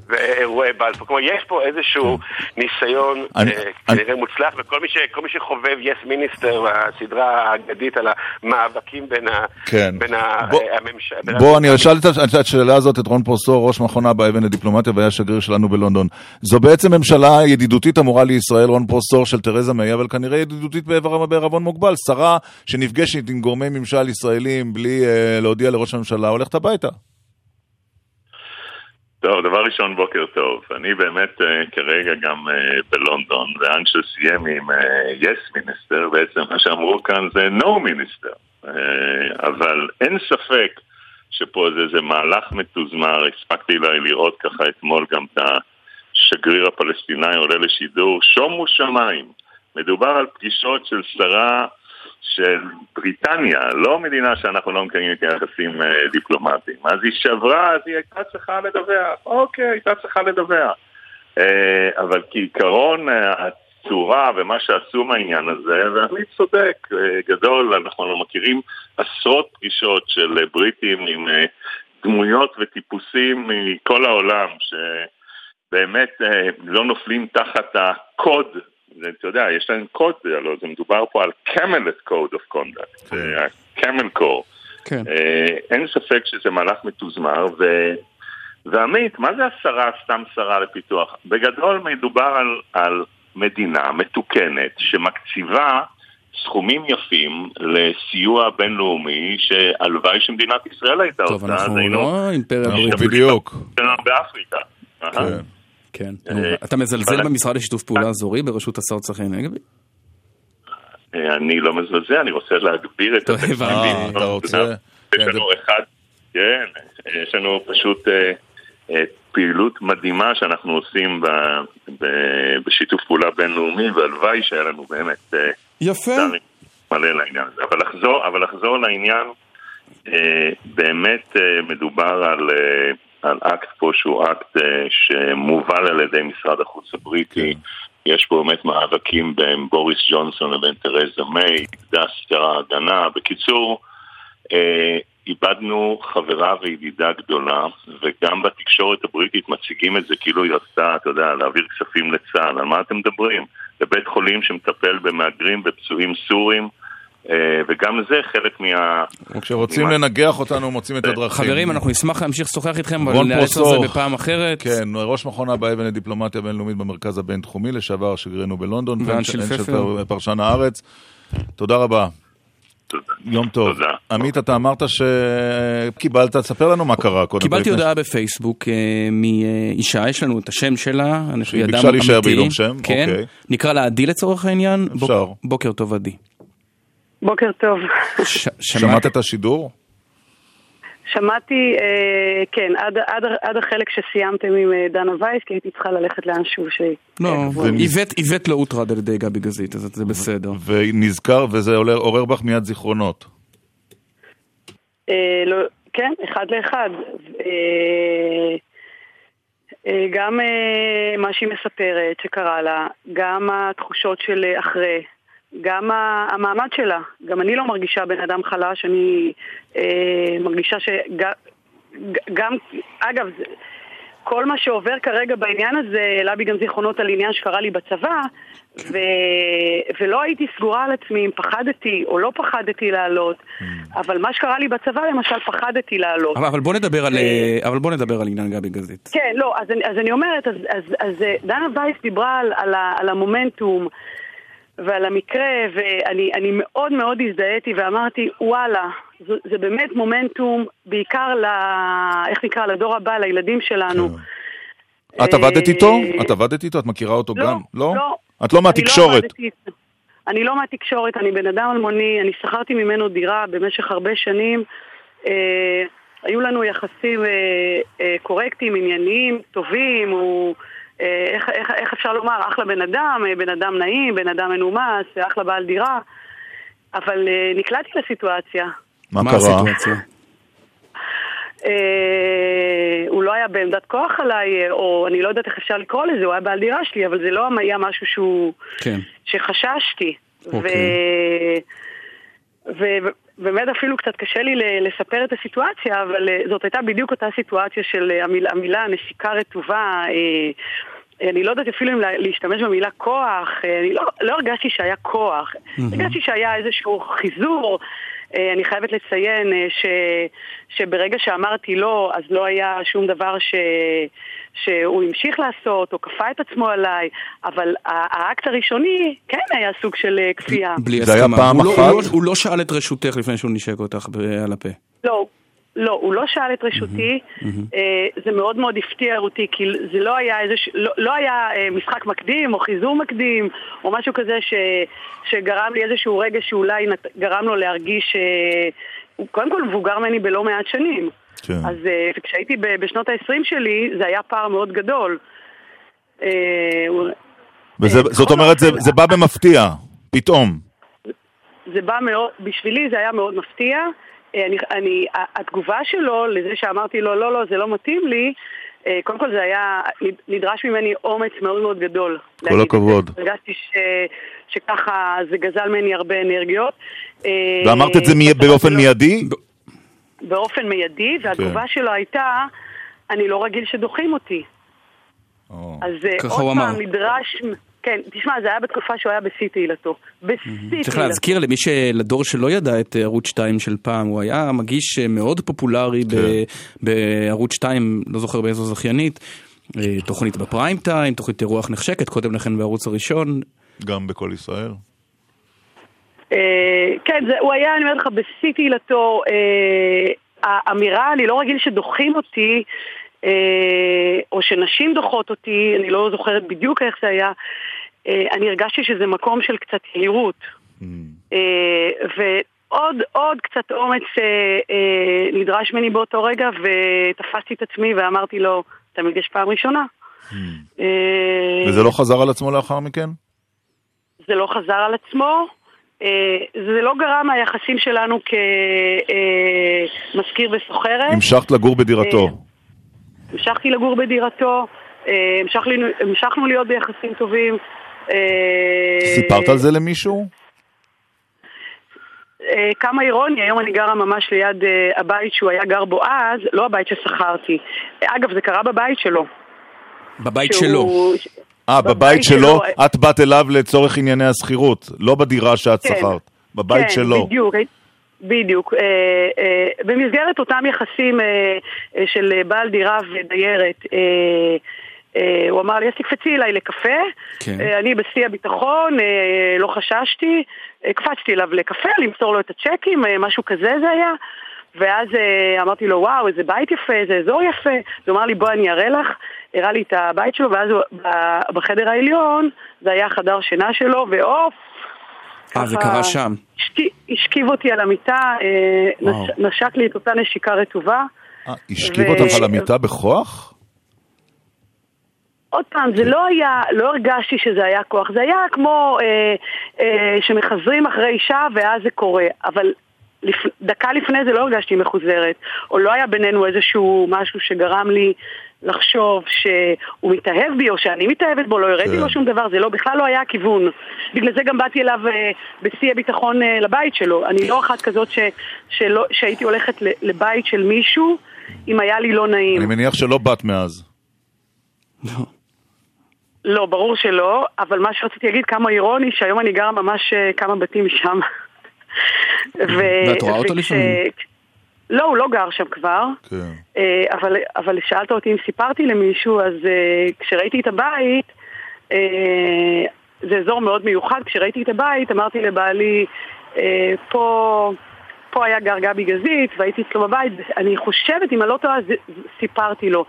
[SPEAKER 12] ואירועי בלפור. כלומר, יש פה איזשהו. ניסיון אה, כנראה מוצלח, וכל מי שחובב יס מיניסטר, הסדרה האגדית על המאבקים בין
[SPEAKER 1] כן. הממשלה... בוא, אני אשאל את השאלה הזאת את רון פרוסור, ראש מכון אבא אבן לדיפלומטיה והיה שגריר שלנו בלונדון. זו בעצם ממשלה ידידותית אמורה לישראל, רון פרוסור, של תרזה מיי, אבל כנראה ידידותית בערבון מוגבל. שרה שנפגשת עם גורמי ממשל ישראלים בלי uh, להודיע לראש הממשלה, הולכת הביתה.
[SPEAKER 13] טוב, דבר ראשון, בוקר טוב. אני באמת uh, כרגע גם uh, בלונדון, ואנשל סיים עם יס uh, מיניסטר, בעצם מה שאמרו כאן זה נו מיניסטר. Uh, אבל אין ספק שפה זה איזה מהלך מתוזמר, הספקתי לה לראות ככה אתמול גם את השגריר הפלסטיני עולה לשידור, שומו שמיים. מדובר על פגישות של שרה של בריטניה, לא מדינה שאנחנו לא מקיימים את היחסים אה, דיפלומטיים. אז היא שברה, אז היא הייתה צריכה לדווח. אוקיי, הייתה צריכה לדווח. אה, אבל כעיקרון אה, הצורה ומה שעשו מהעניין הזה, ואני צודק, גדול, אנחנו מכירים עשרות פגישות של בריטים עם דמויות וטיפוסים מכל העולם, שבאמת לא נופלים תחת הקוד אתה יודע, יש להם קוד, הלוא זה מדובר פה על cabinet code of conduct, cabinet code. אין ספק שזה מהלך מתוזמר, ו... ועמית, מה זה השרה, סתם שרה לפיתוח? בגדול מדובר על, על מדינה מתוקנת שמקציבה סכומים יפים לסיוע בינלאומי שהלוואי שמדינת ישראל הייתה עושה.
[SPEAKER 2] טוב, אנחנו לא אימפריה בריטית.
[SPEAKER 1] בדיוק.
[SPEAKER 13] באפריקה.
[SPEAKER 2] כן. כן. אה, אתה מזלזל במשרד לשיתוף פעולה אזורי בראשות השר צחי הנגבי?
[SPEAKER 13] אה, אני לא מזלזל, אני רוצה להגביר את
[SPEAKER 2] התקציבים. אתה רוצה?
[SPEAKER 13] יש כן, לנו אחד, כן, יש לנו פשוט אה, פעילות מדהימה שאנחנו עושים בשיתוף פעולה בינלאומי, והלוואי שהיה לנו באמת...
[SPEAKER 2] יפה.
[SPEAKER 13] מלא לעניין הזה. אבל לחזור לעניין, באמת מדובר על... על אקט פה שהוא אקט אה, שמובל על ידי משרד החוץ הבריטי, כן. יש פה באמת מאבקים בין בוריס ג'ונסון לבין תרזה מיי, איבדה שר ההגנה. בקיצור, אה, איבדנו חברה וידידה גדולה, וגם בתקשורת הבריטית מציגים את זה כאילו היא רצתה, אתה יודע, להעביר כספים לצה"ל. על מה אתם מדברים? לבית חולים שמטפל במהגרים ופצועים סורים. אה, וגם זה חלק מה...
[SPEAKER 1] כשרוצים לנגח אותנו מוצאים את הדרכים.
[SPEAKER 2] חברים, אנחנו נשמח להמשיך לשוחח איתכם, אבל נאלץ על זה בפעם אחרת.
[SPEAKER 1] כן, ראש מכון הבא אבן לדיפלומטיה בינלאומית במרכז הבינתחומי, לשעבר שגרירנו בלונדון, פרשן הארץ. תודה רבה. יום טוב.
[SPEAKER 13] תודה.
[SPEAKER 1] עמית, אתה אמרת שקיבלת, תספר לנו מה קרה קודם.
[SPEAKER 2] קיבלתי הודעה בפייסבוק אה, מאישה, יש לנו את השם שלה,
[SPEAKER 1] שהיא ביקשה להישאר בעילום שם,
[SPEAKER 2] כן,
[SPEAKER 1] אוקיי.
[SPEAKER 2] נקרא לה עדי לצורך העניין.
[SPEAKER 1] אפשר.
[SPEAKER 2] בוקר טוב עדי.
[SPEAKER 14] בוקר טוב.
[SPEAKER 1] שמעת את השידור?
[SPEAKER 14] שמעתי, אה, כן, עד, עד, עד החלק שסיימתם עם אה, דנה וייס, כי הייתי צריכה ללכת לאנשהו ש...
[SPEAKER 2] לא, איווט לא הוטרד על ידי גבי גזית, אז זה בסדר.
[SPEAKER 1] ונזכר, וזה עורר בך מיד זיכרונות.
[SPEAKER 14] אה, לא, כן, אחד לאחד. אה, אה, גם אה, מה שהיא מספרת שקרה לה, גם התחושות של אה, אחרי, גם המעמד שלה. גם אני לא מרגישה בן אדם חלש, אני אה, מרגישה שגם, אגב, כל מה שעובר כרגע בעניין הזה העלה בי גם זיכרונות על עניין שקרה לי בצבא, ו... ולא הייתי סגורה על עצמי אם פחדתי או לא פחדתי לעלות, mm. אבל מה שקרה לי בצבא למשל פחדתי לעלות.
[SPEAKER 2] אבל, אבל בוא נדבר על, אה, אבל בוא נדבר על עניין גבי גזית.
[SPEAKER 14] כן, לא, אז, אז אני אומרת, אז, אז, אז אה, דנה וייס דיברה על, על, על המומנטום. ועל המקרה, ואני מאוד מאוד הזדהיתי ואמרתי, וואלה, זה, זה באמת מומנטום, בעיקר ל... איך נקרא? לדור הבא, לילדים שלנו.
[SPEAKER 1] כן. את עבדת איתו? את עבדת איתו? את מכירה אותו
[SPEAKER 14] לא,
[SPEAKER 1] גם?
[SPEAKER 14] לא. לא.
[SPEAKER 1] את לא מהתקשורת.
[SPEAKER 14] אני לא, אני לא מהתקשורת, אני בן אדם אלמוני, אני שכרתי ממנו דירה במשך הרבה שנים. אה, היו לנו יחסים אה, אה, קורקטיים, ענייניים, טובים, הוא... אה, איך, איך, איך אפשר לומר, אחלה בן אדם, אה, בן אדם נעים, בן אדם מנומס, אחלה בעל דירה, אבל אה, נקלעתי לסיטואציה.
[SPEAKER 1] מה קרה? הסיטואציה?
[SPEAKER 14] הוא לא היה בעמדת כוח עליי, או אני לא יודעת איך אפשר לקרוא לזה, הוא היה בעל דירה שלי, אבל זה לא היה משהו שהוא...
[SPEAKER 2] כן.
[SPEAKER 14] שחששתי.
[SPEAKER 2] אוקיי.
[SPEAKER 14] ובאמת אפילו קצת קשה לי לספר את הסיטואציה, אבל זאת הייתה בדיוק אותה סיטואציה של המילה, המילה נשיקה רטובה. אני לא יודעת אפילו אם להשתמש במילה כוח, אני לא, לא הרגשתי שהיה כוח, mm-hmm. הרגשתי שהיה איזשהו חיזור. אני חייבת לציין ש, שברגע שאמרתי לא, אז לא היה שום דבר ש, שהוא המשיך לעשות, או כפה את עצמו עליי, אבל האקט הראשוני כן היה סוג של כפייה.
[SPEAKER 2] בלי
[SPEAKER 1] הסכמה. זה היה פעם
[SPEAKER 2] הוא
[SPEAKER 1] אחת?
[SPEAKER 2] לא, הוא, לא, הוא לא שאל את רשותך לפני שהוא נשק אותך על הפה.
[SPEAKER 14] לא, לא, הוא לא שאל את רשותי, זה מאוד מאוד הפתיע אותי, כי זה לא היה, איזה, לא, לא היה משחק מקדים או חיזור מקדים או משהו כזה ש, שגרם לי איזשהו רגע שאולי נת, גרם לו להרגיש, הוא קודם כל מבוגר ממני בלא מעט שנים.
[SPEAKER 1] כן.
[SPEAKER 14] אז כשהייתי בשנות ה-20 שלי זה היה פער מאוד גדול.
[SPEAKER 1] וזאת אומרת, זה, זה בא במפתיע, פתאום.
[SPEAKER 14] זה בא מאוד, בשבילי זה היה מאוד מפתיע. אני, אני, התגובה שלו לזה שאמרתי לו, לא, לא, זה לא מתאים לי, קודם כל זה היה, נדרש ממני אומץ מאוד מאוד גדול.
[SPEAKER 1] כל הכבוד.
[SPEAKER 14] הרגשתי ש, שככה זה גזל ממני הרבה אנרגיות.
[SPEAKER 1] ואמרת את זה מי, באופן מיידי?
[SPEAKER 14] באופן מיידי, והתגובה כן. שלו הייתה, אני לא רגיל שדוחים אותי.
[SPEAKER 1] או.
[SPEAKER 14] אז עוד פעם נדרש... כן, תשמע, זה היה בתקופה שהוא היה בשיא תהילתו. בשיא תהילתו.
[SPEAKER 2] צריך להזכיר למי שלדור שלא ידע את ערוץ 2 של פעם, הוא היה מגיש מאוד פופולרי כן. בערוץ 2, לא זוכר באיזו זכיינית, תוכנית בפריים טיים, תוכנית אירוח נחשקת, קודם לכן בערוץ הראשון.
[SPEAKER 1] גם בכל ישראל.
[SPEAKER 14] כן, הוא היה, אני אומרת לך, בשיא תהילתו, האמירה, אני לא רגיל שדוחים אותי, או שנשים דוחות אותי, אני לא זוכרת בדיוק איך זה היה, אני הרגשתי שזה מקום של קצת יהירות. Mm. ועוד עוד קצת אומץ נדרש ממני באותו רגע, ותפסתי את עצמי ואמרתי לו, תמיד יש פעם ראשונה.
[SPEAKER 1] Mm. וזה לא חזר על עצמו לאחר מכן?
[SPEAKER 14] זה לא חזר על עצמו. זה לא גרם מהיחסים שלנו כמזכיר וסוחרת.
[SPEAKER 1] המשכת לגור בדירתו.
[SPEAKER 14] המשכתי לגור בדירתו, המשכנו להיות ביחסים טובים,
[SPEAKER 1] סיפרת על זה למישהו?
[SPEAKER 14] כמה אירוני, היום אני גרה ממש ליד הבית שהוא היה גר בו אז, לא הבית ששכרתי. אגב, זה קרה בבית שלו.
[SPEAKER 2] בבית שלו.
[SPEAKER 1] אה, בבית שלו, את באת אליו לצורך ענייני השכירות, לא בדירה שאת כן, שכרת, בבית כן, שלו.
[SPEAKER 14] כן, בדיוק. בדיוק. אה, אה, במסגרת אותם יחסים אה, של בעל דירה ודיירת, הוא אמר לי, אז תקפצי אליי לקפה, כן. אני בשיא הביטחון, לא חששתי, קפצתי אליו לקפה, למסור לו את הצ'קים, משהו כזה זה היה. ואז אמרתי לו, וואו, איזה בית יפה, איזה אזור יפה. הוא אמר לי, בוא אני אראה לך. הראה לי את הבית שלו, ואז בחדר העליון, זה היה חדר שינה שלו, ועוף,
[SPEAKER 2] אה, זה קרה שם.
[SPEAKER 14] השכיב אותי על המיטה, אה, נשק לי את אותה נשיקה רטובה.
[SPEAKER 1] אה, השכיב אותך על המיטה בכוח?
[SPEAKER 14] עוד פעם, זה לא היה, לא הרגשתי שזה היה כוח, זה היה כמו אה, אה, שמחזרים אחרי אישה ואז זה קורה, אבל לפ... דקה לפני זה לא הרגשתי מחוזרת, או לא היה בינינו איזשהו משהו שגרם לי לחשוב שהוא מתאהב בי או שאני מתאהבת בו, לא הראיתי כן. לו שום דבר, זה לא, בכלל לא היה הכיוון. בגלל זה גם באתי אליו אה, בשיא הביטחון אה, לבית שלו. אני לא אחת כזאת ש, שלא, שהייתי הולכת לבית של מישהו אם היה לי לא נעים.
[SPEAKER 1] אני מניח שלא באת מאז.
[SPEAKER 14] לא, ברור שלא, אבל מה שרציתי להגיד, כמה אירוני, שהיום אני גרה ממש אה, כמה בתים משם.
[SPEAKER 2] ואת רואה אותו לפעמים?
[SPEAKER 14] לא, הוא לא גר שם כבר, כן. אה, אבל, אבל שאלת אותי אם סיפרתי למישהו, אז uh, כשראיתי את הבית, זה אזור מאוד מיוחד, כשראיתי את הבית אמרתי לבעלי, פה, פה היה גר גבי גזית והייתי אצלו בבית, אני חושבת, אם אני לא טועה, סיפרתי לו.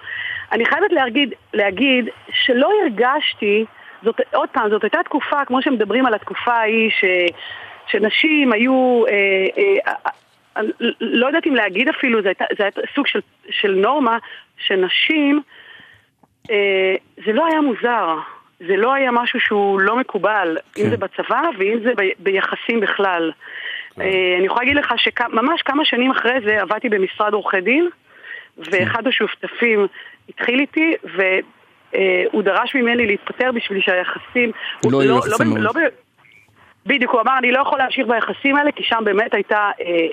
[SPEAKER 14] אני חייבת להגיד, להגיד שלא הרגשתי, זאת, עוד פעם, זאת הייתה תקופה, כמו שמדברים על התקופה ההיא, ש... שנשים היו, אה, אה, לא יודעת אם להגיד אפילו, זה היה, זה היה סוג של, של נורמה, שנשים, אה, זה לא היה מוזר. זה לא היה משהו שהוא לא מקובל, כן. אם זה בצבא ואם זה ב, ביחסים בכלל. כן. אה, אני יכולה להגיד לך שממש כמה שנים אחרי זה עבדתי במשרד עורכי דין, ואחד כן. השותפים התחיל איתי, והוא דרש ממני להתפטר בשביל שהיחסים...
[SPEAKER 2] לא יהיו לא, יחסים לא, לא,
[SPEAKER 14] בדיוק, הוא אמר, אני לא יכול להמשיך ביחסים האלה, כי שם באמת הייתה אה,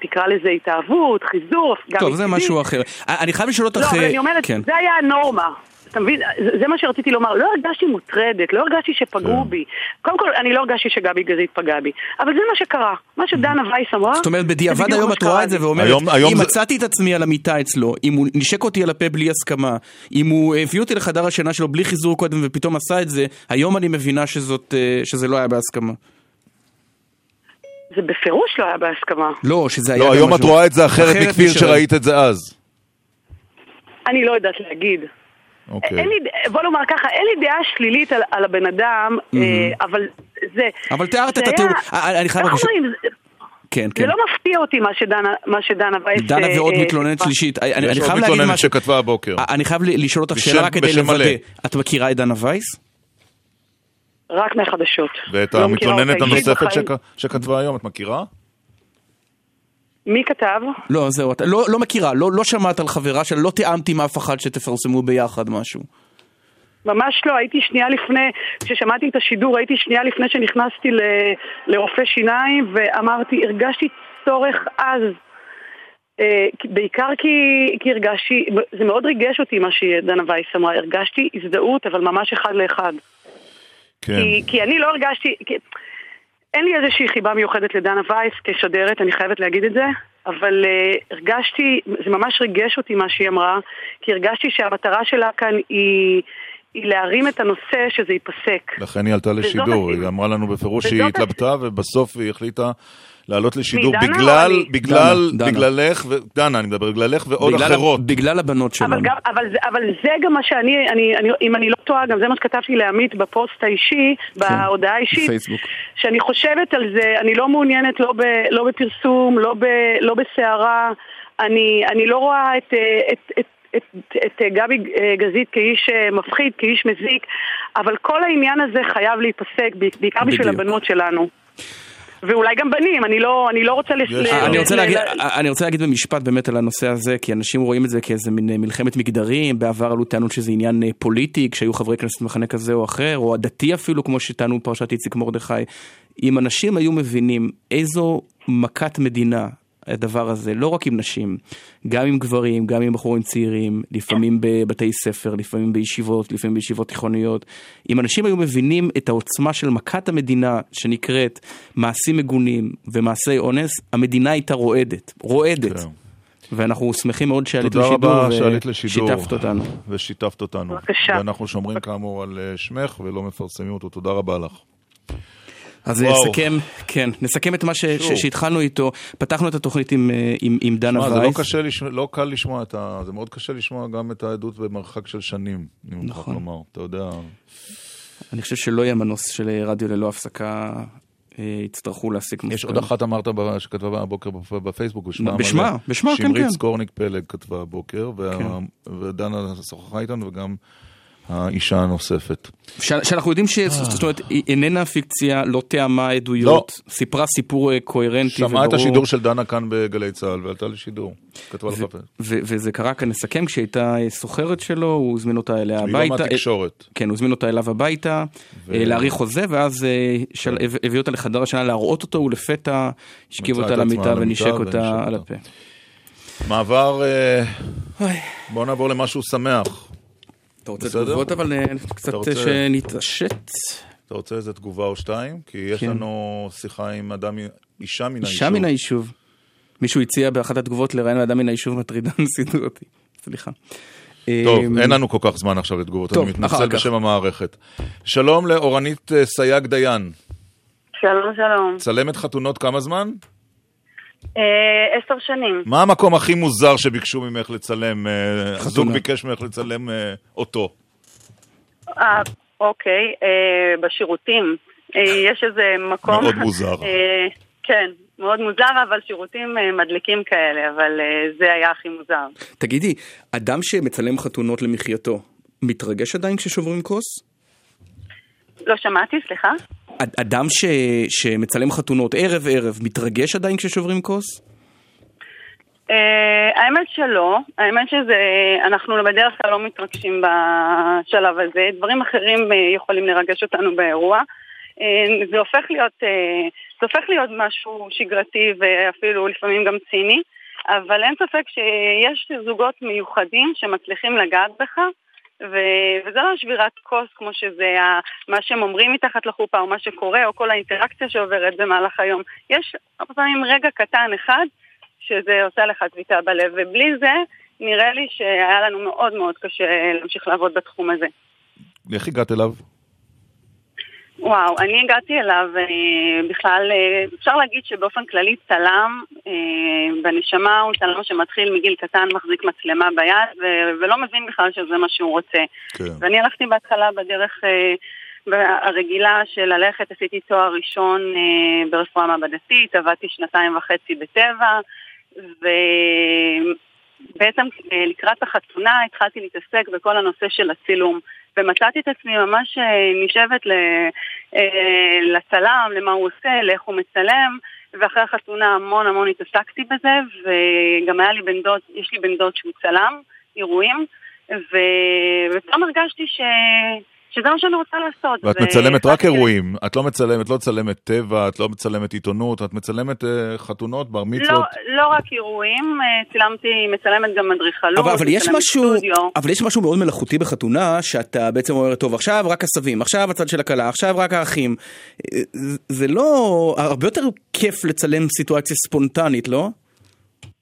[SPEAKER 14] תקרא לזה התאהבות, חיזור,
[SPEAKER 2] גם... טוב, זה משהו אחר. אני חייב לשאול אותך...
[SPEAKER 14] לא, אבל אני אומרת, כן. זה היה הנורמה. אתה מבין? זה מה שרציתי לומר. לא הרגשתי מוטרדת, לא הרגשתי שפגעו כן. בי. קודם כל, אני לא הרגשתי שגבי גזית פגע בי. אבל זה מה שקרה. מה שדנה וייס אמרה...
[SPEAKER 2] זאת אומרת, בדיעבד היום את רואה את זה ואומרת, אם מצאתי את עצמי על המיטה אצלו, אם הוא נשק אותי על הפה בלי הסכמה, אם הוא הביא אותי לחדר השינה שלו בלי חיזור קודם ופתאום עשה את זה, היום אני מבינה אה, שזה לא היה בהסכמה.
[SPEAKER 14] זה בפירוש לא היה בהסכמה.
[SPEAKER 2] לא, שזה היה...
[SPEAKER 1] לא, היום את רואה את זה אחרת מכפי שראית את זה אז.
[SPEAKER 14] אני לא יודעת להגיד. אוקיי. אין לי, בוא נאמר ככה, אין לי דעה שלילית על, על הבן אדם, mm-hmm. אבל זה...
[SPEAKER 2] אבל תיארת את התיאור, אני חייב...
[SPEAKER 14] איך אומרים? כן, כן. זה לא מפתיע אותי מה שדנה, מה שדנה וייס...
[SPEAKER 2] דנה ועוד מתלוננת שלישית.
[SPEAKER 1] אני חייב להגיד משהו... יש עוד מתלוננת שכתבה הבוקר.
[SPEAKER 2] אני חייב לשאול אותך שאלה רק כדי לוודא. את מכירה את דנה וייס?
[SPEAKER 14] רק מהחדשות.
[SPEAKER 1] ואת לא המתלוננת הנוספת שכתבה היום, את מכירה?
[SPEAKER 14] מי כתב?
[SPEAKER 2] לא, זהו, אתה לא, לא מכירה, לא, לא שמעת על חברה שלה, לא תיאמת עם אף אחד שתפרסמו ביחד משהו.
[SPEAKER 14] ממש לא, הייתי שנייה לפני, כששמעתי את השידור, הייתי שנייה לפני שנכנסתי ל, לרופא שיניים ואמרתי, הרגשתי צורך אז, אה, בעיקר כי, כי הרגשתי, זה מאוד ריגש אותי מה שדנה וייס אמרה, הרגשתי הזדהות, אבל ממש אחד לאחד. כן. כי, כי אני לא הרגשתי... כי... אין לי איזושהי חיבה מיוחדת לדנה וייס כשדרת, אני חייבת להגיד את זה, אבל uh, הרגשתי, זה ממש ריגש אותי מה שהיא אמרה, כי הרגשתי שהמטרה שלה כאן היא... היא להרים את הנושא שזה ייפסק.
[SPEAKER 1] לכן היא עלתה לשידור, היא אמרה לנו בפירוש שהיא התלבטה ובסוף היא החליטה לעלות לשידור בגלל, בגלל, דנה, בגללך, ו... דנה, אני מדבר, בגללך ועוד
[SPEAKER 2] בגלל,
[SPEAKER 1] אחרות.
[SPEAKER 2] בגלל הבנות שלנו.
[SPEAKER 14] אבל, גם, אבל, זה, אבל זה גם מה שאני, אני, אני, אם אני לא טועה, גם זה מה שכתבתי לעמית בפוסט האישי, כן, בהודעה האישית,
[SPEAKER 2] בפייסבוק.
[SPEAKER 14] שאני חושבת על זה, אני לא מעוניינת לא, ב, לא בפרסום, לא, ב, לא בסערה, אני, אני לא רואה את, את, את את, את גבי גזית כאיש מפחיד, כאיש מזיק, אבל כל העניין הזה חייב להיפסק, בעיקר בשביל הבנות שלנו.
[SPEAKER 3] ואולי גם בנים, אני לא, אני לא רוצה... לש...
[SPEAKER 2] אני, רוצה להגיד, אני רוצה להגיד במשפט באמת על הנושא הזה, כי אנשים רואים את זה כאיזה מין מלחמת מגדרים, בעבר עלו טענות שזה עניין פוליטי, כשהיו חברי כנסת מחנה כזה או אחר, או הדתי אפילו, כמו שטענו פרשת איציק מרדכי. אם אנשים היו מבינים איזו מכת מדינה הדבר הזה, לא רק עם נשים, גם עם גברים, גם עם בחורים צעירים, לפעמים בבתי ספר, לפעמים בישיבות, לפעמים בישיבות תיכוניות. אם אנשים היו מבינים את העוצמה של מכת המדינה שנקראת מעשים מגונים ומעשי אונס, המדינה הייתה רועדת, רועדת. כן. ואנחנו שמחים מאוד שעלית לשידור ושיתפת אותנו.
[SPEAKER 1] ושיתפת אותנו. בבקשה. ואנחנו שומרים כאמור על אה, שמך ולא מפרסמים אותו. תודה רבה לך.
[SPEAKER 2] אז וואו. נסכם, כן, נסכם את מה ש, ש, שהתחלנו איתו. פתחנו את התוכנית עם, אה, עם, עם דנה וייס.
[SPEAKER 1] זה לא, קשה לש... לא קל לשמוע את ה... זה מאוד קשה לשמוע גם את העדות במרחק של שנים, אני מוכרח נכון. לומר. אתה יודע...
[SPEAKER 2] אני חושב שלא יהיה מנוס של רדיו ללא הפסקה. אה, יצטרכו להסיק
[SPEAKER 1] מסקנות. יש עוד אחת אמרת שכתבה הבוקר בפייסבוק
[SPEAKER 2] בשמה. בשמה, בשמה, כן, כן.
[SPEAKER 1] שמרית סקורניק פלג כתבה הבוקר, כן. ודנה שוחחה איתנו וגם האישה הנוספת.
[SPEAKER 2] שאנחנו יודעים שזאת אומרת, היא איננה פיקציה, לא תיאמה עדויות, לא. סיפרה סיפור אה, קוהרנטי
[SPEAKER 1] וברור. שמעה את השידור של דנה כאן בגלי צה"ל ועלתה לשידור, כתבה לך
[SPEAKER 2] וזה קרה כאן, נסכם, כשהייתה סוחרת שלו, הוא הזמין אותה אליה הביתה. היא
[SPEAKER 1] לא מהתקשורת.
[SPEAKER 2] כן, הוא הזמין אותה אליו הביתה, אה, להעריך חוזה, ואז אה, כן. הביא אותה לחדר השינה להראות אותו, ולפתע השכיב אותה למיטה ונשק אותה על הפה.
[SPEAKER 1] מעבר, בוא נעבור למשהו שמח.
[SPEAKER 2] אתה רוצה תגובות אבל אה, קצת רוצה... שנתעשת?
[SPEAKER 1] אתה רוצה איזה תגובה או שתיים? כי יש כן. לנו שיחה עם אדם, אישה מן
[SPEAKER 2] היישוב. אישה מן היישוב. מישהו הציע באחת התגובות לראיין אדם מן היישוב מטרידן אותי. סליחה.
[SPEAKER 1] טוב, אמ, אין לנו כל כך זמן עכשיו לתגובות, טוב, אני מתנצל בשם המערכת. שלום לאורנית אה, סייג דיין.
[SPEAKER 15] שלום, שלום.
[SPEAKER 1] צלמת חתונות כמה זמן?
[SPEAKER 15] אה, עשר שנים.
[SPEAKER 1] מה המקום הכי מוזר שביקשו ממך לצלם, אה, הזוג ביקש ממך לצלם אה, אותו?
[SPEAKER 15] אוקיי, בשירותים. יש איזה מקום...
[SPEAKER 1] מאוד מוזר.
[SPEAKER 15] כן, מאוד מוזר, אבל שירותים מדליקים כאלה, אבל זה היה הכי מוזר.
[SPEAKER 2] תגידי, אדם שמצלם חתונות למחייתו, מתרגש עדיין כששוברים כוס?
[SPEAKER 15] לא שמעתי, סליחה.
[SPEAKER 2] אדם ש, שמצלם חתונות ערב ערב, מתרגש עדיין כששוברים כוס?
[SPEAKER 15] Uh, האמת שלא, האמת שזה, אנחנו בדרך כלל לא מתרגשים בשלב הזה, דברים אחרים uh, יכולים לרגש אותנו באירוע. Uh, זה הופך להיות, uh, זה הופך להיות משהו שגרתי ואפילו לפעמים גם ציני, אבל אין ספק שיש זוגות מיוחדים שמצליחים לגעת בך ו- וזה לא שבירת כוס כמו שזה מה שהם אומרים מתחת לחופה או מה שקורה או כל האינטראקציה שעוברת במהלך היום. יש הרבה פעמים רגע קטן אחד שזה עושה לך צביטה בלב, ובלי זה נראה לי שהיה לנו מאוד מאוד קשה להמשיך לעבוד בתחום הזה.
[SPEAKER 1] איך הגעת אליו?
[SPEAKER 15] וואו, אני הגעתי אליו אה, בכלל, אה, אפשר להגיד שבאופן כללי צלם, אה, בנשמה הוא צלם שמתחיל מגיל קטן, מחזיק מצלמה ביד ולא מבין בכלל שזה מה שהוא רוצה. כן. ואני הלכתי בהתחלה בדרך הרגילה של ללכת, עשיתי תואר ראשון ברפואה מעבדתית, עבדתי שנתיים וחצי בטבע, ובעצם לקראת החתונה התחלתי להתעסק בכל הנושא של הצילום. ומצאתי את עצמי ממש אה, נשבת אה, לצלם, למה הוא עושה, לאיך הוא מצלם, ואחרי החתונה המון המון התעסקתי בזה, וגם היה לי בן דוד, יש לי בן דוד שהוא צלם, אירועים, ופתאום הרגשתי ש... שזה מה שאני רוצה לעשות.
[SPEAKER 1] ואת מצלמת רק אירועים, את לא מצלמת, לא מצלמת טבע, את לא מצלמת עיתונות, את מצלמת uh, חתונות, בר מצוות.
[SPEAKER 15] לא, לא רק אירועים, uh, צילמתי, מצלמת גם אדריכלות, אבל,
[SPEAKER 2] אבל יש משהו, אבל יש משהו מאוד מלאכותי בחתונה, שאתה בעצם אומר, טוב, עכשיו רק הסבים, עכשיו הצד של הכלה, עכשיו רק האחים. אה, זה לא, הרבה יותר כיף לצלם סיטואציה ספונטנית, לא?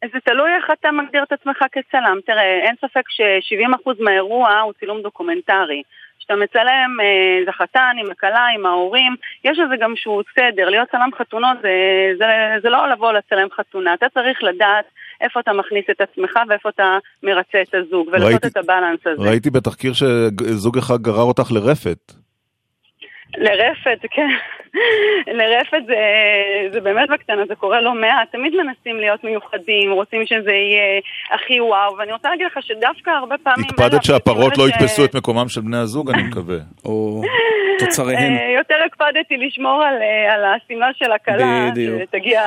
[SPEAKER 15] זה תלוי איך אתה מגדיר את עצמך כצלם. תראה, אין ספק ש-70% מהאירוע הוא צילום דוקומנטרי. כשאתה מצלם, אה, זה חתן עם הכלה, עם ההורים, יש לזה גם שהוא סדר, להיות צלם חתונות זה, זה, זה לא לבוא לצלם חתונה, אתה צריך לדעת איפה אתה מכניס את עצמך ואיפה אתה מרצה את הזוג, ולעשות את ה balance הזה.
[SPEAKER 1] ראיתי בתחקיר שזוג אחד גרר אותך לרפת.
[SPEAKER 15] לרפת, כן. לרפת זה, זה באמת בקטנה, זה קורה לא מעט. תמיד מנסים להיות מיוחדים, רוצים שזה יהיה הכי וואו, ואני רוצה להגיד לך שדווקא הרבה פעמים...
[SPEAKER 1] הקפדת שהפרות לא יתפסו את מקומם של בני הזוג, אני מקווה.
[SPEAKER 2] תוצריהן.
[SPEAKER 15] יותר הקפדתי לשמור על השמלה של הכלה, שתגיע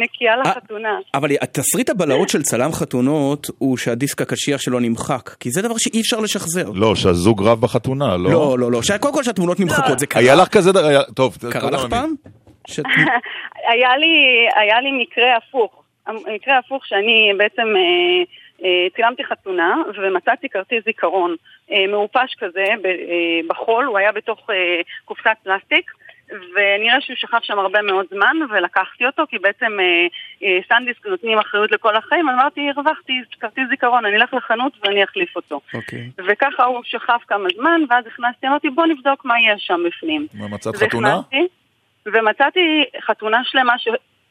[SPEAKER 15] נקייה לחתונה.
[SPEAKER 2] אבל תסריט הבלהות של צלם חתונות הוא שהדיסק הקשיח שלו נמחק, כי זה דבר שאי אפשר לשחזר.
[SPEAKER 1] לא, שהזוג רב בחתונה, לא?
[SPEAKER 2] לא, לא, לא, קודם כל שהתמונות נמחקות, זה קרה.
[SPEAKER 1] היה לך כזה, טוב.
[SPEAKER 2] קרה לך פעם?
[SPEAKER 15] היה לי מקרה הפוך. מקרה הפוך שאני בעצם אה, אה, צילמתי חתונה ומצאתי כרטיס זיכרון אה, מעופש כזה בחול, הוא היה בתוך קופסת פלסטיק ונראה שהוא שכב שם הרבה מאוד זמן ולקחתי אותו כי בעצם סנדיסק נותנים אחריות לכל החיים אמרתי הרווחתי כרטיס זיכרון אני אלך לחנות ואני אחליף אותו okay.
[SPEAKER 1] אוקיי.
[SPEAKER 15] וככה הוא שכב כמה זמן ואז הכנסתי אמרתי בוא נבדוק מה יש שם בפנים
[SPEAKER 1] מה מצאת חתונה?
[SPEAKER 15] ומצאתי חתונה שלמה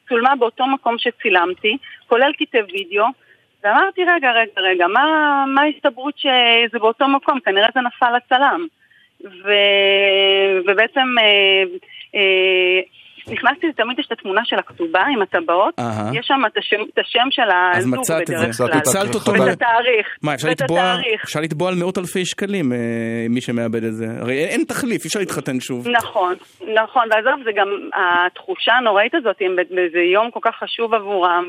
[SPEAKER 15] צולמה באותו מקום שצילמתי, כולל קטעי וידאו, ואמרתי, רגע, רגע, רגע, מה, מה ההסתברות שזה באותו מקום? כנראה זה נפל לצלם. ו... ובעצם אה, אה, נכנסתי, תמיד יש את התמונה של הכתובה עם הטבעות, יש שם את השם, את השם של הזוג
[SPEAKER 2] בדרך כלל. אז מצאת את זה, הצלת אותו.
[SPEAKER 15] ואת התאריך.
[SPEAKER 2] מה, אפשר לתבוע, אפשר לתבוע על מאות אלפי שקלים, אה, מי שמאבד את זה. הרי אין תחליף, אי אפשר להתחתן שוב.
[SPEAKER 15] נכון, נכון, ועזוב, זה גם התחושה הנוראית הזאת, אם זה יום כל כך חשוב עבורם,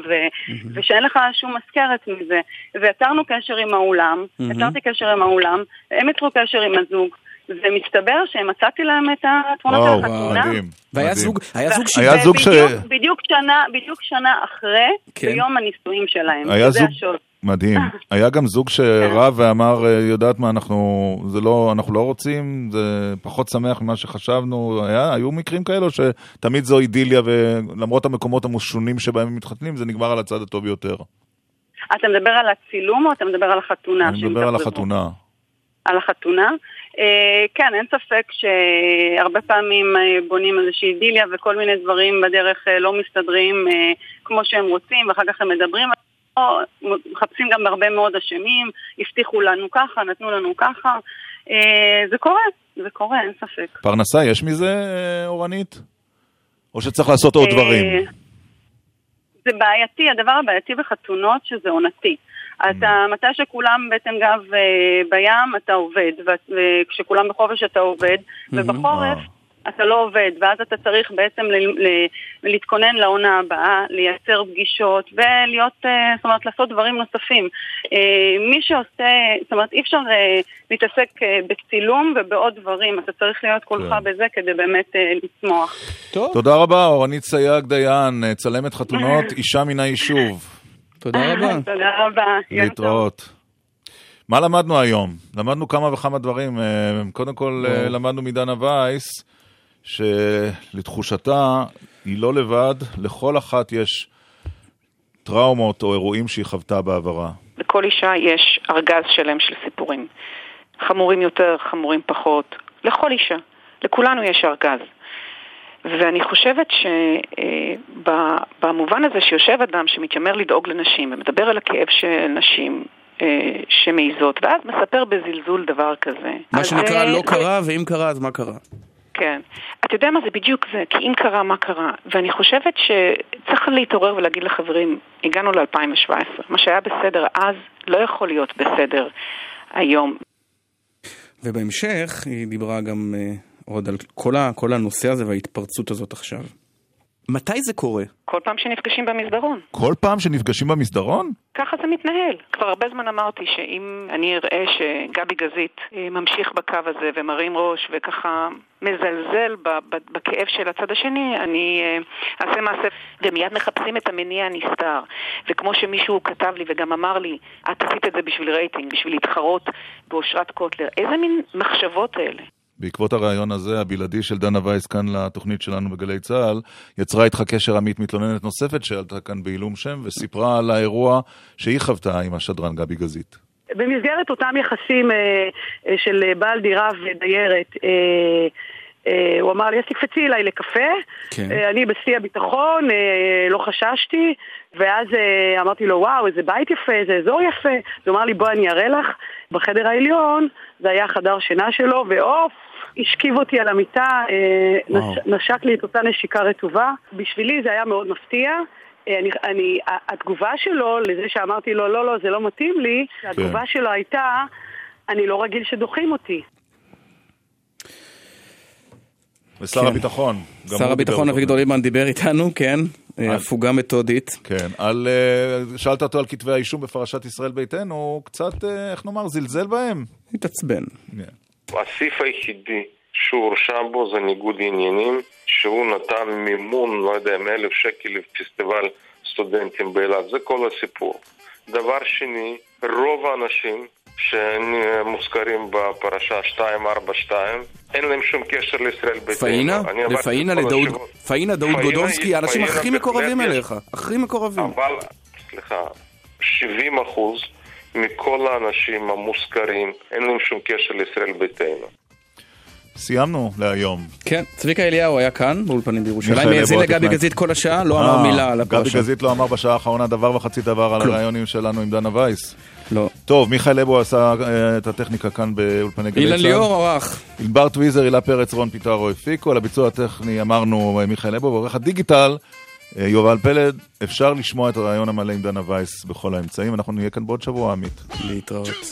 [SPEAKER 15] ושאין לך שום מזכרת מזה. ויצרנו קשר עם האולם, יצרתי קשר עם האולם, הם יצרו קשר עם הזוג. ומסתבר שמצאתי להם את התמונות של החתונה. וואו, מדהים.
[SPEAKER 2] והיה זוג, היה זוג ש...
[SPEAKER 1] היה זוג ש...
[SPEAKER 15] בדיוק שנה, בדיוק שנה אחרי, כן. ביום הנישואים שלהם.
[SPEAKER 1] היה זוג... מדהים. היה גם זוג שרב ואמר, אה, יודעת מה, אנחנו, זה לא, אנחנו לא רוצים, זה פחות שמח ממה שחשבנו. היה, היו מקרים כאלו שתמיד זו אידיליה, ולמרות המקומות המשונים שבהם הם מתחתנים, זה נגמר על הצד הטוב ביותר.
[SPEAKER 15] אתה מדבר על הצילום או אתה מדבר על החתונה?
[SPEAKER 1] אני מדבר על החתונה.
[SPEAKER 15] על החתונה. אה, כן, אין ספק שהרבה פעמים אה, בונים איזושהי אידיליה וכל מיני דברים בדרך אה, לא מסתדרים כמו שהם רוצים, ואחר כך הם מדברים. מחפשים גם הרבה מאוד אשמים, הבטיחו לנו ככה, נתנו לנו ככה. זה קורה, זה קורה, אין ספק.
[SPEAKER 1] פרנסה, יש מזה, אורנית? או שצריך לעשות עוד דברים?
[SPEAKER 15] זה בעייתי, הדבר הבעייתי בחתונות שזה עונתי. אתה, מתי שכולם בעצם גב אה, בים, אתה עובד, וכשכולם בחופש אתה עובד, ובחורף אתה לא עובד, ואז אתה צריך בעצם להתכונן לעונה הבאה, לייצר פגישות ולהיות, אה, זאת אומרת, לעשות דברים נוספים. אה, מי שעושה, זאת אומרת, אי אפשר להתעסק בצילום ובעוד דברים, אתה צריך להיות כולך כן. בזה כדי באמת לצמוח.
[SPEAKER 1] טוב. תודה רבה, אורנית סייג דיין, צלמת חתונות, אישה מן היישוב.
[SPEAKER 2] תודה רבה.
[SPEAKER 15] תודה רבה.
[SPEAKER 1] להתראות. מה למדנו היום? למדנו כמה וכמה דברים. אה, קודם כל, אה, למדנו מדנה וייס, שלתחושתה, היא לא לבד, לכל אחת יש טראומות או אירועים שהיא חוותה בעברה.
[SPEAKER 3] לכל אישה יש ארגז שלם של סיפורים. חמורים יותר, חמורים פחות. לכל אישה. לכולנו יש ארגז. ואני חושבת שבמובן הזה שיושב אדם שמתיימר לדאוג לנשים ומדבר על הכאב של נשים אה, שמעיזות, ואז מספר בזלזול דבר כזה.
[SPEAKER 2] מה שנקרא לא קרה, ואם קרה אז מה קרה?
[SPEAKER 3] כן. אתה יודע מה זה בדיוק זה, כי אם קרה, מה קרה? ואני חושבת שצריך להתעורר ולהגיד לחברים, הגענו ל-2017, מה שהיה בסדר אז לא יכול להיות בסדר היום.
[SPEAKER 2] ובהמשך היא דיברה גם אה, עוד על כל, ה, כל הנושא הזה וההתפרצות הזאת עכשיו. מתי זה קורה?
[SPEAKER 3] כל פעם שנפגשים במסדרון.
[SPEAKER 1] כל פעם שנפגשים במסדרון?
[SPEAKER 3] ככה זה מתנהל. כבר הרבה זמן אמרתי שאם אני אראה שגבי גזית אה, ממשיך בקו הזה ומרים ראש וככה מזלזל בכאב של הצד השני, אני אה, אעשה מעשה ומיד מחפשים את המניע הנסתר. וכמו שמישהו כתב לי וגם אמר לי, את עשית את זה בשביל רייטינג, בשביל להתחרות באושרת קוטלר. איזה מין מחשבות אלה?
[SPEAKER 1] בעקבות הרעיון הזה, הבלעדי של דנה וייס כאן לתוכנית שלנו בגלי צה"ל, יצרה איתך קשר עמית מתלוננת נוספת שעלתה כאן בעילום שם, וסיפרה על האירוע שהיא חוותה עם השדרן גבי גזית.
[SPEAKER 7] במסגרת אותם יחסים אה, אה, של בעל דירה ודיירת, אה, הוא אמר לי, אז תקפצי אליי לקפה, כן. אה, אני בשיא הביטחון, אה, לא חששתי, ואז אה, אמרתי לו, וואו, איזה בית יפה, איזה אזור יפה, הוא אמר לי, בואי אני אראה לך, בחדר העליון, זה היה חדר שינה שלו, ועוף, השכיב אותי על המיטה, אה, נש, נשק לי את אותה נשיקה רטובה. בשבילי זה היה מאוד מפתיע. אה, אני, אני, התגובה שלו לזה שאמרתי לו, לא, לא, זה לא מתאים לי, כן. התגובה שלו הייתה, אני לא רגיל שדוחים אותי.
[SPEAKER 1] ושר כן. הביטחון.
[SPEAKER 2] שר הביטחון אביגדור ליברמן דיבר איתנו, כן, אה, הפוגה מתודית.
[SPEAKER 1] כן, על, אה, שאלת אותו על כתבי האישום בפרשת ישראל ביתנו, הוא קצת, אה, איך נאמר, זלזל בהם.
[SPEAKER 2] התעצבן.
[SPEAKER 5] Yeah. הסעיף היחידי שהוא הורשע בו זה ניגוד עניינים, שהוא נתן מימון, לא יודע, מאלף שקל לפסטיבל סטודנטים באילת, זה כל הסיפור. דבר שני, רוב האנשים שמוזכרים בפרשה 242, אין להם שום קשר לישראל ביתנו.
[SPEAKER 2] פאינה? לפאינה, לדאוד, פאינה, דאוד גודובסקי, האנשים הכי מקורבים אליך, הכי מקורבים.
[SPEAKER 5] אבל, סליחה, 70 אחוז מכל האנשים המוזכרים, אין להם שום קשר לישראל ביתנו.
[SPEAKER 1] סיימנו להיום.
[SPEAKER 2] כן, צביקה אליהו היה כאן באולפנים בירושלים, האזין לגבי גזית כל השעה, לא אמר אה, מילה על הפרשה.
[SPEAKER 1] גבי גזית לא אמר בשעה האחרונה דבר וחצי דבר על הרעיונים שלנו עם דנה וייס.
[SPEAKER 2] לא.
[SPEAKER 1] טוב, מיכאל לבו עשה אה, את הטכניקה כאן באולפני גלי
[SPEAKER 2] צה"ל. אילן ליאור ערך.
[SPEAKER 1] ענבר טוויזר, הילה פרץ, רון פיטרו הפיקו, על הביצוע הטכני אמרנו אה, מיכאל לבו, ועורך הדיגיטל יובל פלד. אפשר לשמוע את הרעיון המלא עם דנה וייס בכל האמצעים, אנחנו נהיה כאן בעוד שבוע, עמית.
[SPEAKER 2] להתראות.